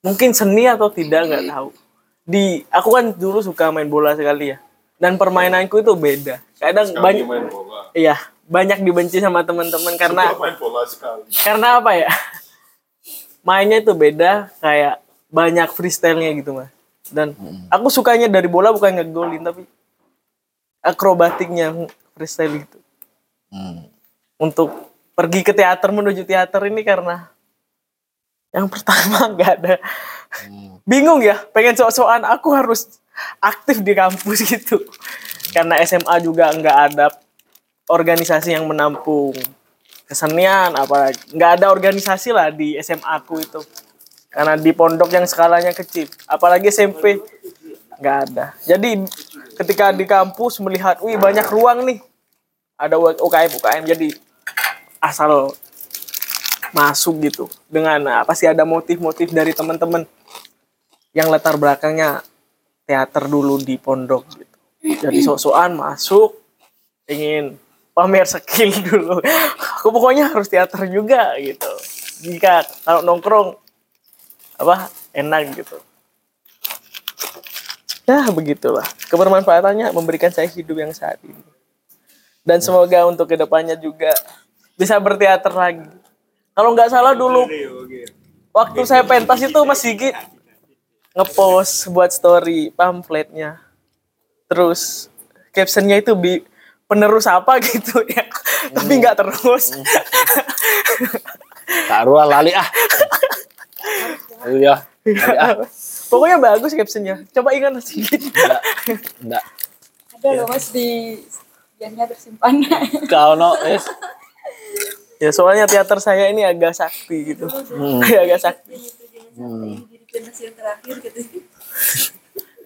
mungkin seni atau tidak nggak tahu. Di aku kan dulu suka main bola sekali ya. Dan permainanku itu beda. Kadang banyak Iya, banyak dibenci sama teman-teman karena karena apa ya? Mainnya itu beda kayak banyak freestyle-nya gitu, Mas. Dan aku sukanya dari bola bukan ngegolin tapi akrobatiknya freestyle itu. Untuk pergi ke teater menuju teater ini karena yang pertama *laughs* nggak ada. Bingung ya pengen sok-sokan aku harus aktif di kampus *laughs* gitu. Karena SMA juga nggak ada organisasi yang menampung kesenian apalagi nggak ada organisasi lah di SMA aku itu karena di pondok yang skalanya kecil. Apalagi SMP nggak ada. Jadi ketika di kampus melihat wih banyak ruang nih. Ada UKM UKM jadi asal masuk gitu. Dengan apa sih ada motif-motif dari teman-teman yang latar belakangnya teater dulu di pondok. Gitu. Jadi sok-sokan masuk ingin pamer skill *laughs* dulu. Aku pokoknya harus teater juga gitu. Jika kalau nongkrong apa enak gitu. Ya begitulah. Kebermanfaatannya memberikan saya hidup yang saat ini. Dan semoga untuk ke depannya juga bisa berteater lagi. Kalau nggak salah dulu waktu saya pentas itu Mas Sigit ngepost buat story pamfletnya. Terus captionnya itu bi penerus apa *laughs* gitu ya. Tapi nggak terus. Taruh lali ah. *laughs* Iya. ah. *laughs* pokoknya bagus captionnya coba ingat Mas Sigit Enggak. Ada loh mas di biasanya tersimpan. Kau no, es. ya soalnya teater saya ini agak sakti gitu *laughs* agak sakti yang terakhir gitu.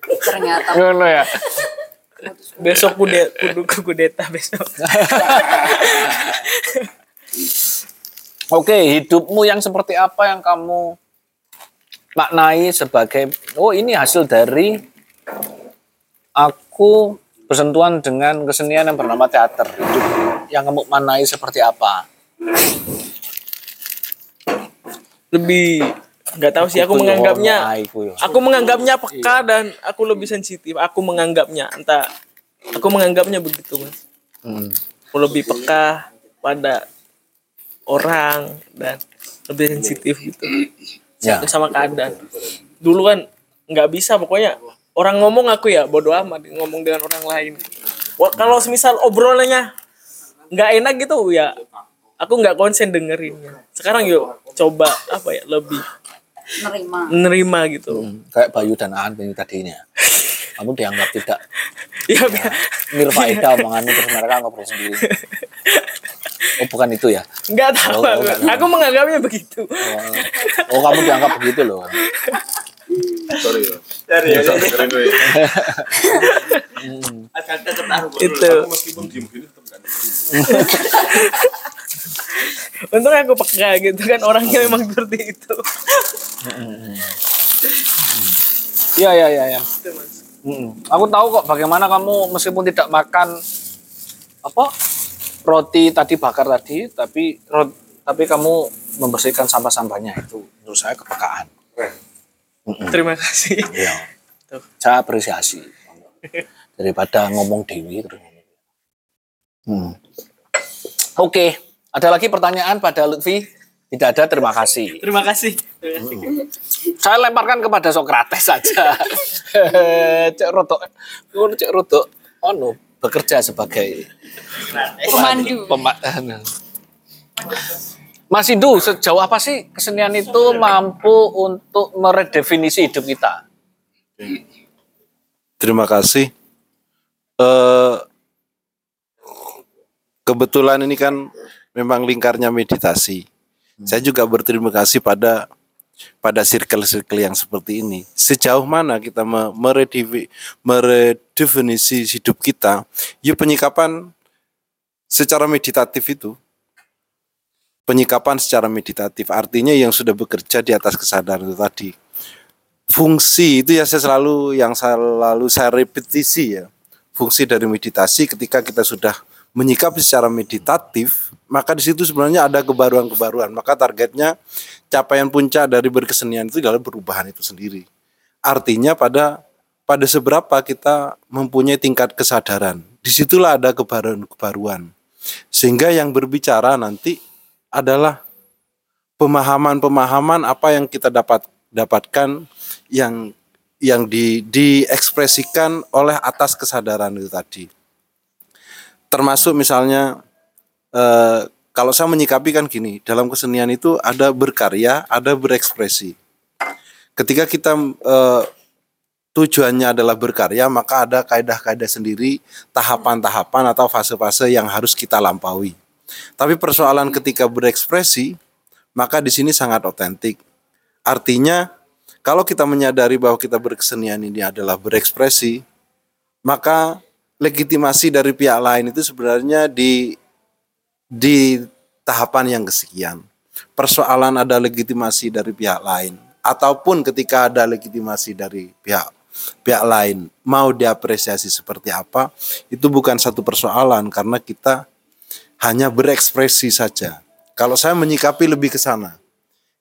*laughs* Ternyata Ngono ya. besok kude kudu kudeta besok Oke, hidupmu yang seperti apa yang kamu maknai sebagai oh ini hasil dari aku bersentuhan dengan kesenian yang bernama teater. Hidup yang kamu maknai seperti apa? lebih nggak tahu sih aku menganggapnya aiku yo. aku menganggapnya peka dan aku lebih sensitif aku menganggapnya entah aku menganggapnya begitu mas Hmm. aku lebih peka pada orang dan lebih sensitif gitu Ya. sama keadaan dulu kan nggak bisa pokoknya orang ngomong aku ya bodoh amat ngomong dengan orang lain Wah, kalau semisal obrolannya nggak enak gitu ya aku nggak konsen dengerinnya sekarang yuk coba apa ya lebih nerima. menerima gitu Hmm, kayak Bayu dan Aan ini tadinya. Kamu dianggap tidak *laughs* ya biar nirfaedah *laughs* omonganmu terus mereka ngobrol sendiri. Oh bukan itu ya? nggak tahu Oh, aku. aku menganggapnya begitu Oh, oh kamu dianggap begitu loh. Sorry ya. Dari ya. Itu *laughs* untung aku peka gitu kan orangnya memang seperti itu *laughs* Iya iya iya. Ya. Aku tahu kok bagaimana kamu meskipun tidak makan apa roti tadi bakar tadi, tapi ro- tapi kamu membersihkan sampah-sampahnya itu menurut saya kepekaan. Mm-mm. Terima kasih. Iya. *laughs* Saya apresiasi *laughs* daripada ngomong dewi terus. Hmm. Oke, ada lagi pertanyaan pada Lutfi? Tidak ada, terima kasih. Terima kasih. Saya lemparkan kepada Sokrates saja. *laughs* cek rotok, cek rotok, ono bekerja sebagai Pemandu. Pema- Mas Indu, sejauh apa sih kesenian itu mampu untuk meredefinisi hidup kita? Terima kasih. Eh kebetulan ini kan memang lingkarnya meditasi. Saya juga berterima kasih pada pada circle-circle yang seperti ini. Sejauh mana kita meredefinisi hidup kita? Ya penyikapan secara meditatif itu. Penyikapan secara meditatif artinya yang sudah bekerja di atas kesadaran itu tadi fungsi itu ya saya selalu yang selalu saya repetisi ya fungsi dari meditasi ketika kita sudah menyikapi secara meditatif maka di situ sebenarnya ada kebaruan-kebaruan. Maka targetnya capaian puncak dari berkesenian itu adalah perubahan itu sendiri. Artinya pada pada seberapa kita mempunyai tingkat kesadaran. Di situlah ada kebaruan-kebaruan. Sehingga yang berbicara nanti adalah pemahaman-pemahaman apa yang kita dapat dapatkan yang yang di diekspresikan oleh atas kesadaran itu tadi. Termasuk misalnya eh, kalau saya menyikapi kan gini, dalam kesenian itu ada berkarya, ada berekspresi. Ketika kita eh, tujuannya adalah berkarya, maka ada kaidah-kaidah sendiri, tahapan-tahapan atau fase-fase yang harus kita lampaui. Tapi persoalan ketika berekspresi, maka di sini sangat otentik. Artinya kalau kita menyadari bahwa kita berkesenian ini adalah berekspresi, maka legitimasi dari pihak lain itu sebenarnya di di tahapan yang kesekian. Persoalan ada legitimasi dari pihak lain ataupun ketika ada legitimasi dari pihak pihak lain mau diapresiasi seperti apa itu bukan satu persoalan karena kita hanya berekspresi saja. Kalau saya menyikapi lebih ke sana,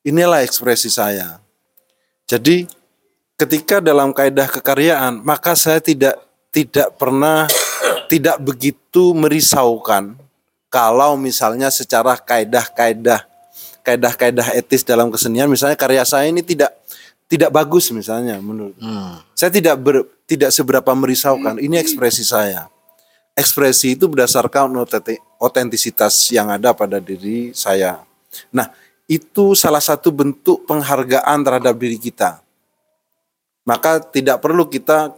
inilah ekspresi saya. Jadi ketika dalam kaidah kekaryaan, maka saya tidak tidak pernah tidak begitu merisaukan kalau misalnya secara kaidah-kaidah kaidah-kaidah etis dalam kesenian misalnya karya saya ini tidak tidak bagus misalnya menurut. Saya tidak ber, tidak seberapa merisaukan. Ini ekspresi saya. Ekspresi itu berdasarkan otenti- otentisitas yang ada pada diri saya. Nah itu salah satu bentuk penghargaan terhadap diri kita. Maka tidak perlu kita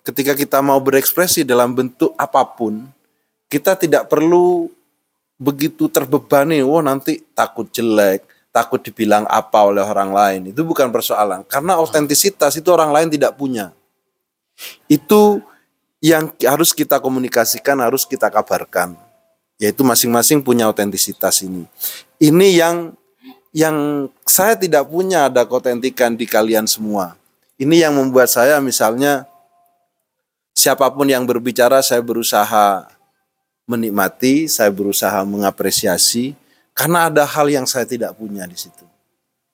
ketika kita mau berekspresi dalam bentuk apa pun, kita tidak perlu begitu terbebani, wah nanti takut jelek, takut dibilang apa oleh orang lain. Itu bukan persoalan, karena otentisitas itu orang lain tidak punya. Itu yang harus kita komunikasikan, harus kita kabarkan. Yaitu masing-masing punya otentisitas ini. Ini yang yang saya tidak punya ada keotentikan di kalian semua. Ini yang membuat saya misalnya siapa pun yang berbicara saya berusaha menikmati, saya berusaha mengapresiasi karena ada hal yang saya tidak punya di situ.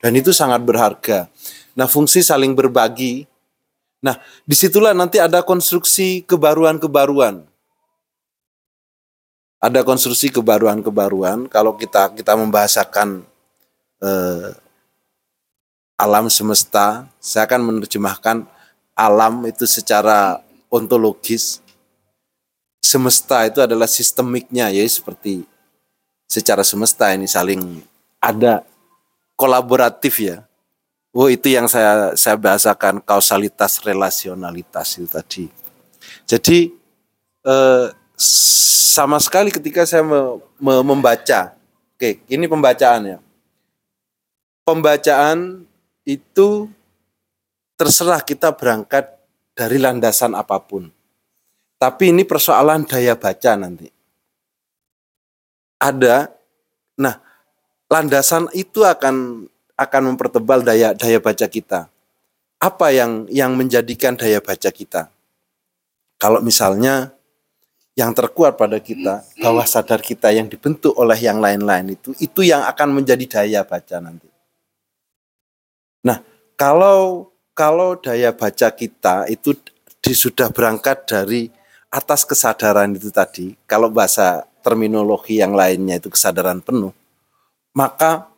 Dan itu sangat berharga. Nah, fungsi saling berbagi. Nah, di situlah nanti ada konstruksi kebaruan-kebaruan. Ada konstruksi kebaruan-kebaruan. Kalau kita kita membahasakan eh, alam semesta, saya akan menerjemahkan alam itu secara ontologis. Semesta itu adalah sistemiknya, ya seperti secara semesta ini saling ada kolaboratif ya. Oh itu yang saya saya bahasakan kausalitas relasionalitas itu tadi. Jadi eh, sama sekali ketika saya me- me- membaca, oke ini pembacaannya pembacaan itu terserah kita berangkat dari landasan apa pun. Tapi ini persoalan daya baca nanti. Ada, nah landasan itu akan akan mempertebal daya daya baca kita. apa yang yang menjadikan daya baca kita? Kalau misalnya yang terkuat pada kita, bawah sadar kita yang dibentuk oleh yang lain-lain itu, itu yang akan menjadi daya baca nanti. Nah, kalau kalau daya baca kita itu di, sudah berangkat dari atas kesadaran itu tadi, kalau bahasa terminologi yang lainnya itu kesadaran penuh, maka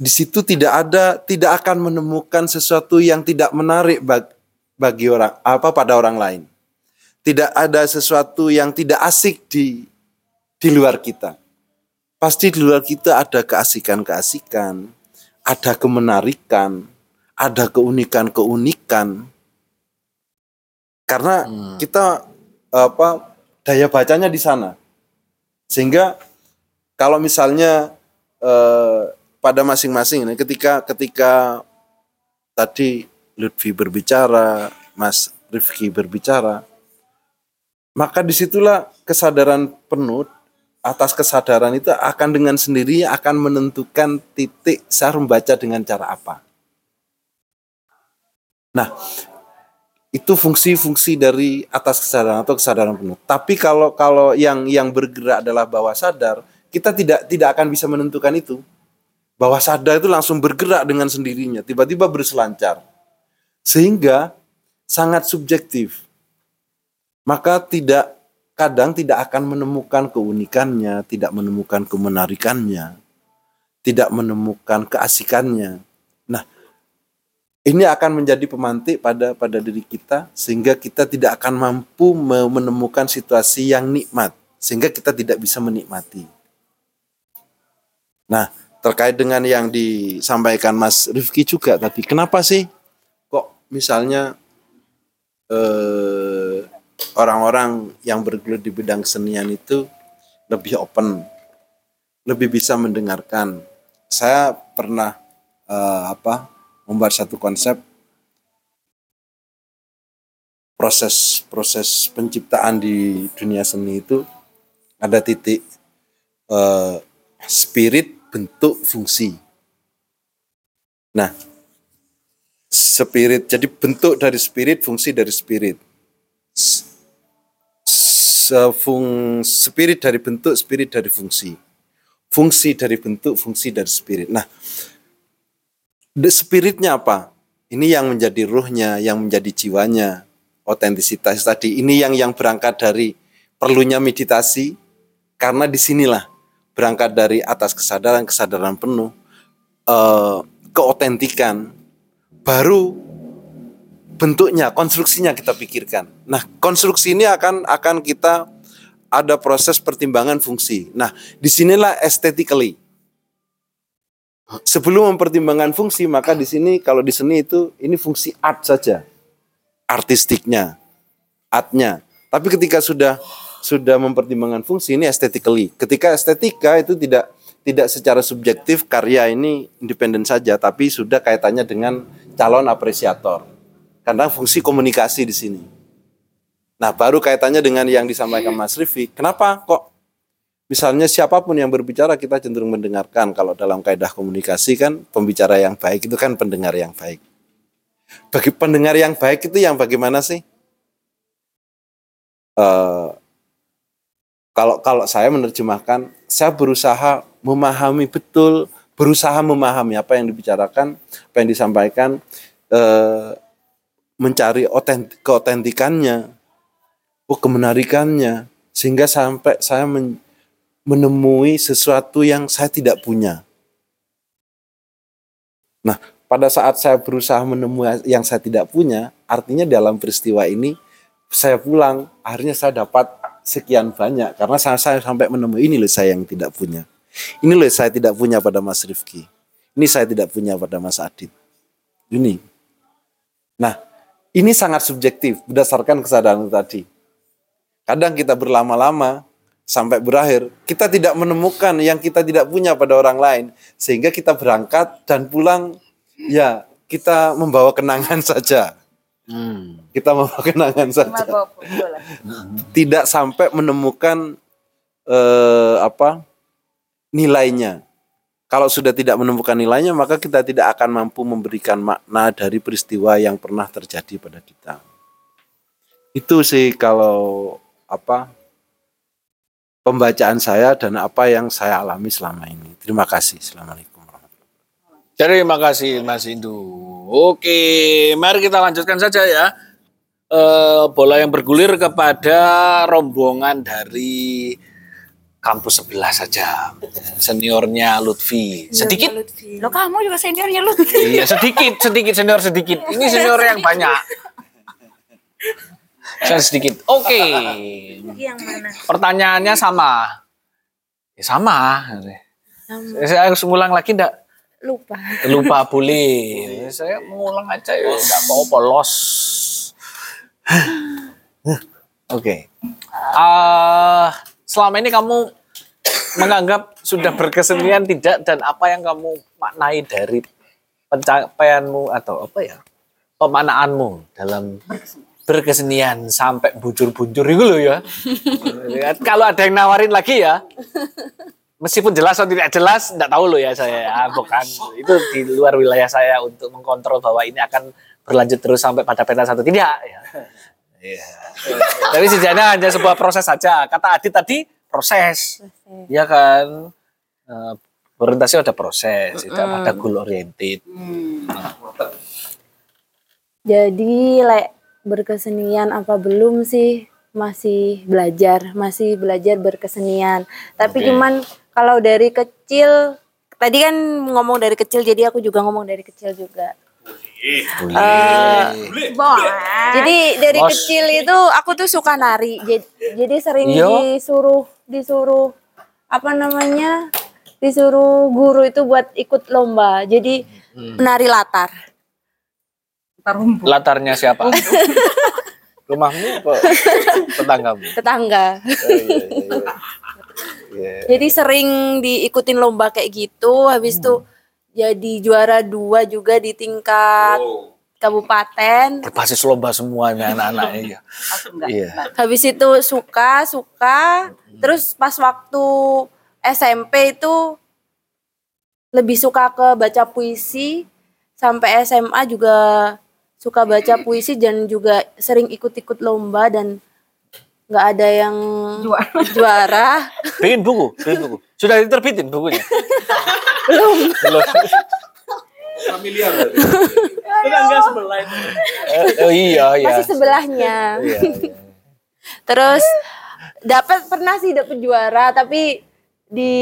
di situ tidak ada tidak akan menemukan sesuatu yang tidak menarik bagi, bagi orang apa pada orang lain. Tidak ada sesuatu yang tidak asik di di luar kita. Pasti di luar kita ada keasikan-keasikan, ada kemenarikan, ada keunikan-keunikan. Karena kita apa daya bacanya di sana. Sehingga kalau misalnya eh, pada masing-masing ini ketika ketika tadi Lutfi berbicara, Mas Rifki berbicara, maka di situlah kesadaran penuh atas kesadaran itu akan dengan sendirinya akan menentukan titik saya membaca dengan cara apa. Nah, itu fungsi-fungsi dari atas kesadaran atau kesadaran penuh. Tapi kalau kalau yang yang bergerak adalah bawah sadar, kita tidak tidak akan bisa menentukan itu. Bawah sadar itu langsung bergerak dengan sendirinya, tiba-tiba berselancar. Sehingga sangat subjektif. Maka tidak kadang tidak akan menemukan keunikannya, tidak menemukan kemenarikannya, tidak menemukan keasikannya. Ini akan menjadi pemantik pada pada diri kita sehingga kita tidak akan mampu menemukan situasi yang nikmat sehingga kita tidak bisa menikmati. Nah, terkait dengan yang disampaikan Mas Rifki juga tadi, kenapa sih kok misalnya eh, orang-orang yang bergelut di bidang kesenian itu lebih open, lebih bisa mendengarkan. Saya pernah eh, apa membuat satu konsep proses proses penciptaan di dunia seni itu ada titik eh, spirit bentuk fungsi. Nah, spirit jadi bentuk dari spirit, fungsi dari spirit. Sefung, spirit dari bentuk, spirit dari fungsi. Fungsi dari bentuk, fungsi dari spirit. Nah, spiritnya apa? Ini yang menjadi ruhnya, yang menjadi jiwanya, otentisitas tadi. Ini yang yang berangkat dari perlunya meditasi, karena di sinilah berangkat dari atas kesadaran kesadaran penuh eh, keotentikan. Baru bentuknya konstruksinya kita pikirkan. Nah konstruksi ini akan akan kita ada proses pertimbangan fungsi. Nah di sinilah aesthetically sebelum mempertimbangkan fungsi maka di sini kalau di seni itu ini fungsi art saja artistiknya artnya tapi ketika sudah sudah mempertimbangkan fungsi ini aesthetically. Ketika estetika itu tidak tidak secara subjektif karya ini independen saja, tapi sudah kaitannya dengan calon apresiator. Karena fungsi komunikasi di sini. Nah, baru kaitannya dengan yang disampaikan Mas Rifi. Kenapa kok misalnya siapa pun yang berbicara kita cenderung mendengarkan. Kalau dalam kaidah komunikasi kan pembicara yang baik itu kan pendengar yang baik. Bagi pendengar yang baik itu yang bagaimana sih? Uh, kalau kalau saya menerjemahkan, saya berusaha memahami betul, berusaha memahami apa yang dibicarakan, apa yang disampaikan, eh, mencari otentik, keotentikannya, oh kemenarikannya, sehingga sampai saya men, menemui sesuatu yang saya tidak punya. Nah, pada saat saya berusaha menemui yang saya tidak punya, artinya dalam peristiwa ini saya pulang, akhirnya saya dapat sekian banyak karena saya, saya sampai menemui ini loh saya yang tidak punya. Ini loh saya tidak punya pada Mas Rifki. Ini saya tidak punya pada Mas Adit. Ini. Nah, ini sangat subjektif berdasarkan kesadaran tadi. Kadang kita berlama-lama sampai berakhir, kita tidak menemukan yang kita tidak punya pada orang lain sehingga kita berangkat dan pulang ya kita membawa kenangan *laughs* saja. Hmm. Kita mau kenangan saja. Tidak sampai menemukan eh, apa nilainya. kalau sudah tidak menemukan nilainya maka kita tidak akan mampu memberikan makna dari peristiwa yang pernah terjadi pada kita. Itu sih kalau apa pembacaan saya dan apa yang saya alami selama ini. Terima kasih. Assalamualaikum. Terima kasih Mas Indu. Oke, mari kita lanjutkan saja ya. Eh, bola yang bergulir kepada rombongan dari kampus sebelah saja. Seniornya Lutfi. Sedikit? Lo kamu juga seniornya lu. Iya, sedikit, sedikit senior sedikit. Ini senior yang banyak. *laughs* Saya sedikit. Oke. Yang mana? Pertanyaannya sama. Ya, sama. Saya harus ngulang lagi enggak? Lupa. Lupa boleh. Saya mengulang aja ya, enggak mau polos. Oke. Ah, selama ini kamu menganggap sudah berkesenian tidak dan apa yang kamu maknai dari pencapaianmu atau apa ya pemaknaanmu dalam berkesenian sampai bujur-bujur itu loh ya. Kalau ada yang nawarin lagi ya, meskipun jelas atau tidak jelas, tidak tahu loh ya saya. Ya, bukan itu di luar wilayah saya untuk mengkontrol bahwa ini akan berlanjut terus sampai pada pentas satu tidak. Ya. Iya. Tapi sejatinya hanya sebuah proses saja. Kata Adit tadi proses, ya kan. Eh, Orientasi ada proses, tidak ada goal oriented. Jadi like berkesenian apa belum sih? Masih belajar, masih belajar berkesenian. Tapi Oke. cuman kalau dari kecil tadi kan ngomong dari kecil jadi aku juga ngomong dari kecil juga. Eh, Jadi dari Bos. kecil itu aku tuh suka nari. Jadi, jadi sering Iya. disuruh disuruh apa namanya? Disuruh guru itu buat ikut lomba. Jadi menari latar. Latarnya siapa? *laughs* Rumahmu apa tetanggamu? Tetangga. Oh, iya, iya, iya. Jadi sering diikutin lomba kayak gitu, habis itu jadi juara dua juga di tingkat kabupaten. Berbasis lomba semua ini anak-anak iya. Iya. Habis itu suka, suka. Terus pas waktu SMP itu lebih suka ke baca puisi. Sampai SMA juga suka baca puisi dan juga sering ikut-ikut lomba dan nggak ada yang juara. Bikin buku, bikin buku. Sudah diterbitin bukunya? Belum. Belum. Familiar. Tetangga sebelah itu. Eh, oh iya, iya. Masih sebelahnya. Iya, iya. Terus dapat pernah sih dapat juara tapi di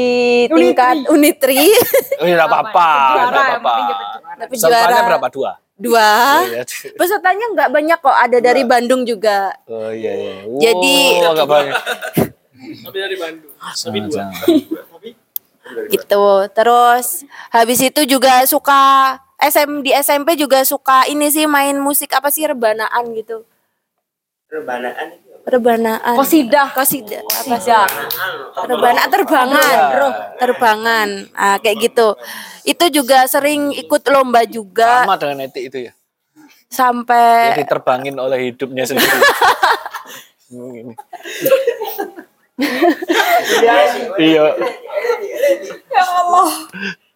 tingkat Unitri. Oh, iya, enggak apa-apa, enggak apa-apa. Dapat juara berapa? Dua? Dua. Iya. *laughs* Pesertanya nggak banyak kok, ada dari Bandung juga. Oh iya, iya. Wow, Jadi- enggak banyak. Tapi dari Bandung. Tapi dua. Gitu. Terus habis itu juga suka SM di SMP juga suka ini sih main musik apa sih rebanaan gitu. Rebanaan itu Rebanaan. Kosidah, kosidah. Apa sih? Rebanaan terbangan, roh, terbangan. Ah, kayak gitu. Itu juga sering ikut lomba juga Sama dengan etik itu ya. sampai Jadi terbangin oleh hidupnya sendiri. *laughs* Iya. Ya Allah.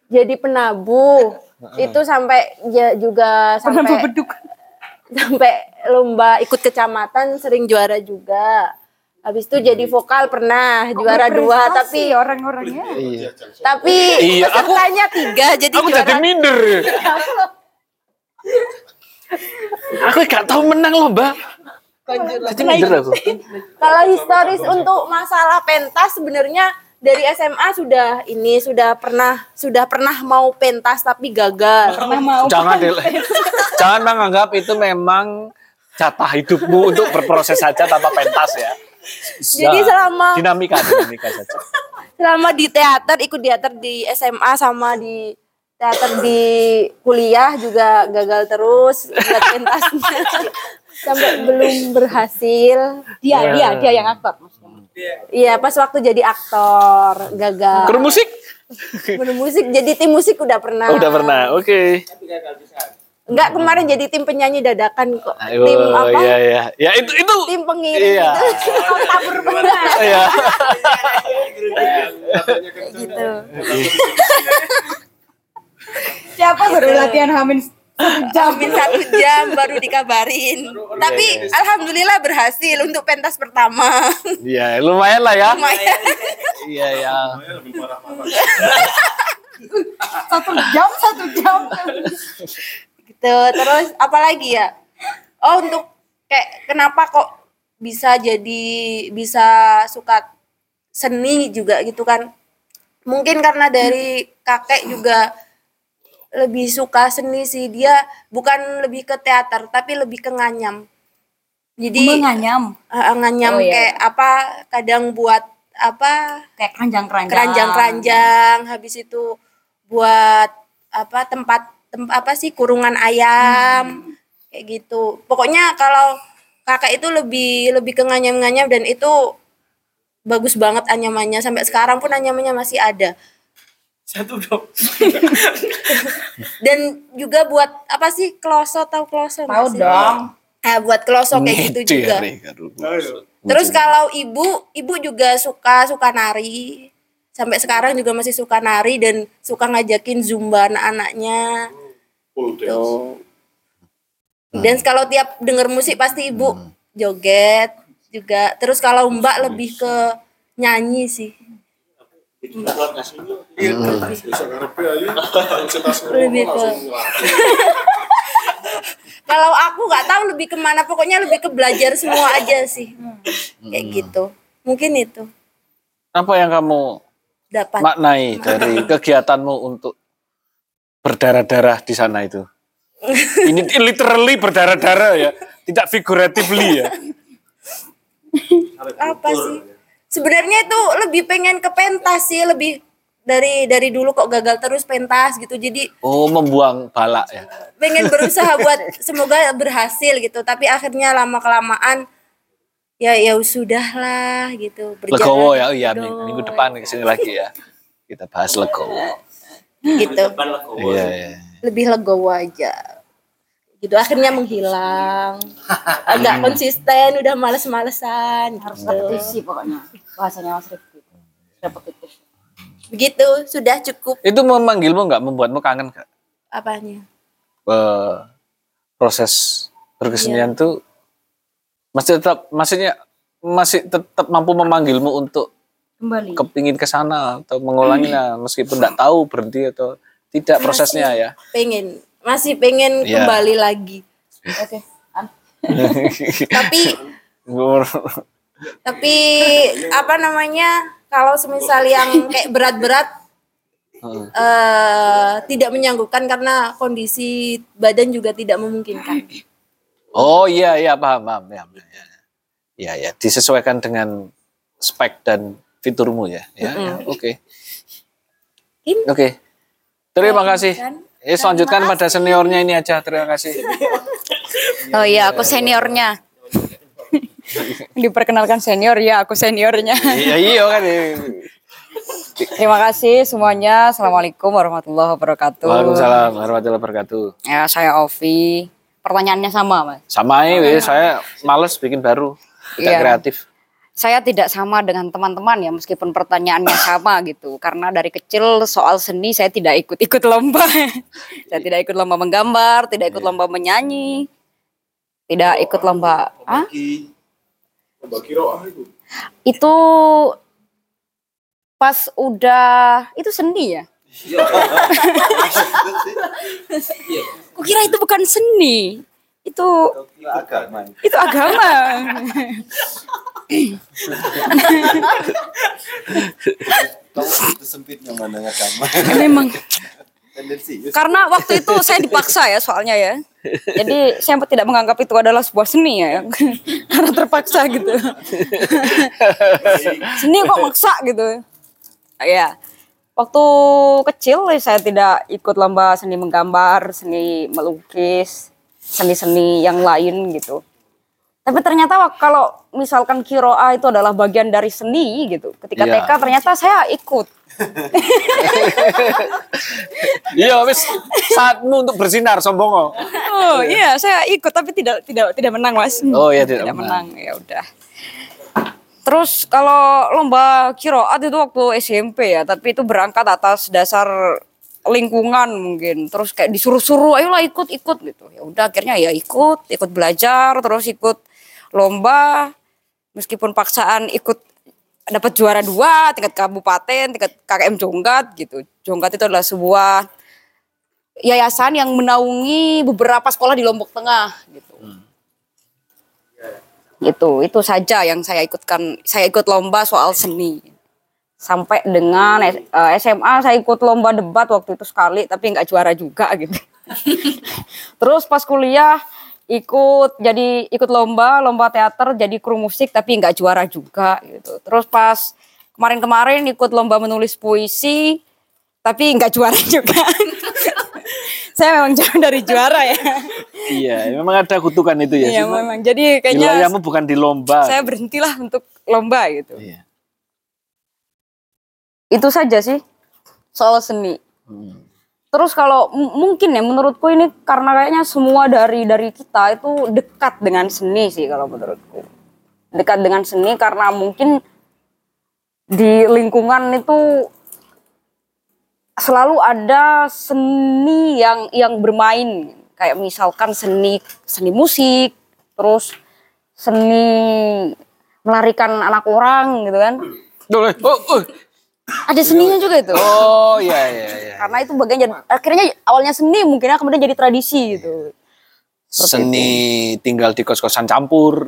Jadi penabuh. Itu sampai ya juga sampai sampai lomba ikut kecamatan sering juara juga. Habis itu jadi vokal pernah juara dua tapi orang-orangnya. Iya. tapi Iya, aku- pesertanya tiga jadi Aku juara. jadi minder. Aku gak tahu menang lomba. Jadi minder aku. Kalau historis untuk masalah pentas sebenarnya dari SMA sudah ini sudah pernah sudah pernah mau pentas tapi gagal. Pernah mau. Jangan. *laughs* Jangan menganggap itu memang jatah hidupmu untuk berproses saja tanpa pentas ya. Jadi Ya, selama- dinamika dinamika saja. *laughs* Selama di teater ikut teater di SMA sama di teater di kuliah juga gagal terus buat pentasnya *laughs* sampai belum berhasil. Dia, dia, dia yang aktor. Iya, pas waktu jadi aktor gagal. Kru musik? Kru musik jadi tim musik udah pernah. Oh, udah pernah. Oke. Enggak kemarin jadi tim penyanyi dadakan kok. Ayo, tim apa? iya iya. Ya itu itu Tim pengiring Iya. gitu. Tabur banget. Iya. Kayak gitu. Siapa baru latihan hamin Jamin satu jam baru dikabarin. Tapi alhamdulillah berhasil untuk pentas pertama. Iya, lumayan lah ya. Lumayan. Iya ya. *laughs* satu jam satu jam. gitu. Terus apa lagi ya? Oh, untuk kayak kenapa kok bisa jadi bisa suka seni juga gitu kan? Mungkin karena dari kakek juga lebih suka seni sih. Dia bukan lebih ke teater, tapi lebih ke nganyam. Jadi Menganyam. Eh, nganyam Oh, iya. kayak apa kadang buat apa Kayak keranjang-keranjang. keranjang-keranjang habis itu buat apa tempat tem- apa sih kurungan ayam kayak gitu pokoknya kalau kakak itu lebih lebih ke nganyam-nganyam dan itu bagus banget anyamannya sampai sekarang pun anyamannya masih ada Satu dong. dan juga buat apa sih kloso tahu kloso Tahu dong. Eh, buat kloso kayak gitu juga Terus kalau ibu, ibu juga suka suka nari. Sampai sekarang juga masih suka nari dan suka ngajakin zumba anak-anaknya. Tuh. Dan kalau tiap denger musik pasti ibu joget juga. Terus kalau Mbak lebih ke nyanyi sih. *laughs* *laughs* Kalau aku nggak tahu lebih ke mana pokoknya lebih ke belajar semua aja sih. Kayak gitu. Mungkin itu. Apa yang kamu dapat. maknai *laughs* dari kegiatanmu untuk berdarah-darah di sana itu? Ini literally berdarah-darah ya, tidak figuratively ya. apa sih sebenarnya itu lebih pengen ke pentas sih lebih dari dari dulu kok gagal terus pentas gitu jadi Oh, membuang balak ya. pengen berusaha buat *laughs* semoga berhasil gitu tapi akhirnya lama kelamaan ya ya sudah lah gitu Legowo ya, oh iya Legowo. minggu, minggu depan ke sini lagi ya. Kita bahas legowo. gitu Iya, iya. lebih legowo aja gitu akhirnya menghilang *laughs* agak konsisten udah males-malesan Harus gitu. repetisi pokoknya. Bahasanya Mas Rifki. Repetitif. begitu sudah cukup Itu memanggilmu nggak membuatmu kangen nggak? apanya proses berkesenian Iya. tuh masih tetap maksudnya masih tetap mampu memanggilmu untuk Kembali. kepingin ke sana atau mengulanginya meskipun tidak tahu berhenti atau tidak prosesnya ya. pengen masih pengen Iya. kembali lagi Oke. An. *laughs* tapi tapi apa namanya kalau semisal yang kayak berat-berat eh tidak menyanggupkan karena kondisi badan juga tidak memungkinkan Oh iya iya paham paham ya. ya. Ya ya disesuaikan dengan spek dan fiturmu ya. Ya, ya, oke. Oke. Terima kasih. Eh selanjutkan pada seniornya ini aja. Terima kasih. Oh iya, aku seniornya. *laughs* Diperkenalkan senior ya, aku seniornya. Iya iya kan. Terima kasih semuanya. Assalamualaikum warahmatullahi wabarakatuh. Waalaikumsalam warahmatullahi wabarakatuh. Ya, saya Ovi. Pertanyaannya sama, Mas. Sama ini saya males bikin baru. Tidak Iya. kreatif. Saya tidak sama dengan teman-teman ya, meskipun pertanyaannya sama *laughs* gitu. Karena dari kecil soal seni saya tidak ikut-ikut lomba. *laughs* saya tidak ikut lomba menggambar, tidak ikut lomba menyanyi, tidak ikut lomba. Ah? Itu pas udah itu seni ya? Kukira itu bukan seni. Itu agama. itu agama. itu sempitnya mana agama. Memang Tendensius. karena waktu itu saya dipaksa ya soalnya ya. Jadi saya tidak menganggap itu adalah sebuah seni ya. *laughs* Karena terpaksa gitu. *laughs* seni kok maksa gitu. Ya. Waktu kecil saya tidak ikut lomba seni menggambar, seni melukis, seni-seni yang lain gitu. Tapi ternyata kalau misalkan kiroa itu adalah bagian dari seni gitu. Ketika Iya. TK ternyata saya ikut. Iya, wis saatmu untuk bersinar sombong. Oh iya, saya ikut tapi tidak tidak tidak menang mas. Oh, iya, tidak menang. Ya udah. Terus kalau lomba kiroat itu waktu SMP ya, tapi itu berangkat atas dasar lingkungan mungkin. Terus kayak disuruh-suruh, ayolah ikut-ikut gitu. Ya udah akhirnya ya ikut, ikut belajar, terus ikut lomba. Meskipun paksaan ikut dapat juara dua tingkat kabupaten, tingkat KKM Jonggat gitu. Jonggat itu adalah sebuah yayasan yang menaungi beberapa sekolah di Lombok Tengah gitu. Itu itu saja yang saya ikutkan. Saya ikut lomba soal seni. Sampai dengan eh, SMA saya ikut lomba debat waktu itu sekali tapi nggak juara juga gitu. *laughs* Terus pas kuliah ikut jadi ikut lomba lomba teater jadi kru musik tapi nggak juara juga gitu. Terus pas kemarin-kemarin ikut lomba menulis puisi tapi nggak juara juga. *laughs* saya memang jauh dari juara ya. Iya, memang ada kutukan itu ya. Iya memang. Jadi kayaknya Wilayahmu bukan di lomba. saya berhentilah untuk lomba gitu. Iya. Itu saja sih soal seni. Terus kalau mungkin ya menurutku ini karena kayaknya semua dari dari kita itu dekat dengan seni sih kalau menurutku. Dekat dengan seni karena mungkin di lingkungan itu selalu ada seni yang yang bermain kayak misalkan seni seni musik, terus seni melarikan anak orang gitu kan. Oh, oh. Ada seninya juga itu. Oh, iya iya iya. Karena itu bagian jadi, akhirnya awalnya seni mungkin kemudian jadi tradisi gitu. Seni tinggal di kos-kosan campur.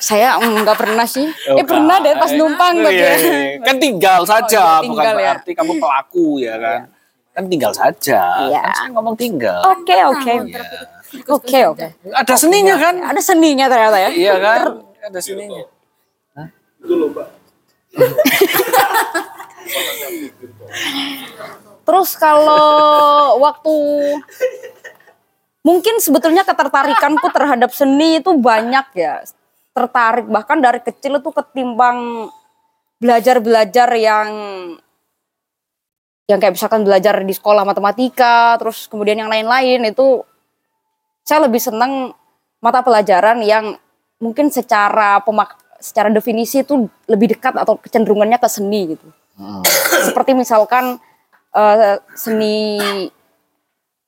Saya mm, nggak pernah sih. *laughs* Oh, eh pernah deh pas numpang Oh, gitu iya, ya. iya. Kan tinggal saja, iya, bukan tinggal ya. berarti kamu pelaku ya kan. Kan tinggal saja. Iya. Kan saya ngomong tinggal. Oke oke. Oke oke. Ada seninya kan? Ada seninya ternyata ya. Iya kan? Ada seninya. *laughs* Terus kalau waktu mungkin sebetulnya ketertarikanku terhadap seni itu banyak ya. Tertarik bahkan dari kecil itu ketimbang belajar-belajar yang yang kayak misalkan belajar di sekolah matematika, terus kemudian yang lain-lain itu saya lebih senang mata pelajaran yang mungkin secara pemak secara definisi itu lebih dekat atau kecenderungannya ke seni gitu. Seperti misalkan eh, seni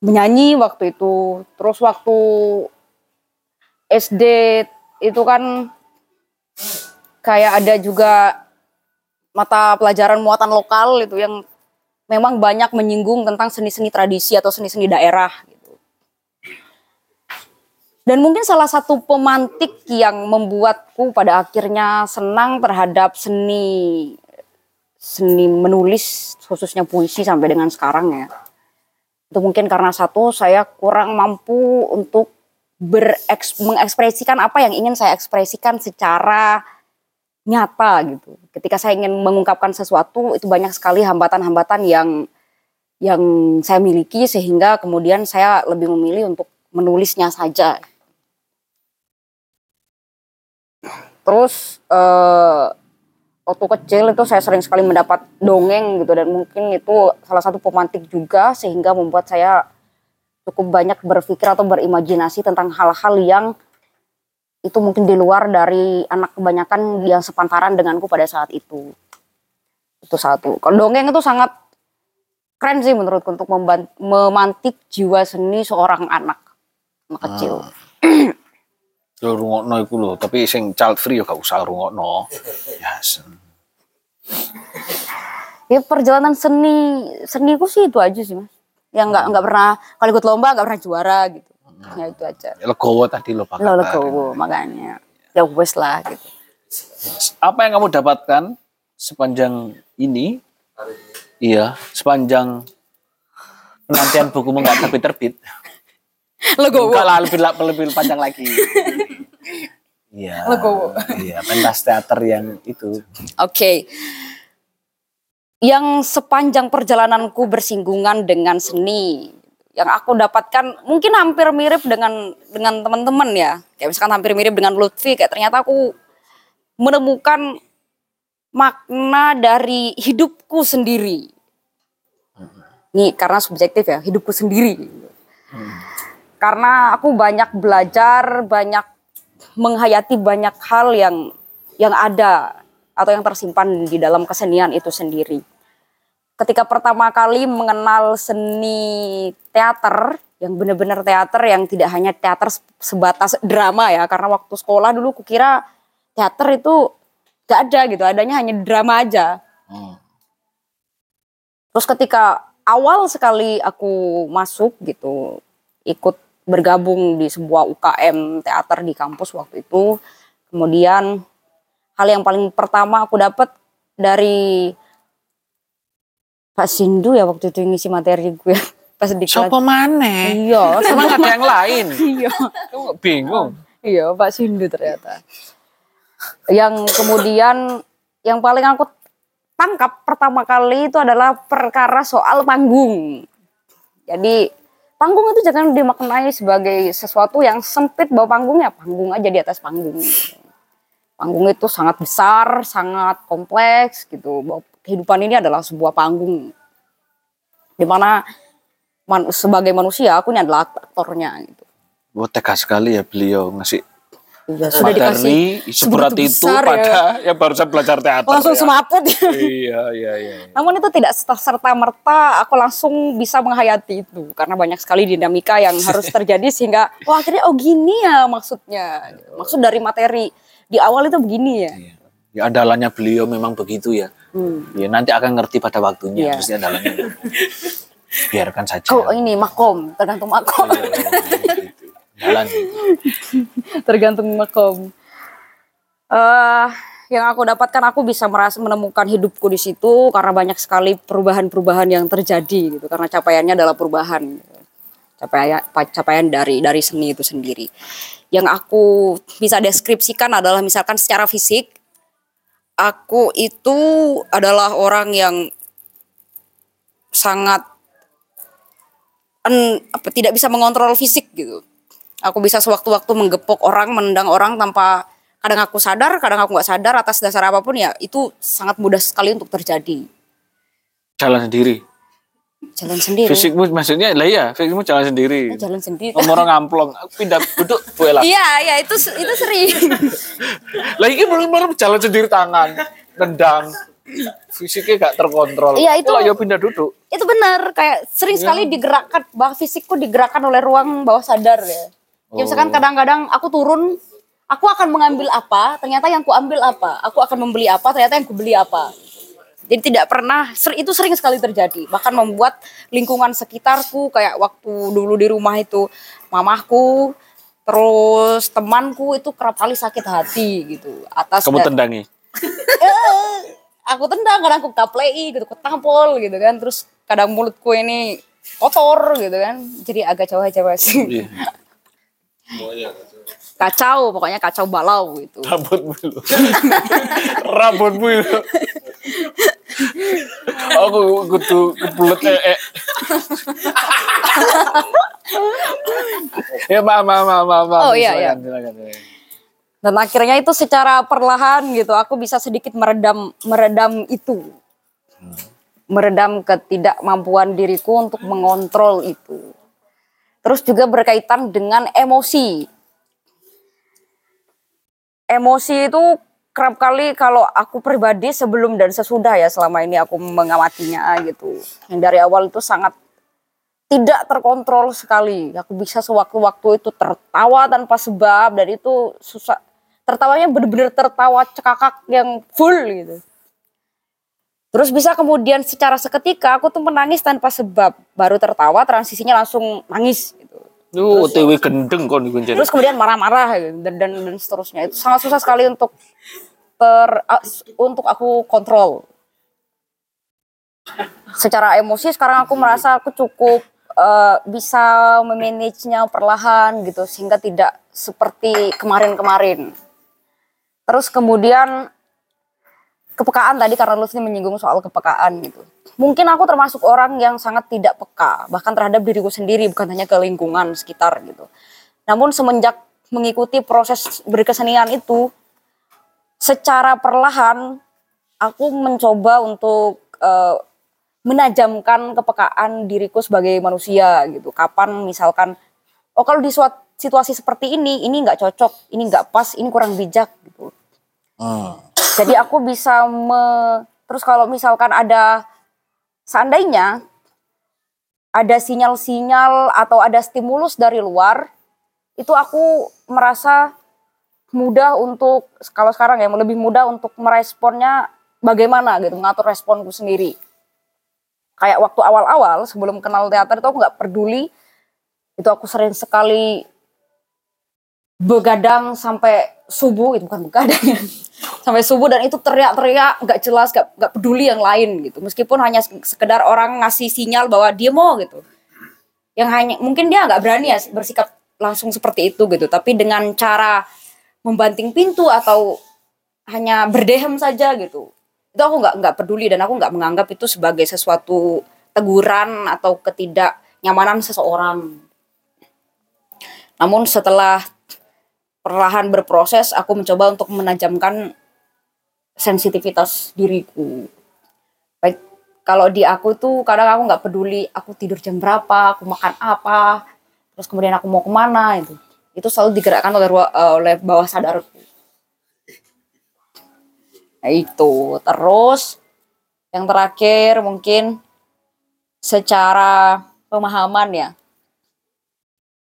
menyanyi waktu itu, terus waktu SD itu kan kayak ada juga mata pelajaran muatan lokal itu yang memang banyak menyinggung tentang seni-seni tradisi atau seni-seni daerah gitu. Dan mungkin salah satu pemantik yang membuatku pada akhirnya senang terhadap seni seni menulis khususnya puisi sampai dengan sekarang ya. Itu mungkin karena satu saya kurang mampu untuk bereks, mengekspresikan apa yang ingin saya ekspresikan secara nyata gitu. Ketika saya ingin mengungkapkan sesuatu itu banyak sekali hambatan-hambatan yang yang saya miliki sehingga kemudian saya lebih memilih untuk menulisnya saja. Terus eh, waktu kecil itu saya sering sekali mendapat dongeng gitu dan mungkin itu salah satu pemantik juga sehingga membuat saya cukup banyak berpikir atau berimajinasi tentang hal-hal yang itu mungkin di luar dari anak kebanyakan yang sepantaran denganku pada saat itu. Itu satu. Kalau dongeng itu sangat keren sih menurutku untuk memantik jiwa seni seorang anak, anak kecil. *clears throat* Yo rungokno iku lho, tapi sing child free yo gak usah rungokno. *laughs* Ya. sen- Ya perjalanan seni seniku sih itu aja sih mas. Yang nggak nggak pernah kalau ikut lomba nggak pernah juara gitu. Ya itu aja. Legowo tadi lo Pak. Lo legowo makanya. Ya wes lah gitu. Apa yang kamu dapatkan sepanjang ini? Iya, sepanjang penantian bukumu nggak terbit-terbit. *laughs* Legowo. Enggak lah, lebih, lebih panjang lagi. *laughs* Iya. Legowo. Iya, pentas teater yang itu. Oke. Yang sepanjang perjalananku bersinggungan dengan seni, yang aku dapatkan mungkin hampir mirip dengan dengan teman-teman ya kayak misalkan hampir mirip dengan Lutfi kayak ternyata aku menemukan makna dari hidupku sendiri nih karena subjektif ya hidupku sendiri karena aku banyak belajar banyak menghayati banyak hal yang yang ada atau yang tersimpan di dalam kesenian itu sendiri. Ketika pertama kali mengenal seni teater yang benar-benar teater yang tidak hanya teater se- sebatas drama ya karena waktu sekolah dulu kukira teater itu gak ada gitu adanya hanya drama aja. Terus ketika awal sekali aku masuk gitu ikut bergabung di sebuah UKM teater di kampus waktu itu kemudian hal yang paling pertama aku dapat dari Pak Sindu ya waktu itu ngisi materi gue *laughs* pas di kelas. Siapa maneh? Iya, Emang ada yang lain? *laughs* Iya. Kamu bingung. Iya, Pak Sindu ternyata. Yang kemudian yang paling aku tangkap pertama kali itu adalah perkara soal panggung. Jadi panggung itu jangan dimaknai sebagai sesuatu yang sempit bahwa panggungnya panggung aja di atas panggung. Panggung itu sangat besar, sangat kompleks gitu. Bahwa kehidupan ini adalah sebuah panggung. Di mana man, sebagai manusia aku ini adalah aktornya gitu. Wah tegas sekali ya beliau ngasih Iya, sudah materi dikasih seberat itu besar ya. pada yang barusan belajar teater. Langsung ya. semaput. *laughs* iya, iya, iya. Namun itu tidak serta merta aku langsung bisa menghayati itu karena banyak sekali dinamika yang *laughs* harus terjadi sehingga wah akhirnya oh gini ya maksudnya. Gitu. Maksud dari materi di awal itu begini ya. Ya andalannya beliau memang begitu ya. Hmm. Ya nanti akan ngerti pada waktunya. Iya. Pasti andalannya. *laughs* Biarkan saja. Oh ini makom tergantung makom. Jalan. *laughs* tergantung makom. eh yang aku dapatkan aku bisa merasa menemukan hidupku di situ karena banyak sekali perubahan-perubahan yang terjadi gitu karena capaiannya adalah perubahan capaian capaian dari dari seni itu sendiri yang aku bisa deskripsikan adalah misalkan secara fisik aku itu adalah orang yang sangat en- apa tidak bisa mengontrol fisik gitu aku bisa sewaktu-waktu menggepok orang menendang orang tanpa kadang aku sadar kadang aku nggak sadar atas dasar apa pun ya itu sangat mudah sekali untuk terjadi Jalan sendiri. jalan sendiri Fisikmu maksudnya lah ya, fisikmu jalan sendiri. Eh, jalan sendiri Ngomong ngamplong, pindah duduk gue lah. iya iya itu itu sering *laughs* Lah ini bener-bener jalan sendiri tangan, nendang. Fisiknya gak terkontrol. Iya, itu- Lah ya pindah duduk. itu benar kayak sering Iya. sekali digerakkan bah fisikku digerakkan oleh ruang bawah sadar ya ya misalkan Oh. kadang-kadang aku turun aku akan mengambil apa? Ternyata yang ku ambil apa? Aku akan membeli apa? Ternyata yang ku beli apa? Jadi tidak pernah itu sering sekali terjadi. Bahkan membuat lingkungan sekitarku kayak waktu dulu di rumah itu mamahku terus temanku itu kerap kali sakit hati gitu. Atas Kamu da- tendangi. *laughs* Eh, aku tendang kadang aku kaplei gitu aku tampol gitu kan. Terus kadang mulutku ini kotor gitu kan. Jadi agak jauh-jauh *laughs* sih Iya. kacau pokoknya kacau balau gitu Rambutmu lu. *laughs* Rambutmu lu. Aku kudu kebelet eh. eh. ya maaf maaf maaf maaf. maaf. Oh, iya, iya. Silakan, silakan. dan akhirnya itu secara perlahan gitu aku bisa sedikit meredam meredam itu meredam ketidakmampuan diriku untuk mengontrol itu terus juga berkaitan dengan emosi. Emosi itu kerap kali kalau aku pribadi sebelum dan sesudah ya selama ini aku mengamatinya gitu. Yang dari awal itu sangat tidak terkontrol sekali. Aku bisa sewaktu-waktu itu tertawa tanpa sebab dan itu susah tertawanya bener-bener tertawa cekakak yang full gitu. Terus bisa kemudian secara seketika aku tuh menangis tanpa sebab. Baru tertawa transisinya langsung nangis Lu OTW gendeng kon iku terus kemudian marah-marah gitu, dan, dan dan seterusnya. Itu sangat susah sekali untuk ter a- untuk aku kontrol. Secara emosi sekarang aku merasa aku cukup eh, bisa memanagenya perlahan gitu sehingga tidak seperti kemarin-kemarin. Terus kemudian kepekaan tadi karena Lutfi menyinggung soal kepekaan gitu. Mungkin aku termasuk orang yang sangat tidak peka bahkan terhadap diriku sendiri bukan hanya ke lingkungan sekitar gitu. Namun semenjak mengikuti proses berkesenian itu secara perlahan aku mencoba untuk eh, menajamkan kepekaan diriku sebagai manusia gitu. Kapan misalkan oh kalau di suatu situasi seperti ini ini nggak cocok, ini nggak pas, ini kurang bijak gitu. Jadi aku bisa me, terus kalau misalkan ada seandainya ada sinyal-sinyal atau ada stimulus dari luar, itu aku merasa mudah untuk kalau sekarang ya lebih mudah untuk meresponnya bagaimana gitu, ngatur responku sendiri. Kayak waktu awal-awal sebelum kenal teater itu aku nggak peduli, itu aku sering sekali begadang sampai subuh itu bukan begadang *laughs* ya sampai subuh dan itu teriak-teriak nggak jelas nggak nggak peduli yang lain gitu. Meskipun hanya sekedar orang ngasih sinyal bahwa dia mau gitu. Yang hanya mungkin dia nggak berani ya bersikap langsung seperti itu gitu. Tapi dengan cara membanting pintu atau hanya berdehem saja gitu itu aku nggak nggak peduli dan aku nggak menganggap itu sebagai sesuatu teguran atau ketidaknyamanan seseorang. Namun setelah perlahan berproses aku mencoba untuk menajamkan sensitivitas diriku. Baik kalau di aku tuh kadang aku nggak peduli aku tidur jam berapa aku makan apa terus kemudian aku mau ke mana itu. Itu selalu digerakkan oleh eh, oleh bawah sadarku. Nah itu. Terus yang terakhir mungkin secara pemahaman ya.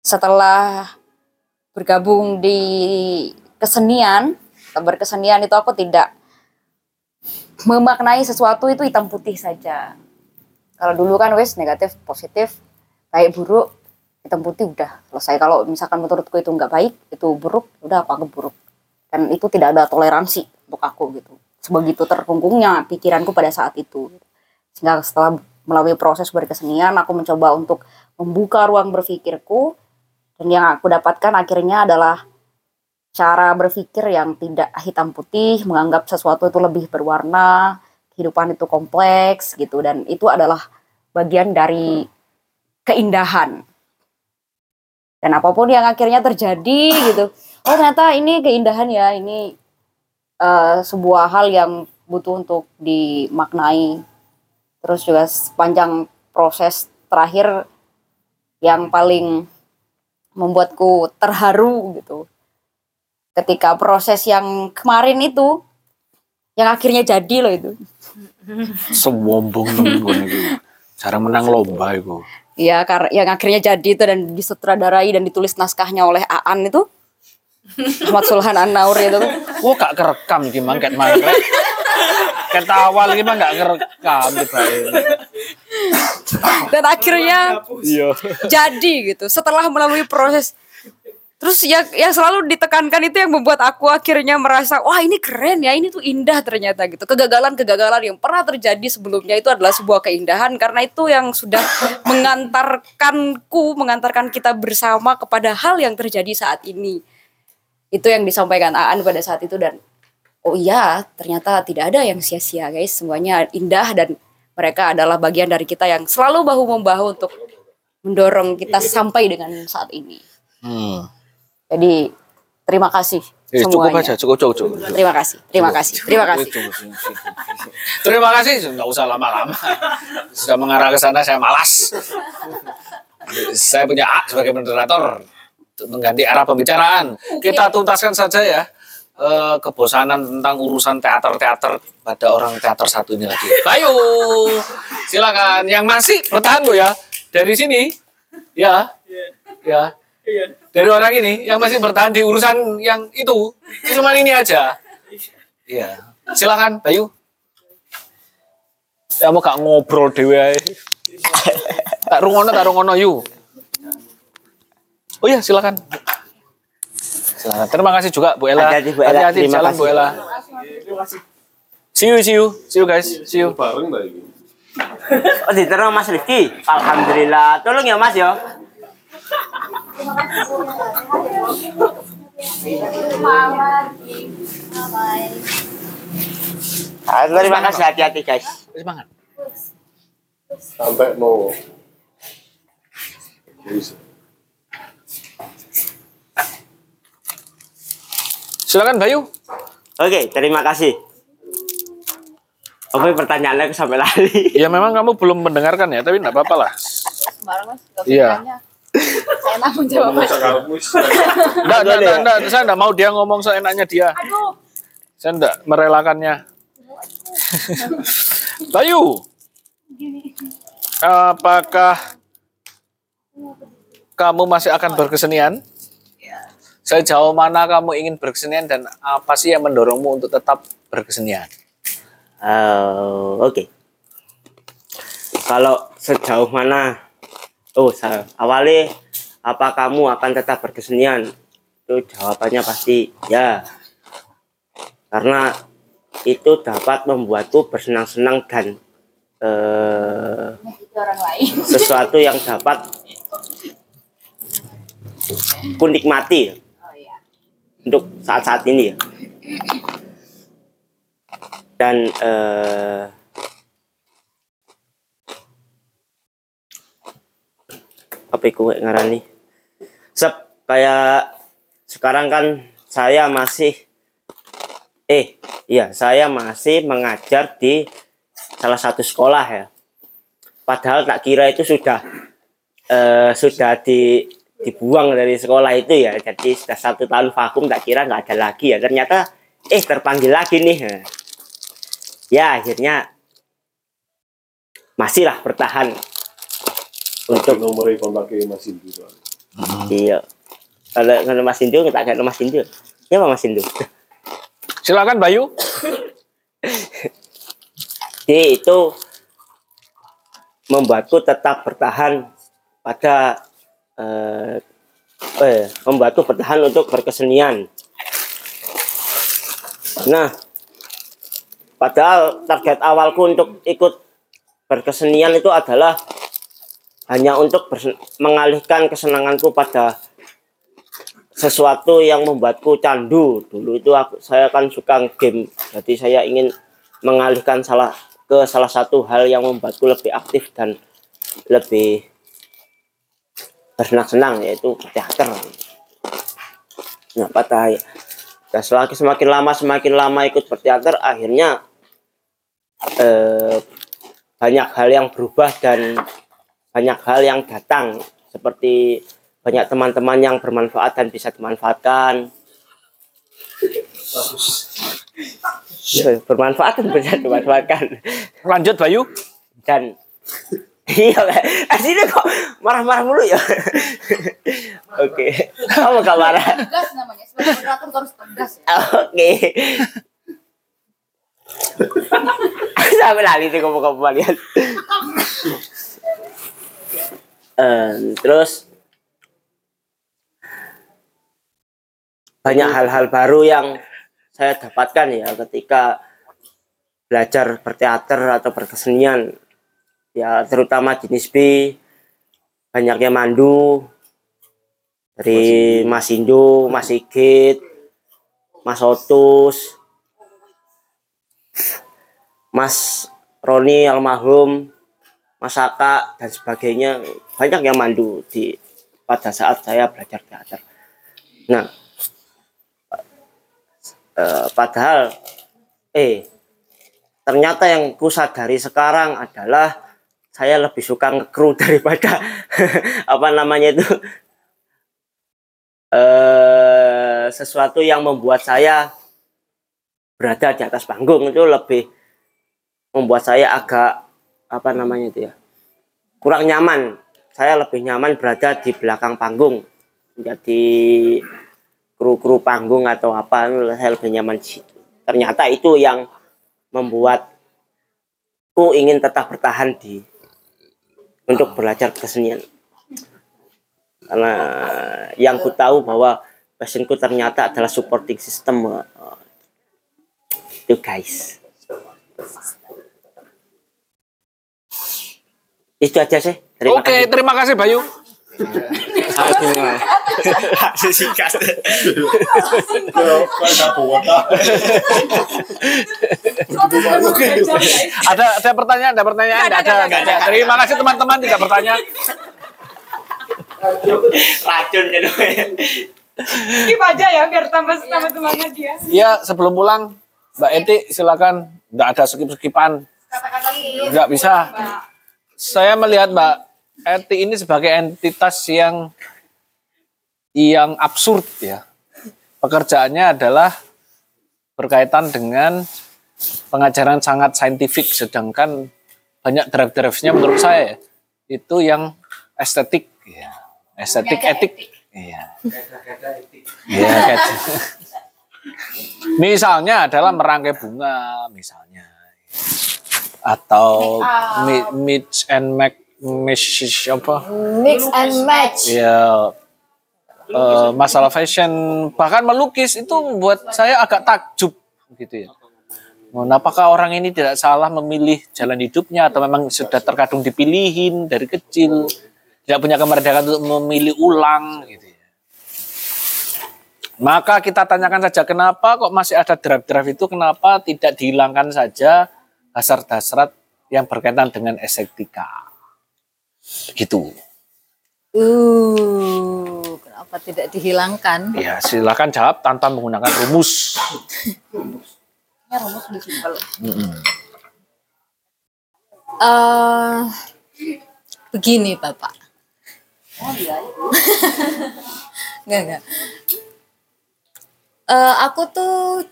Setelah bergabung di kesenian atau berkesenian itu aku tidak memaknai sesuatu itu hitam putih saja. Kalau dulu kan wes negatif positif baik buruk hitam putih udah selesai. Kalau misalkan menurutku itu nggak baik itu buruk udah apa buruk dan itu tidak ada toleransi untuk aku gitu. Sebegitu terkungkungnya pikiranku pada saat itu. Sehingga setelah melalui proses berkesenian aku mencoba untuk membuka ruang berpikirku dan yang aku dapatkan akhirnya adalah cara berpikir yang tidak hitam putih, menganggap sesuatu itu lebih berwarna, kehidupan itu kompleks gitu dan itu adalah bagian dari keindahan. Dan apa pun yang akhirnya terjadi gitu, oh ternyata ini keindahan ya, ini eh, sebuah hal yang butuh untuk dimaknai. Terus juga sepanjang proses terakhir yang paling membuatku terharu gitu ketika proses yang kemarin itu yang akhirnya jadi loh itu *laughs* Sewombong nunggu itu. Cara menang lomba itu. ya karena yang akhirnya jadi itu dan disutradarai dan ditulis naskahnya oleh Aan itu Ahmad Sulhan An-Naur itu. Wah gak kerekam iki mangket mangket. Kata awal iki mah gak kerekam tiba *laughs* dan akhirnya Iya. jadi gitu. Setelah melalui proses terus yang yang selalu ditekankan itu yang membuat aku akhirnya merasa wah ini keren ya ini tuh indah ternyata gitu. Kegagalan kegagalan yang pernah terjadi sebelumnya itu adalah sebuah keindahan karena itu yang sudah *laughs* mengantarkanku mengantarkan kita bersama kepada hal yang terjadi saat ini. Itu yang disampaikan Aan pada saat itu dan oh iya ternyata tidak ada yang sia-sia guys. Semuanya indah dan mereka adalah bagian dari kita yang selalu bahu membahu untuk mendorong kita sampai dengan saat ini Hmm. jadi terima kasih Eh, cukup aja, cukup, cukup, cukup. terima kasih terima kasih terima kasih Terima kasih, nggak usah lama-lama. Sudah mengarah ke sana, saya malas. saya punya A sebagai moderator untuk mengganti arah pembicaraan. Kita tuntaskan saja ya eh, kebosanan tentang urusan teater-teater pada orang teater satu ini lagi. *laughs* Ayo, silakan. Yang masih bertahan bu ya dari sini, ya, ya. Dari orang ini yang masih bertahan di urusan yang itu, cuma ini aja. Iya, silakan, Bayu. Ya mau gak ngobrol dewe ae. Tak rungono, tak rungono yuk. Oh iya, silakan. Silakan. Terima kasih juga Bu Ella. Hati-hati, Bu Ella. Hati-hati jalan kasih. Bu Ella. See you, see you, see you guys, see you. Oh, diterima Mas Rifki. Alhamdulillah. Tolong ya Mas ya. Ah, terima kasih hati-hati guys. Semangat. sampai mau Silakan Bayu. Oke, terima kasih. Oke, pertanyaannya aku sampai lali. Ya memang kamu belum mendengarkan ya, tapi enggak apa-apa lah. Iya. Saya tanggung jawab enggak, enggak, enggak, saya enggak mau dia ngomong seenaknya dia. Aduh. Saya enggak merelakannya. Bayu, apakah kamu masih akan berkesenian? Sejauh mana kamu ingin berkesenian dan apa sih yang mendorongmu untuk tetap berkesenian? Eh, Oke. Kalau sejauh mana? Oh, saya awali apa kamu akan tetap berkesenian? Itu jawabannya pasti ya. Karena itu dapat membuatku bersenang-senang dan eh, lain. sesuatu yang dapat ku nikmati untuk saat-saat ini ya. Dan eh, apa iku ngarani? Sep kayak sekarang kan saya masih eh iya saya masih mengajar di salah satu sekolah ya. Padahal tak kira itu sudah eh, sudah di dibuang dari sekolah itu ya. Jadi sudah satu tahun vakum tak kira nggak ada lagi ya. Ternyata eh terpanggil lagi nih. Ya akhirnya masihlah bertahan untuk nomor kontaknya Mas Indu soalnya. Iya. Kalau kalau Mas Indu tak kayak Mas Indu. Ya Mas Indu. Silakan Bayu. *laughs* Jadi itu membuatku tetap bertahan pada eh, eh membuatku bertahan untuk berkesenian. Nah, padahal target awalku untuk ikut berkesenian itu adalah hanya untuk mengalihkan kesenanganku pada sesuatu yang membuatku candu. Dulu itu aku saya kan suka game, jadi saya ingin mengalihkan salah ke salah satu hal yang membuatku lebih aktif dan lebih bersenang-senang yaitu teater. Nah, pada dan selagi semakin lama semakin lama ikut berteater akhirnya eh, banyak hal yang berubah dan banyak hal yang datang. Seperti banyak teman-teman yang bermanfaat dan bisa dimanfaatkan. Ya, bermanfaat dan bisa dimanfaatkan. Lanjut Bayu. Dan iya Pak. aslinya kok marah-marah mulu ya oke kamu gak marah Tegas namanya. Sebagai moderator harus tegas. ya. oke sampai lali sih ngomong kalian Em, terus banyak hal-hal baru yang saya dapatkan ya ketika belajar berteater atau berkesenian ya terutama jenis B. Banyaknya mandu. Dari Mas Indo, Mas Sigit, Mas Otus, Mas Roni almarhum, Mas Aka dan sebagainya. Banyak yang mandu di pada saat saya belajar teater. Nah, eh, padahal eh ternyata yang ku sadari sekarang adalah saya lebih suka ngekru *laughs* daripada apa namanya itu eh sesuatu yang membuat saya berada di atas panggung. Itu lebih membuat saya agak apa namanya itu ya kurang nyaman. Saya lebih nyaman berada di belakang panggung. Menjadi kru-kru panggung atau apa saya lebih nyaman ternyata itu yang membuatku ingin tetap bertahan di untuk belajar kesenian. Karena yang ku tahu bahwa passionku ternyata adalah supporting system Oh, itu guys. Itu aja sih. Terima Oke, kasih. terima kasih Bayu. Singkat. ada ada pertanyaan, ada pertanyaan, ada, ada. Terima kasih teman-teman tidak bertanya. Racun kan. Skip aja ya biar tambah tambah semangat dia. Ya sebelum pulang, Mbak Eti silakan. Nggak ada skip-skipan, nggak bisa. Saya melihat Mbak Eti ini sebagai entitas yang yang absurd ya. Pekerjaannya adalah berkaitan dengan pengajaran sangat saintifik, sedangkan banyak draft-draftnya menurut saya ya, itu yang estetik, ya. estetik etik. Iya. Iya, kayak- misalnya adalah merangkai bunga, misalnya, atau mi- mix and make, mix apa? Mix and match. Ya, eh, masalah fashion, bahkan melukis itu membuat saya agak takjub gitu ya. Apakah orang ini tidak salah memilih jalan hidupnya atau memang sudah terkadung dipilihin dari kecil, tidak punya kemerdekaan untuk memilih ulang gitu ya. Maka kita tanyakan saja kenapa kok masih ada draft-draft itu kenapa tidak dihilangkan saja dasar-dasar yang berkaitan dengan estetika. Gitu. Uh, kenapa tidak dihilangkan? Ya, silakan jawab tanpa menggunakan rumus. Ya, rumus lebih simpel. Mm-mm. Eh, begini Bapak. *laughs* Enggak, enggak. Eh, aku tuh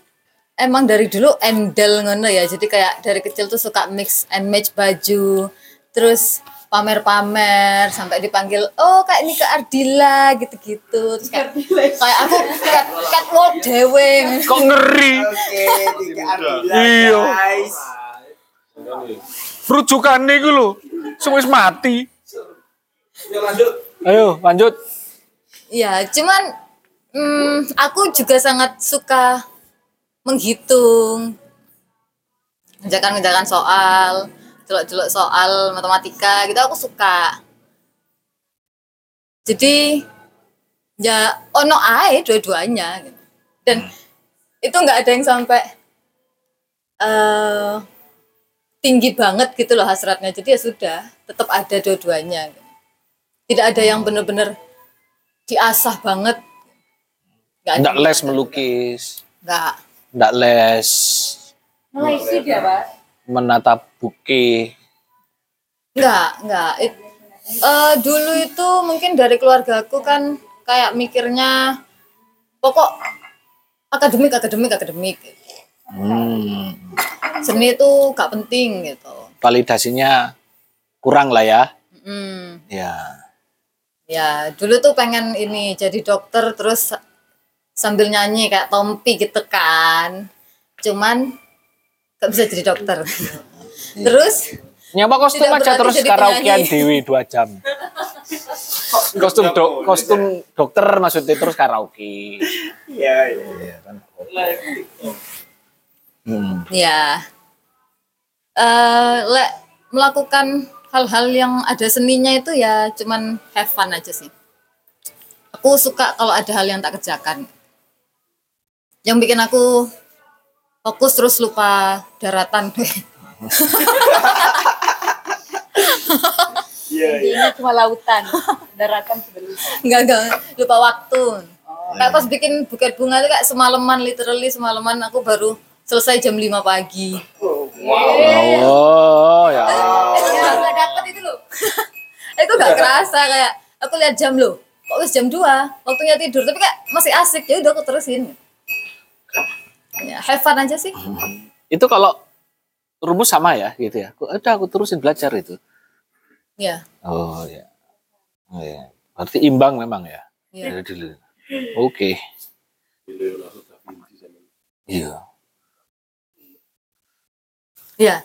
emang dari dulu endel ngono ya. Jadi kayak dari kecil tuh suka mix and match baju. Terus pamer-pamer sampai dipanggil oh kayak ini ke Ardila gitu-gitu terus kayak, kayak aku cat catwalk dewe kok ngeri Iya. Rujukan nih gue lo, semua mati. Ayo lanjut. Ya, cuman hmm, aku juga sangat suka menghitung. Ngejakan-ngejakan soal, jelek-jelek soal matematika gitu aku suka. Jadi ya ono ae dua-duanya gitu. Dan itu nggak ada yang sampai eh tinggi banget gitu loh hasratnya. Jadi ya sudah, tetap ada dua-duanya. gitu. Tidak ada yang benar-benar diasah banget. Nggak ada. Nggak les melukis, Nggak. nggak les Mulai sih dia, Pak. Menata buke. Enggak, enggak. It- eh, dulu itu mungkin dari keluargaku kan kayak mikirnya pokok akademik, akademik, akademik. Hmm, Seni itu gak penting gitu. validasinya kurang lah ya. Hmm. Ya. Ya, dulu tuh pengen ini jadi dokter terus sambil nyanyi kayak Tompi gitu kan. Cuman gak bisa jadi dokter. *laughs* terus Nyawa kostum Tidak aja terus karaokean dewi dua jam. kostum dok, kostum dokter maksudnya terus karaoke. Iya, iya. Hmm. Ya. eh lek melakukan hal-hal yang ada seninya itu ya cuman have fun aja sih. Aku suka kalau ada hal yang tak kerjakan. Yang bikin aku fokus terus lupa daratan. Ini cuma lautan. Daratan lupa. Enggak, enggak, lupa waktu. Kayak pas bikin buket bunga itu kayak semalaman, literally semalaman aku baru selesai jam 5 pagi. Oh ya. itu juga nggak dapet itu loh *laughs* itu nggak kerasa kayak aku lihat jam loh kok wis jam 2 waktunya tidur tapi kayak masih asik ya udah aku terusin ya have fun aja sih Itu kalau rumus sama ya gitu ya. Aku- Udah aku terusin belajar itu. ya Oh ya. Oh ya. Berarti imbang memang ya. Iya. Dari dulu. Oke. Iya. ya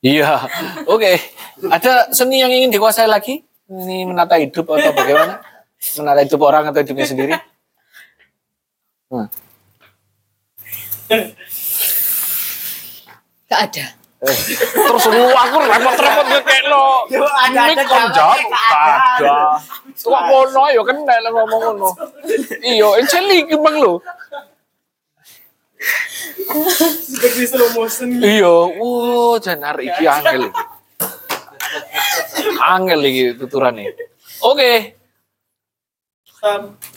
Iya. Oke. Ada seni yang ingin dikuasai lagi? Ini menata hidup atau bagaimana? Menata hidup orang atau hidupnya sendiri? Hmm. Nggak ada Terus lu aku repot-repot ngekek lo. Yo, ada- ada kon jawab ada. Kok ngono ya kena lah ngomong ngono. Iya, enceli iki bang lo. Seperti slow motion. Iya, wow, jangan iki angel iki. Angel iki tuturane. Oke,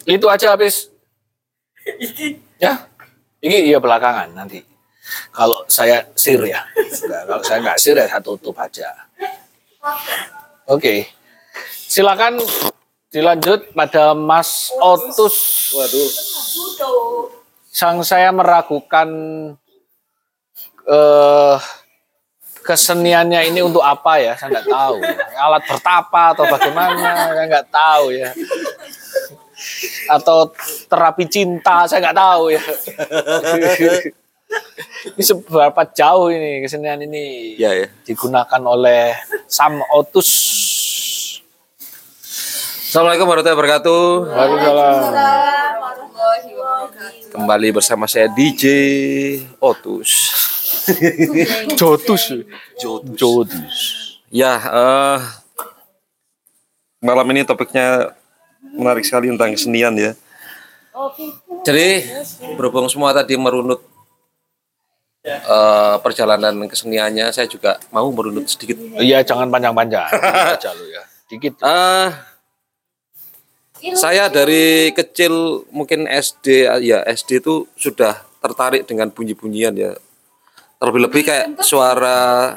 itu aja habis. Ya, ini iya belakangan nanti. Kalau saya sir ya, Nggak, kalau saya nggak sir ya saya tutup aja. Oke, silakan dilanjut pada Mas Otus. Waduh. Sang saya meragukan eh keseniannya ini untuk apa ya? Saya nggak tahu. Alat bertapa atau bagaimana? Saya nggak tahu ya. Atau terapi cinta? Saya nggak tahu ya. *laughs* ini seberapa jauh ini kesenian ini Ya ya. digunakan oleh Sam Otus. Assalamualaikum warahmatullahi wabarakatuh. Waalaikumsalam. Kembali bersama saya DJ *laughs* Otus. Jotus. Jotus. Ya, eh, malam ini topiknya menarik sekali tentang kesenian ya. Jadi berhubung semua tadi merunut eh, perjalanan keseniannya, saya juga mau merunut sedikit. Iya, jangan panjang-panjang. *laughs* Dikit aja lu ya. Dikit. Eh, saya dari kecil mungkin SD ya SD itu sudah tertarik dengan bunyi-bunyian ya. Terlebih-lebih kayak suara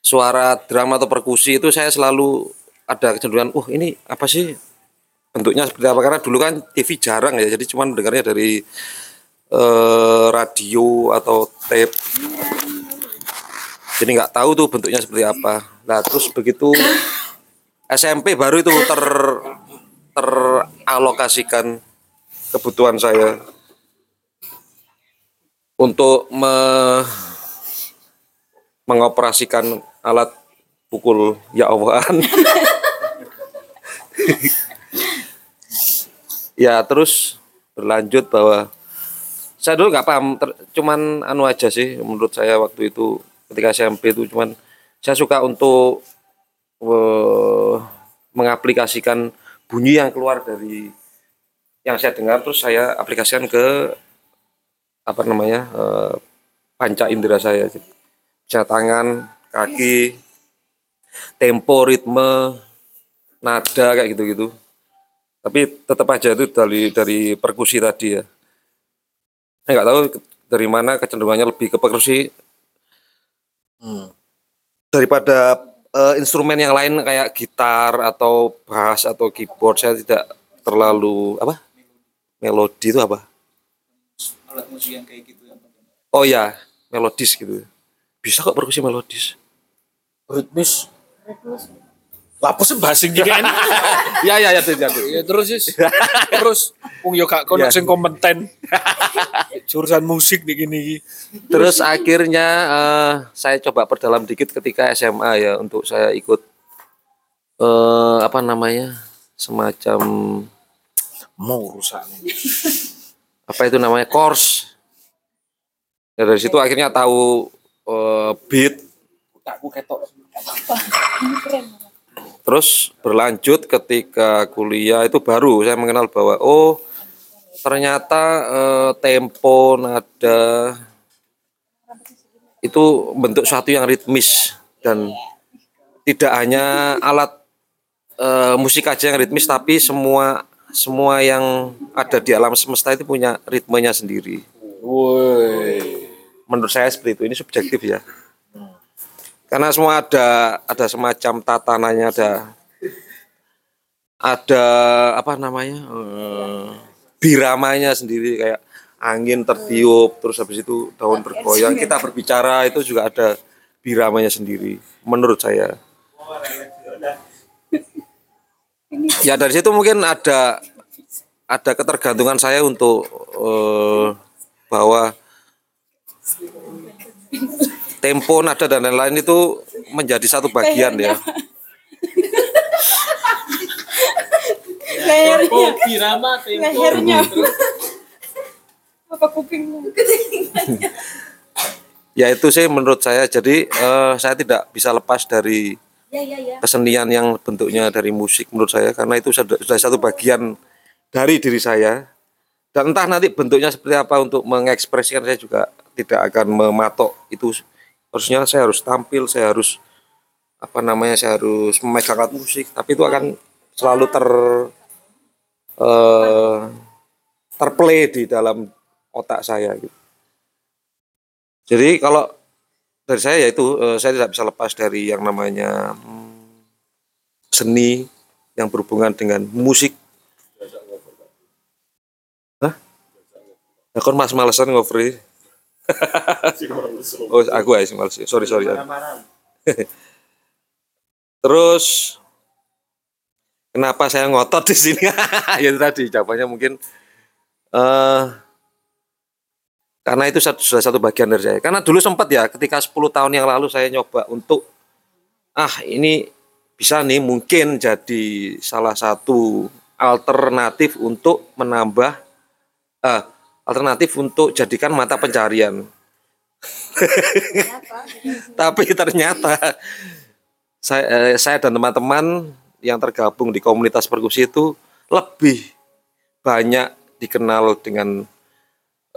suara drum atau perkusi itu saya selalu ada kecenderungan, uh ini apa sih bentuknya seperti apa? Karena dulu kan TV jarang ya, jadi cuman mendengarnya dari eh, radio atau tape. Jadi nggak tahu tuh bentuknya seperti apa. Nah terus begitu SMP baru itu ter teralokasikan kebutuhan saya untuk me- mengoperasikan alat pukul ya Allahan. *laughs* ya terus berlanjut bahwa saya dulu nggak paham, ter- cuman anu aja sih menurut saya waktu itu ketika SMP itu cuman saya suka untuk eh, mengaplikasikan bunyi yang keluar dari yang saya dengar terus saya aplikasikan ke apa namanya eh, panca indera saya bisa tangan kaki tempo ritme nada kayak gitu-gitu tapi tetap aja itu dari dari perkusi tadi ya. Saya nggak tahu dari mana kecenderungannya lebih ke perkusi. Daripada eh, instrumen yang lain kayak gitar atau bass atau keyboard saya tidak terlalu apa? Melodi itu apa? Alat musik yang kayak gitu ya. oh ya melodis gitu. Bisa kok perkusi melodis? Ritmis lapusnya basing gitu kan *laughs* ya ya ya ya terus Sis. terus wong yo gak kono Ya. sing kompeten. Jurusan musik nih gini Terus akhirnya eh, saya coba perdalam dikit ketika SMA ya untuk saya ikut eh apa namanya semacam mau rusak apa itu namanya? Course. Ya, dari situ akhirnya tahu eh, beat. aku ketok Terus berlanjut ketika kuliah itu baru saya mengenal bahwa oh ternyata eh, tempo nada itu bentuk suatu yang ritmis dan tidak hanya alat eh, musik aja yang ritmis tapi semua semua yang ada di alam semesta itu punya ritmenya sendiri. Woi. Menurut saya seperti itu. Ini subjektif ya. Karena semua ada ada semacam tatanannya ada ada apa namanya eh, biramanya sendiri kayak angin tertiup terus habis itu daun bergoyang. Kita berbicara itu juga ada biramanya sendiri menurut saya. Ya dari situ mungkin ada ada ketergantungan saya untuk eh, bahwa tempo nada dan lain-lain itu menjadi satu bagian ya Lehernya. Birama, tempo. Lehernya. *laughs* Apa kupingmu? *laughs* ya itu sih menurut saya jadi eh, saya tidak bisa lepas dari Ya ya ya. kesenian yang bentuknya dari musik menurut saya karena itu sudah, sudah satu bagian dari diri saya dan entah nanti bentuknya seperti apa untuk mengekspresikan saya juga tidak akan mematok itu harusnya saya harus tampil saya harus apa namanya saya harus memegang alat musik tapi itu akan selalu ter eh, terplay di dalam otak saya gitu. Jadi kalau dari saya yaitu eh, saya tidak bisa lepas dari yang namanya hmm, seni yang berhubungan dengan musik. Ya kan mas malesan ngobrol. Oh aku aja sih males. Sorry sorry. *laughs* Terus kenapa saya ngotot di sini? *laughs* ya itu tadi jawabannya mungkin eh karena itu satu, sudah satu bagian dari saya. Karena dulu sempat ya ketika 10 tahun yang lalu saya nyoba untuk ah ini bisa nih mungkin jadi salah satu alternatif untuk menambah eh, alternatif untuk jadikan mata pencarian. *laughs* Tapi ternyata saya, eh, saya dan teman-teman yang tergabung di komunitas perkusi itu lebih banyak dikenal dengan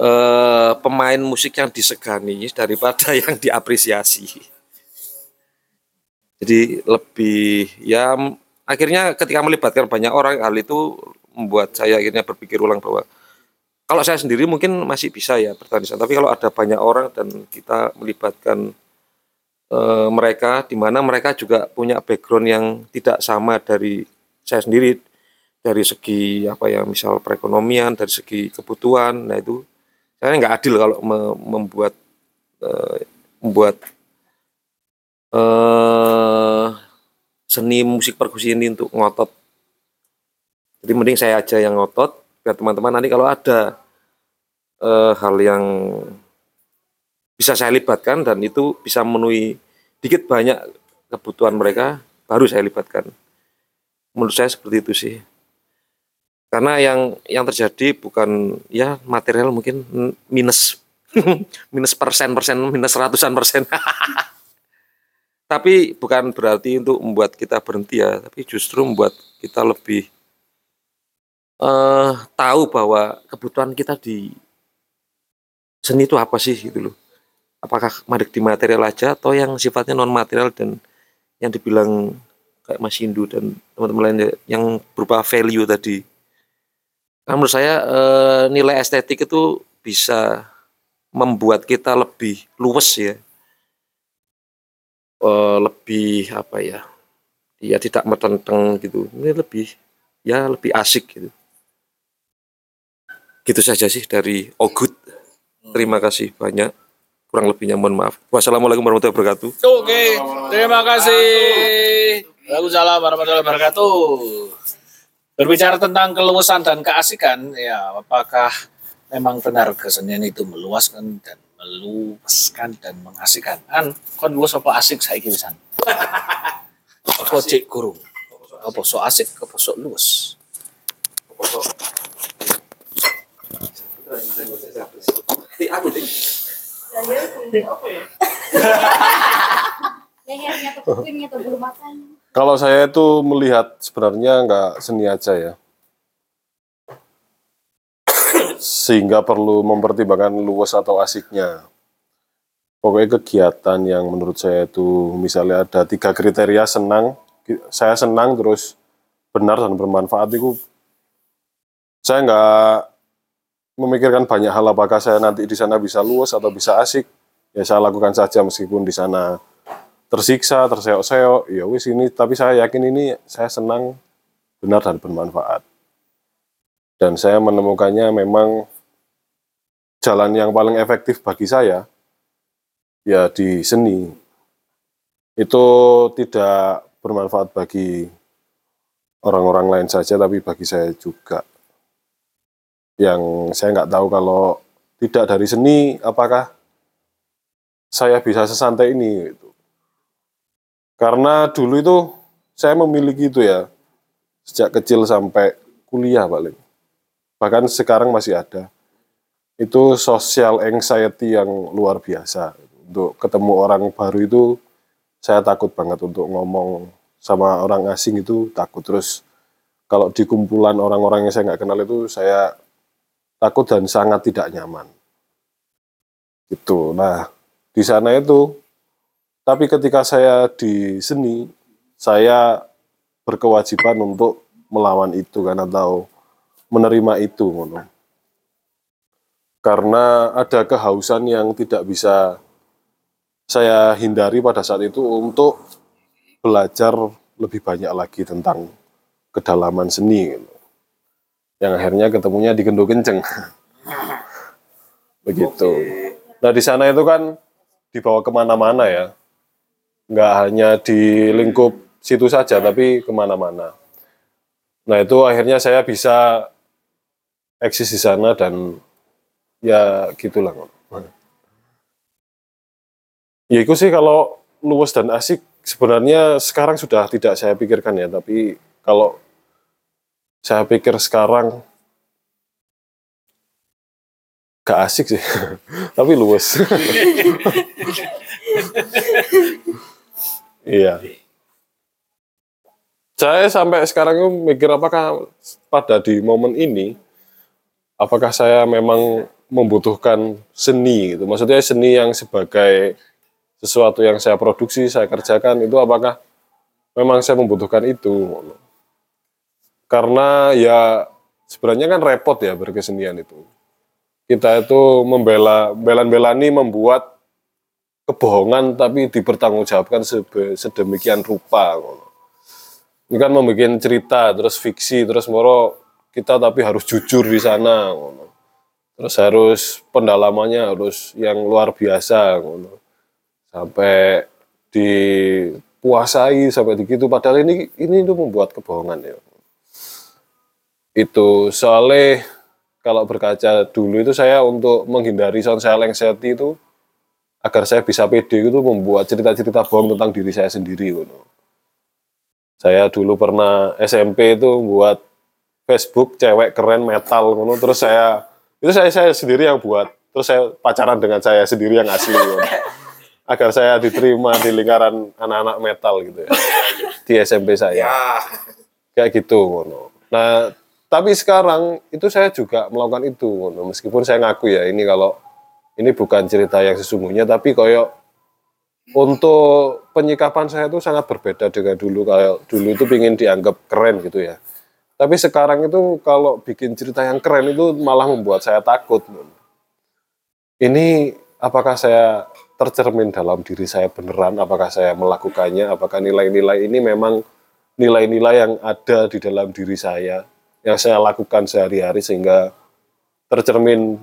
eh, pemain musik yang disegani daripada *laughs* yang diapresiasi. Jadi lebih ya akhirnya ketika melibatkan banyak orang hal itu membuat saya akhirnya berpikir ulang bahwa kalau saya sendiri mungkin masih bisa ya bertahan di sana. Tapi kalau ada banyak orang dan kita melibatkan eh, mereka di mana mereka juga punya background yang tidak sama dari saya sendiri dari segi apa ya misal perekonomian dari segi kebutuhan nah itu saya nggak adil kalau me- membuat eh, membuat eh seni musik perkusi ini untuk ngotot jadi mending saya aja yang ngotot biar teman-teman nanti kalau ada eh, hal yang bisa saya libatkan dan itu bisa memenuhi dikit banyak kebutuhan mereka baru saya libatkan. Menurut saya seperti itu sih. Karena yang yang terjadi bukan ya material mungkin minus *laughs* minus persen persen minus ratusan persen. *laughs* Tapi bukan berarti untuk membuat kita berhenti ya tapi justru membuat kita lebih eh tahu bahwa kebutuhan kita di seni itu apa sih gitu loh apakah madek di material aja atau yang sifatnya non material dan yang dibilang kayak Mas Hindu dan teman-teman lainnya yang berupa value tadi Nah, menurut saya eh, nilai estetik itu bisa membuat kita lebih luwes ya, Eh, lebih apa ya, ya tidak metenteng gitu. Ini lebih ya lebih asik gitu. Gitu saja sih dari Ogut. Terima kasih banyak. Kurang lebihnya mohon maaf. Wassalamualaikum warahmatullahi wabarakatuh. Oke, terima kasih. Waalaikumsalam warahmatullahi wabarakatuh. Berbicara tentang keluasan dan keasikan, ya apakah memang benar kesenian itu meluaskan dan meluaskan dan mengasihkan? Kan kon luas apa asik saya pisan. Apa cek gurung? Apa so asik, apa so luas? Kalau saya itu melihat sebenarnya nggak seni aja ya. Sehingga perlu mempertimbangkan luas atau asiknya. Pokoknya kegiatan yang menurut saya itu misalnya ada tiga kriteria senang, saya senang terus benar dan bermanfaat itu saya nggak memikirkan banyak hal apakah saya nanti di sana bisa luas atau bisa asik ya saya lakukan saja meskipun di sana tersiksa, terseok-seok, ya wis ini, tapi saya yakin ini saya senang, benar dan bermanfaat. Dan saya menemukannya memang jalan yang paling efektif bagi saya, ya di seni. Itu tidak bermanfaat bagi orang-orang lain saja, tapi bagi saya juga. Yang saya nggak tahu kalau tidak dari seni, apakah saya bisa sesantai ini gitu. Karena dulu itu saya memiliki itu ya sejak kecil sampai kuliah paling. Bahkan sekarang masih ada. Itu social anxiety yang luar biasa. untuk ketemu orang baru itu saya takut banget untuk ngomong sama orang asing itu takut terus kalau di kumpulan orang-orang yang saya nggak kenal itu saya takut dan sangat tidak nyaman. Gitu. Nah di sana itu tapi ketika saya di seni saya berkewajiban untuk melawan itu kan atau menerima itu ngono. Karena ada kehausan yang tidak bisa saya hindari pada saat itu untuk belajar lebih banyak lagi tentang kedalaman seni gitu. Yang akhirnya ketemunya di Gendo Kenceng. *laughs* Begitu. Nah di sana itu kan dibawa ke mana-mana ya. Nggak hanya di lingkup situ saja tapi ke mana-mana. Nah itu akhirnya saya bisa eksis di sana dan ya gitulah ya itu sih kalau luas dan asik sebenarnya sekarang sudah tidak saya pikirkan ya tapi kalau saya pikir sekarang gak asik sih *laughs* tapi luas *laughs* iya. Saya sampai sekarang mikir apakah pada di momen ini apakah saya memang membutuhkan seni gitu. Maksudnya seni yang sebagai sesuatu yang saya produksi saya kerjakan itu apakah memang saya membutuhkan itu karena ya sebenarnya kan repot ya berkesenian itu. Kita itu membela belan-belani membuat kebohongan tapi dipertanggungjawabkan sedemikian rupa ini kan membuat cerita terus fiksi terus moro kita tapi harus jujur di sana terus harus pendalamannya harus yang luar biasa sampai dipuasai sampai begitu padahal ini ini itu membuat kebohongan ya itu soalnya kalau berkaca dulu itu saya untuk menghindari sound saya lengset itu agar saya bisa pede itu membuat cerita-cerita bohong tentang diri saya sendiri ngono. Saya dulu pernah SMP itu buat Facebook cewek keren metal ngono terus saya itu saya saya sendiri yang buat terus saya pacaran dengan saya sendiri yang asli ngono. agar saya diterima di lingkaran anak-anak metal gitu ya di SMP saya kayak gitu ngono. Nah tapi sekarang itu saya juga melakukan itu meskipun saya ngaku ya ini kalau ini bukan cerita yang sesungguhnya tapi koyo untuk penyikapan saya itu sangat berbeda dengan dulu. Kayak dulu itu ingin dianggap keren gitu ya. Tapi sekarang itu kalau bikin cerita yang keren itu malah membuat saya takut ini apakah saya tercermin dalam diri saya beneran? Apakah saya melakukannya? Apakah nilai-nilai ini memang nilai-nilai yang ada di dalam diri saya yang saya lakukan sehari-hari sehingga tercermin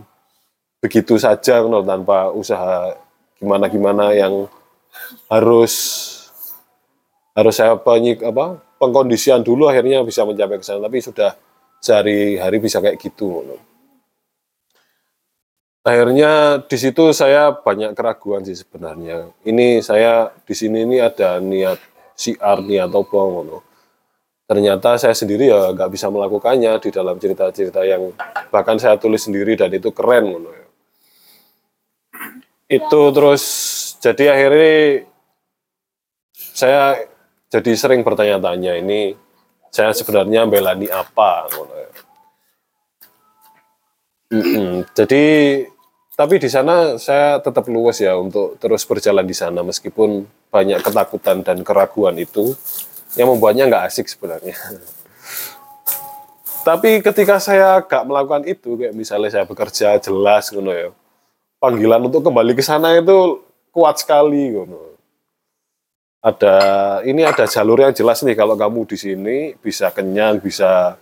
begitu saja no, tanpa usaha gimana-gimana yang harus harus saya penyik apa pengkondisian dulu akhirnya bisa mencapai ke sana. Tapi sudah sehari-hari bisa kayak gitu no. akhirnya di situ saya banyak keraguan sih sebenarnya. Ini saya di sini ini ada niat siar niat apa ngono ternyata saya sendiri ya nggak bisa melakukannya di dalam cerita-cerita yang bahkan saya tulis sendiri dan itu keren ya. itu terus jadi akhirnya saya jadi sering bertanya-tanya ini saya sebenarnya belani apa ya. Jadi tapi di sana saya tetap luas ya untuk terus berjalan di sana meskipun banyak ketakutan dan keraguan itu yang membuatnya nggak asik sebenarnya. Tapi ketika saya gak melakukan itu, kayak misalnya saya bekerja jelas, gitu ya, panggilan untuk kembali ke sana itu kuat sekali, gitu. Ada ini ada jalur yang jelas nih kalau kamu di sini bisa kenyang, bisa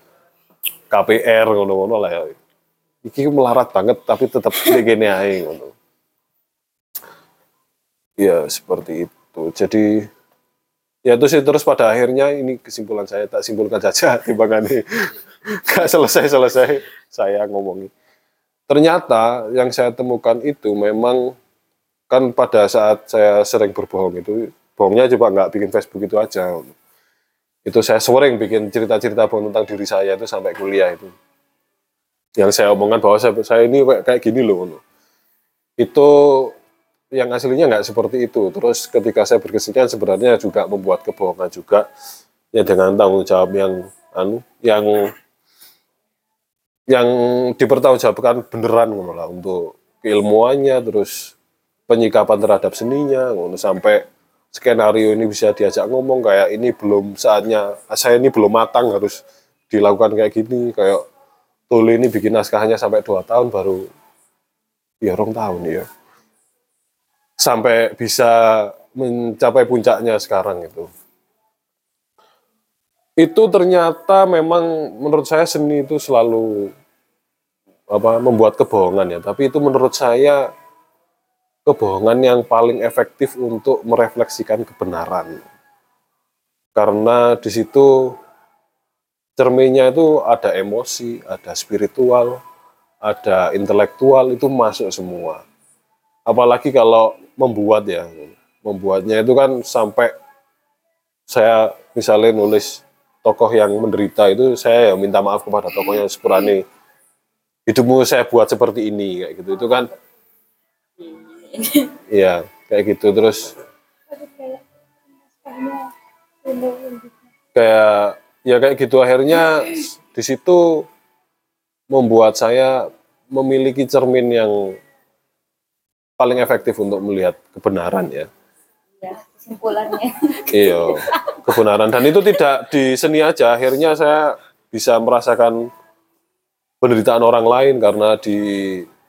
KPR, ngono-ngono lah ya. Iki melarat banget, tapi tetap begini aja, ngono. Ya seperti itu. Jadi ya sih terus pada akhirnya ini kesimpulan saya tak simpulkan saja *laughs* timbangannya nggak selesai selesai saya ngomongin ternyata yang saya temukan itu memang kan pada saat saya sering berbohong itu bohongnya coba nggak bikin Facebook itu aja. Itu saya sering bikin cerita-cerita bohong tentang diri saya itu sampai kuliah itu. Yang saya omongkan bahwa saya, saya ini kayak gini loh. Itu yang aslinya nggak seperti itu. Terus ketika saya berkesenian sebenarnya juga membuat kebohongan juga. Ya dengan tanggung jawab yang anu yang yang dipertanggungjawabkan beneran ngono lah untuk keilmuannya terus penyikapan terhadap seninya ngono. Sampai skenario ini bisa diajak ngomong kayak ini belum saatnya saya ini belum matang harus dilakukan kayak gini kayak Tuli ini bikin naskahnya sampai dua tahun baru ya rong tahun ya sampai bisa mencapai puncaknya sekarang itu. Itu ternyata memang menurut saya seni itu selalu apa membuat kebohongan ya. Tapi itu menurut saya kebohongan yang paling efektif untuk merefleksikan kebenaran. Karena di situ cerminnya itu ada emosi ada spiritual ada intelektual itu masuk semua. Apalagi kalau membuat ya membuatnya itu kan sampai saya misalnya nulis tokoh yang menderita itu saya ya minta maaf kepada tokohnya sepurane hidupmu saya buat seperti ini kayak gitu. Itu kan iya kayak gitu. Terus kayak ya kayak gitu. Akhirnya di situ membuat saya memiliki cermin yang paling efektif untuk melihat kebenaran ya Ya, kesimpulannya. *laughs* Iya, kebenaran dan itu tidak di seni aja. Akhirnya saya bisa merasakan penderitaan orang lain karena di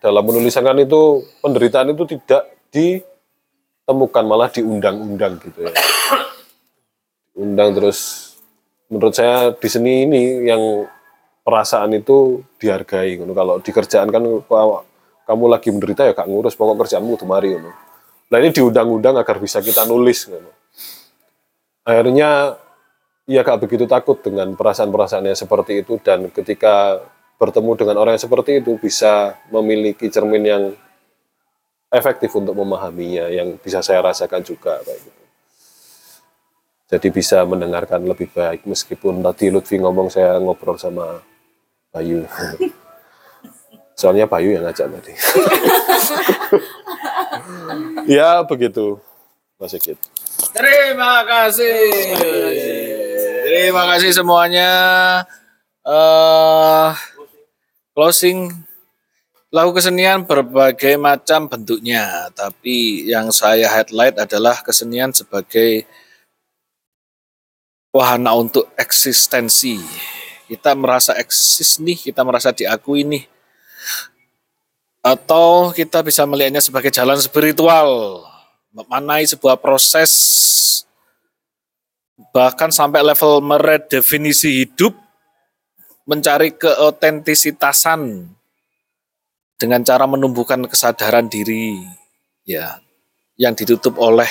dalam penulisan kan itu penderitaan itu tidak ditemukan malah diundang-undang gitu ya. Undang terus menurut saya di seni ini yang perasaan itu dihargai. Kalau di kerjaan kan kamu lagi menderita ya gak ngurus pokok kerjaanmu tuh mari ngono. Nah ini diundang-undang agar bisa kita nulis. Gitu. Akhirnya ya gak begitu takut dengan perasaan-perasaannya seperti itu dan ketika bertemu dengan orang yang seperti itu bisa memiliki cermin yang efektif untuk memahaminya yang bisa saya rasakan juga kayak gitu. Jadi bisa mendengarkan lebih baik meskipun tadi Lutfi ngomong saya ngobrol sama Bayu. *laughs* Soalnya Bayu yang ngajak tadi. ya begitu Mas Sigit. Terima kasih. Terima kasih semuanya. eh closing lagu kesenian berbagai macam bentuknya, tapi yang saya highlight adalah kesenian sebagai wahana untuk eksistensi. Kita merasa eksis nih, kita merasa diakui nih. Atau kita bisa melihatnya sebagai jalan spiritual, memanai sebuah proses bahkan sampai level meredefinisi hidup, mencari keotentisitasan dengan cara menumbuhkan kesadaran diri, ya, yang ditutup oleh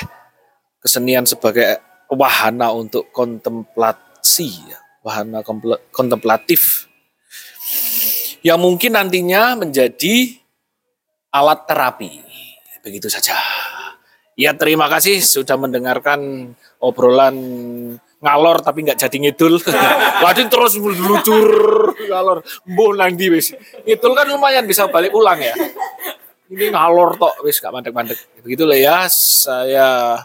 kesenian sebagai wahana untuk kontemplasi, ya, wahana kontemplatif, yang mungkin nantinya menjadi alat terapi. Begitu saja. Ya terima kasih sudah mendengarkan obrolan ngalor tapi nggak jadi ngidul. *laughs* Waduh terus meluncur ngalor. Mbuh nang ndi wis. Ngidul kan lumayan bisa balik ulang ya. Ini ngalor tok wis gak mandek-mandek. Begitulah ya saya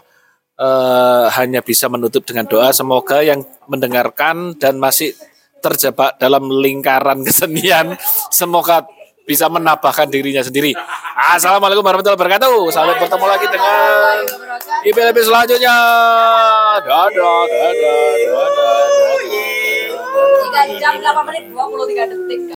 eh, hanya bisa menutup dengan doa semoga yang mendengarkan dan masih terjebak dalam lingkaran *laughs* kesenian semoga bisa menambahkan dirinya sendiri. Assalamualaikum warahmatullahi wabarakatuh. Sampai bertemu lagi dengan IPLP selanjutnya. Dadah, dadah, dadah, dadah. 3 jam 8 menit 23 detik.